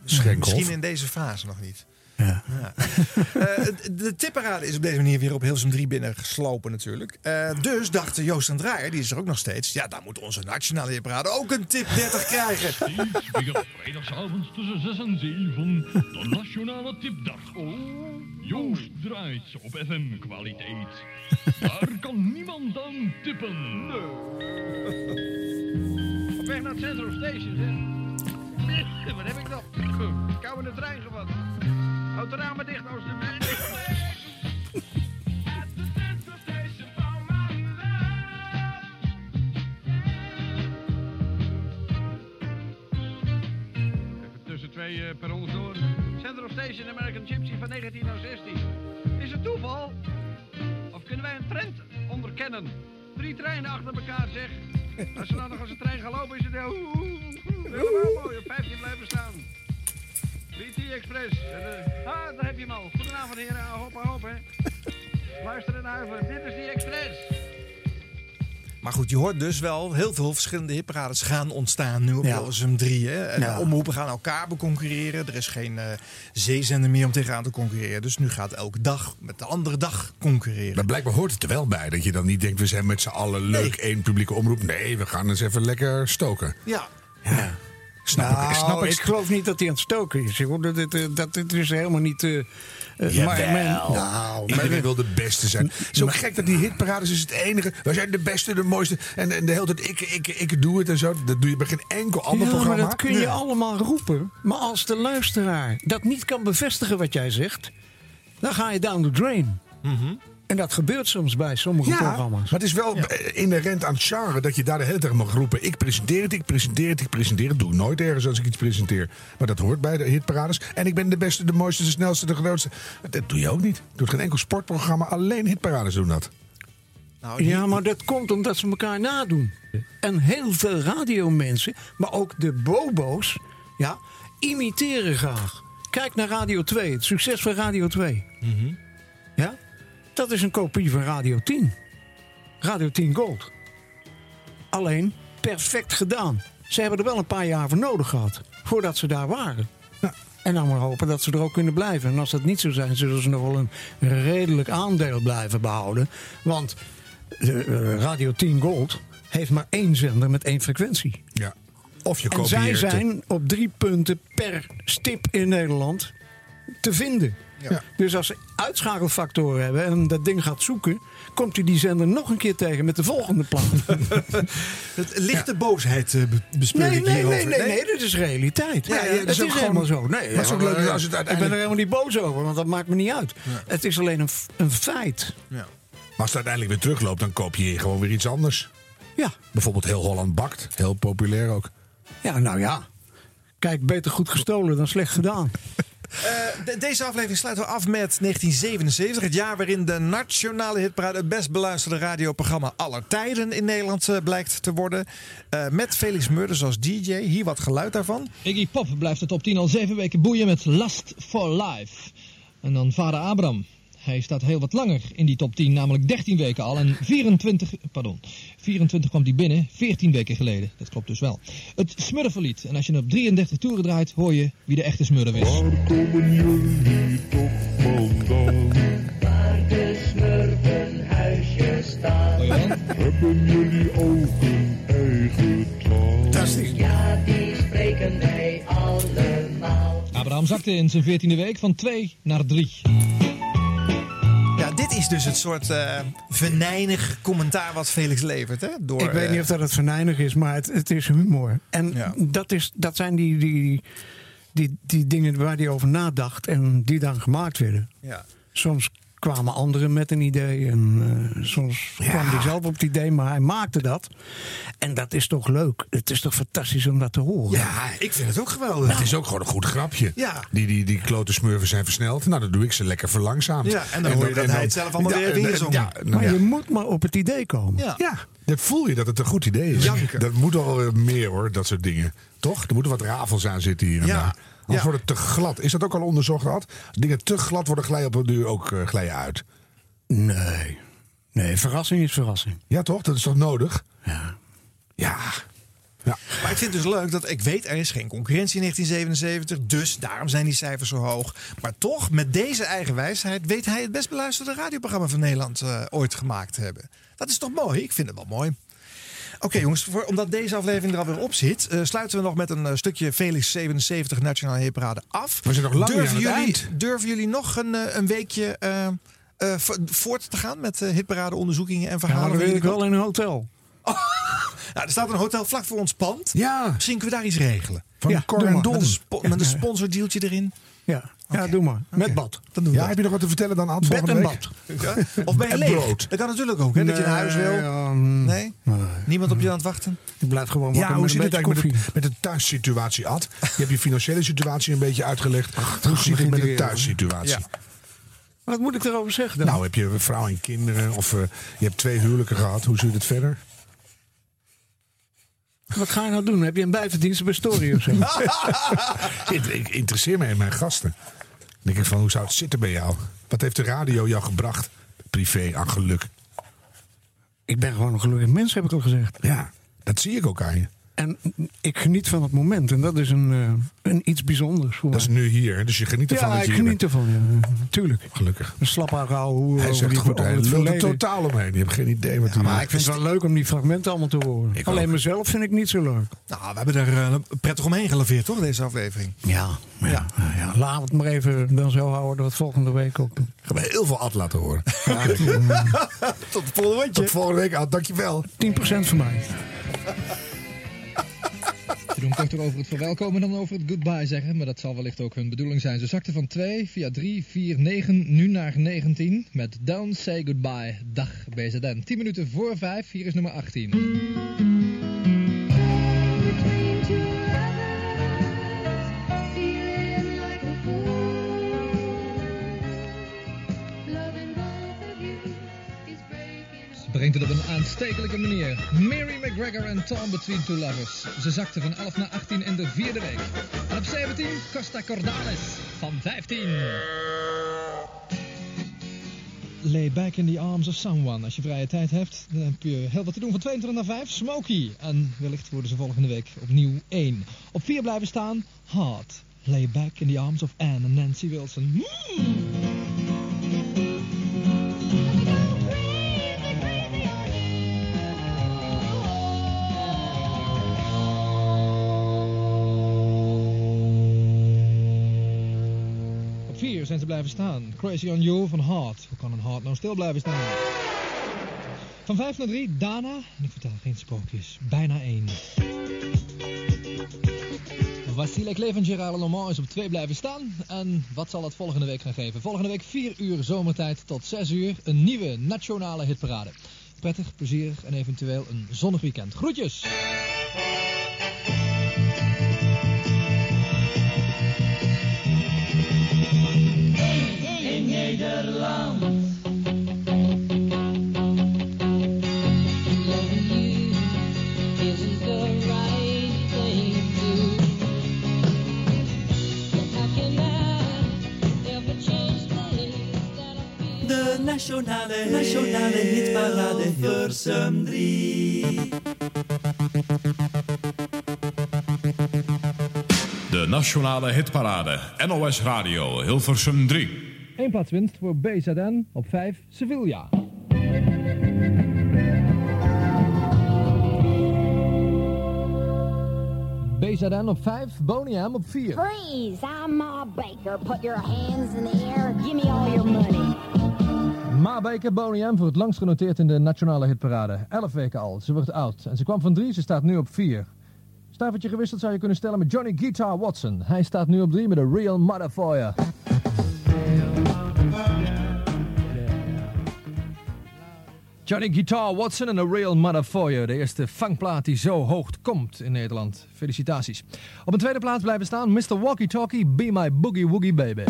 Schenkhoff. Misschien in deze fase nog niet. Ja. Eh, de tipparade is op deze manier weer op Hilsum 3 binnengeslopen natuurlijk. Eh, dus dachten Joost en Draaier, die is er ook nog steeds. Ja, daar moet onze nationale tipparade ook een tip 30 krijgen. Vrijdagavond tussen 6 en 7, de Nationale Tipdag. Joost draait op FM-kwaliteit. Daar kan niemand aan tippen. Op weg naar het Central Station, hè? Wat heb ik nog? Kou in de trein gevat. Houd de ramen dicht, alstublieft. Even tussen twee eh, perrons door. Central Station American Gypsy van 1916. Is het toeval? Of kunnen wij een trend onderkennen? Drie treinen achter elkaar, zeg. Als ze dan nog als een trein gaan lopen, is het... heel- Helemaal mooi, op 15 blijven staan. 3T Express. Eh, ah, daar heb je hem al. Goedenavond, heren. Ah, Hop, hop, hè. Luister en huiver. Dit is die Express. Maar goed, je hoort dus wel heel veel verschillende hitparades gaan ontstaan nu op Ja. Hilversum 3. Hè? En Ja. omroepen gaan elkaar beconcurreren. Er is geen eh, zeezender meer om tegenaan te concurreren. Dus nu gaat elke dag met de andere dag concurreren. Maar blijkbaar hoort het er wel bij. Dat je dan niet denkt, we zijn met z'n allen leuk één publieke omroep. Nee, we gaan eens even lekker stoken. Ja. Snap nou, ik, snap ik. ik geloof niet dat hij aan het stoken is. Dat, dat, dat, dat het is helemaal niet... eh, eh, maar, Jawel. men- nou, Iedereen maar- wil de beste zijn. Het is ook gek dat die hitparades is het enige. Wij zijn de beste, de mooiste. En, en de hele tijd ik, ik, ik doe het en zo. Dat doe je bij geen enkel ander ja, programma. maar dat kun je Nee. allemaal roepen. Maar als de luisteraar dat niet kan bevestigen wat jij zegt... dan ga je down the drain. En dat gebeurt soms bij sommige Ja, programma's. maar het is wel eh, inherent aan het genre dat je daar de hele tijd mag roepen. Ik presenteer het, ik presenteer het, ik presenteer het. Doe nooit ergens als ik iets presenteer. Maar dat hoort bij de hitparades. En ik ben de beste, de mooiste, de snelste, de grootste. Dat doe je ook niet. Doet geen enkel sportprogramma. Alleen hitparades doen dat. Nou, Ja, maar dat komt omdat ze elkaar nadoen. En heel veel radiomensen, maar ook de bobo's, ja, imiteren graag. Kijk naar Radio 2, het succes van Radio 2. Ja? Dat is een kopie van Radio 10. Radio 10 Gold. Alleen perfect gedaan. Ze hebben er wel een paar jaar voor nodig gehad voordat ze daar waren. En dan maar hopen dat ze er ook kunnen blijven. En als dat niet zo zijn, zullen ze nog wel een redelijk aandeel blijven behouden. Want eh, eh, Radio 10 Gold heeft maar één zender met één frequentie. Ja. Of je En zij zijn op drie punten per stip in Nederland te vinden. Ja. Dus als ze uitschakelfactoren hebben en dat ding gaat zoeken, komt u die zender nog een keer tegen met de volgende plaat. Het lichte boosheid eh, be- bespeur Nee, ik nee, hierover. nee, nee, nee, dit is realiteit. Ja, het dat is, gewoon- helemaal zo. Nee, Maar het is ook leuk als het Ik ben er helemaal niet boos over, want dat maakt me niet uit. Het is alleen een, een feit. Ja. Maar als het uiteindelijk weer terugloopt, dan koop je hier gewoon weer iets anders. Ja. Bijvoorbeeld heel Holland bakt. Heel populair ook. Ja, nou ja. Kijk, beter goed gestolen dan slecht gedaan. Eh, de- deze aflevering sluiten we af met 1977. Het jaar waarin de nationale hitparade het best beluisterde radioprogramma aller tijden in Nederland eh, blijkt te worden. Eh, met Felix Murders als DJ. Hier wat geluid daarvan. Iggy Pop blijft de top 10 al zeven weken boeien met Last for Life. En dan vader Abraham. Hij staat heel wat langer in die top 10, namelijk 13 weken al. En 24, pardon, 24 kwam hij binnen, 14 weken geleden. Dat klopt dus wel. Het Smurfenlied. En als je hem op 33 toeren draait, hoor je wie de echte Smurf is. komen jullie toch vandaan? Waar de smurfenhuisjes staan. Hebben jullie ook een eigen taal? Ja, die spreken wij allemaal. Abraham zakte in zijn 14e week van 2 naar 3. Dit is dus het soort eh venijnig commentaar wat Felix levert. Hè? Door, ik weet eh, niet of dat het venijnig is, maar het, het is humor. En dat, is, dat zijn die, die, die, die dingen waar hij over nadacht en die dan gemaakt werden. Ja. Soms kwamen anderen met een idee en eh, soms kwam hij zelf op het idee, maar hij maakte dat. En dat is toch leuk. Het is toch fantastisch om dat te horen. Ja, ik vind het ook geweldig. Het is ook gewoon een goed grapje. Ja. Die, die, die klote smurfen zijn versneld. Nou, dan doe ik ze lekker verlangzaamd. Ja, en dan hoor je dat hij het zelf allemaal weer ingezongen. Ja, nou maar ja. je moet maar op het idee komen. Ja. Dat voel je dat het een goed idee is. Janken. Dat moet al eh, meer hoor, dat soort dingen. Toch? Er moeten wat rafels aan zitten hier en Ja. daar. Anders Ja. wordt het te glad. Is dat ook al onderzocht gehad? Dingen te glad worden glijden op een duur ook eh, glijden uit. Nee. Nee, verrassing is verrassing. Ja, toch? Dat is toch nodig? Ja. Ja. ja. Maar ik vind het dus leuk dat ik weet er is geen concurrentie in 1977. Dus daarom zijn die cijfers zo hoog. Maar toch, met deze eigen wijsheid weet hij het best beluisterde radioprogramma van Nederland eh, ooit gemaakt te hebben. Dat is toch mooi? Ik vind het wel mooi. Oké jongens, voor, omdat deze aflevering er alweer op zit, eh, sluiten we nog met een eh, stukje Felix 77 Nationale Hitparade af. We zijn nog lang durven jullie, eind. Durven jullie nog een, eh, een weekje vo- voort te gaan met eh, hitparade onderzoekingen en verhalen? van wil ik wel in een hotel. nou, er staat een hotel vlak voor ons pand. Ja. Misschien kunnen we daar iets regelen. Van Ja, Cor en. Don. Met een, spo- met een sponsordealtje erin. Ja, ja doe maar. Met bad. Dan doen we Ja, heb je nog wat te vertellen dan, Ad, Bed volgende en week? bad. Ja? Of ben je leeg? brood. Dat kan natuurlijk ook, hè? dat je naar huis wil. um, Nee? Niemand op je aan het wachten? Ik blijf gewoon wakker Ja, hoe met een zit het beetje eigenlijk koffie. met de, met de thuissituatie, Ad? Je hebt je financiële situatie een beetje uitgelegd. hoe zit het met de thuissituatie? Ja. Wat moet ik erover zeggen dan? Nou, heb je een vrouw en kinderen of eh, je hebt twee huwelijken gehad. Hoe zit het verder? Wat ga je nou doen? Heb je een bijverdienste bij Story of zo? ik, ik interesseer me in mijn gasten. Denk ik van, hoe zou het zitten bij jou? Wat heeft de radio jou gebracht? Privé aan geluk. ik ben gewoon een gelukkig mens, heb ik al gezegd. Ja, dat zie ik ook aan je. En ik geniet van het moment. En dat is een, eh, een iets bijzonders voor Dat is nu hier, dus je geniet ervan Ja, dat je ik geniet ervan, ja. Tuurlijk. Gelukkig. Een slap ouwe hoe Hij zegt die goed, hij lult er totaal omheen. Je hebt geen idee wat hij Maar ik vind het wel leuk om die fragmenten allemaal te horen. Ik Alleen ook. mezelf vind ik niet zo leuk. Nou, we hebben er eh, prettig omheen gelaveerd, toch, deze aflevering? Ja, ja, ja. ja. Laten we het maar even dan zo houden dat we het volgende week ook doen. Gaan we heel veel Ad laten horen. Tot het volgende Tot volgende week, Ad. Dankjewel. 10% van mij. Ze doen korter over het verwelkomen dan over het goodbye zeggen, maar dat zal wellicht ook hun bedoeling zijn. Ze zakten van 2 via 3, 4, 9, nu naar 19 met Don't Say Goodbye. Dag BZN. 10 minuten voor 5, hier is nummer 18. Brengt het op een aanstekelijke manier. Mary McGregor en Tom Between Two Lovers. Ze zakten van 11 naar 18 in de vierde week. En op 17 Costa Cordalis van 15. Lay back in the arms of someone. Als je vrije tijd hebt, dan heb je heel wat te doen. Van 22 naar 5, Smokey. En wellicht worden ze volgende week opnieuw 1. Op 4 blijven staan, Hard. Lay back in the arms of Anne en Nancy Wilson. Hmm. Op 4 zijn ze blijven staan. Crazy on You van Hart. Hoe kan een Hart nou stil blijven staan? Van 5 naar 3, Dana. En ik vertel geen sprookjes. Bijna 1. Vasile Kleef en Lenormand is op 2 blijven staan. En wat zal het volgende week gaan geven? Volgende week 4 uur zomertijd tot 6 uur. Een nieuwe nationale hitparade. Prettig, plezierig en eventueel een zonnig weekend. Groetjes! Nationale, nationale hitparade Hilversum 3. De Nationale Hitparade. NOS Radio Hilversum 3. Eén plaats winst voor BZN op 5 Sevilla. BZN op 5, Boneyam op 4. Freeze! I'm Ma Baker. Put your hands in the air. Give me all your money. Ma Baker Boneyam voor het langst genoteerd in de nationale hitparade. 11 weken al, ze wordt oud. En ze kwam van 3, ze staat nu op 4. Stuivertje gewisseld zou je kunnen stellen met Johnny Guitar Watson. Hij staat nu op 3 met een Real Motherfucker. Johnny Guitar Watson en A Real Motherfucker. De eerste funkplaat die zo hoog komt in Nederland. Felicitaties. Op een tweede plaats blijven staan Mr. Walkie Talkie, Be My Boogie Woogie Baby.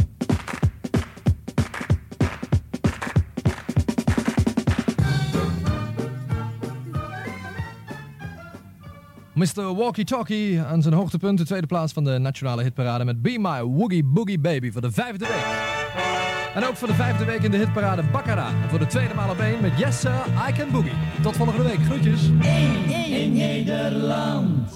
Mr. Walkie Talkie aan zijn hoogtepunt. De tweede plaats van de nationale hitparade met Be My Woogie Boogie Baby voor de vijfde week. En ook voor de vijfde week in de hitparade Baccara. En voor de tweede maal op één met Yes Sir, I Can Boogie. Tot volgende week. Groetjes. in Nederland.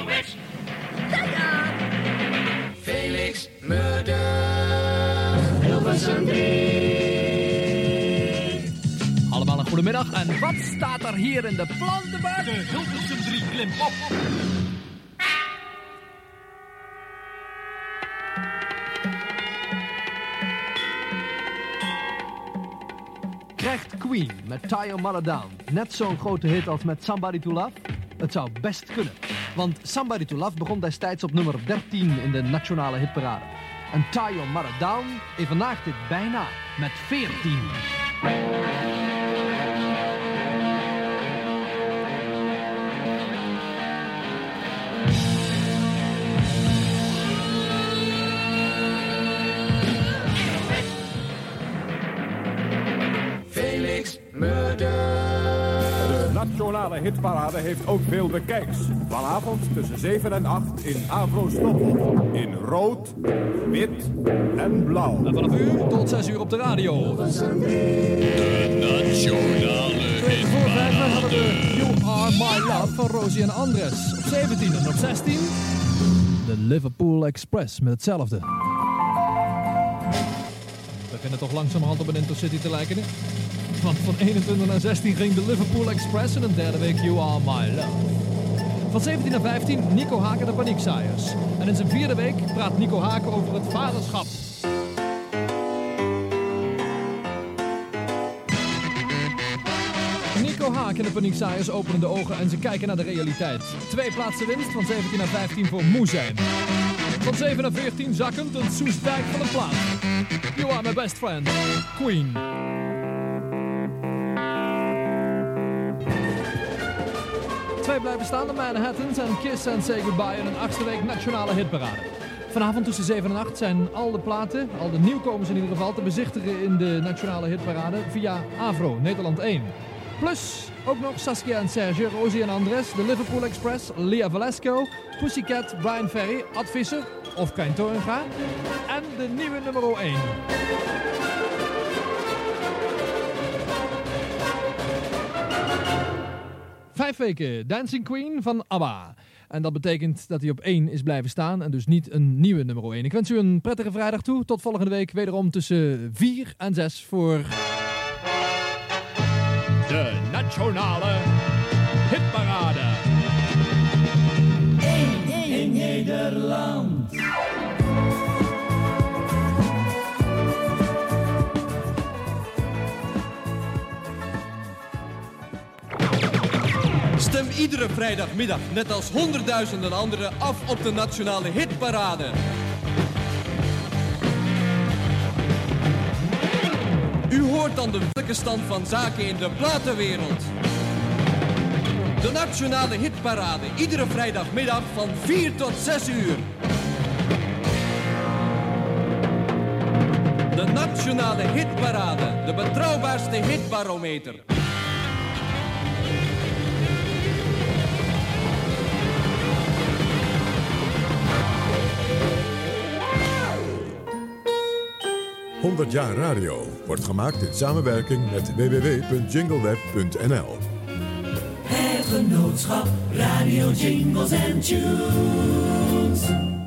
NOS. Felix Murder. Hilversum 3. Allemaal een goede middag. En wat staat er hier in de plantenbak? De Hilversum 3 Klimpop. Krijgt Queen met Tie Your Mother Down net zo'n grote hit als met Somebody to Love? Het zou best kunnen. Want Somebody to Love begon destijds op nummer 13 in de nationale hitparade. En Tie Your Down evenaagt dit bijna met 14. Nationale hitparade heeft ook veel bekijks. Vanavond tussen 7 en 8 in Avro Stop. In rood, wit en blauw. En vanaf uur tot 6 uur op de radio. De Nationale we You Are My Love van Rosie en Andres. Op 17 en op 16 de Liverpool Express met hetzelfde. We beginnen toch langzamerhand op een Intercity te lijken. hè? Want van 21 naar 16 ging de Liverpool Express en een derde week You Are My Love. Van 17 naar 15 Nico Haken de Paniekzaaiers. En in zijn vierde week praat Nico Haken over het vaderschap. Nico Haak en de Paniekzaaiers openen de ogen en ze kijken naar de realiteit. Twee plaatsen winst van 17 naar 15 voor Moe zijn. Van 7 naar 14 zakkend een Soestdijk van een plaat. You are my best friend. Queen. Twee blijven staan, de Manhattans en Kiss and Say Goodbye in een achtste week nationale hitparade. Vanavond tussen 7 en 8 zijn al de platen, al de nieuwkomers in ieder geval, te bezichtigen in de nationale hitparade via Avro, Nederland 1. Plus ook nog Saskia en Serge, Rosie en Andres, de Liverpool Express, Lia Valesco, Pussycat, Brian Ferry, Ad Visser of Kein Torenga en de nieuwe nummer 1. Vijf weken Dancing Queen van ABBA. En dat betekent dat hij op 1 is blijven staan en dus niet een nieuwe nummer 1. Ik wens u een prettige vrijdag toe. Tot volgende week wederom tussen 4 en 6 voor... De Nationale Hitparade. Iedere vrijdagmiddag, net als honderdduizenden anderen, af op de nationale hitparade. U hoort dan de werkelijke stand van zaken in de platenwereld. De nationale hitparade, iedere vrijdagmiddag van 4 tot 6 uur. De nationale hitparade, de betrouwbaarste hitbarometer. Honderd jaar radio wordt gemaakt in samenwerking met www.jingleweb.nl. Het genootschap Radio Jingles and Tunes.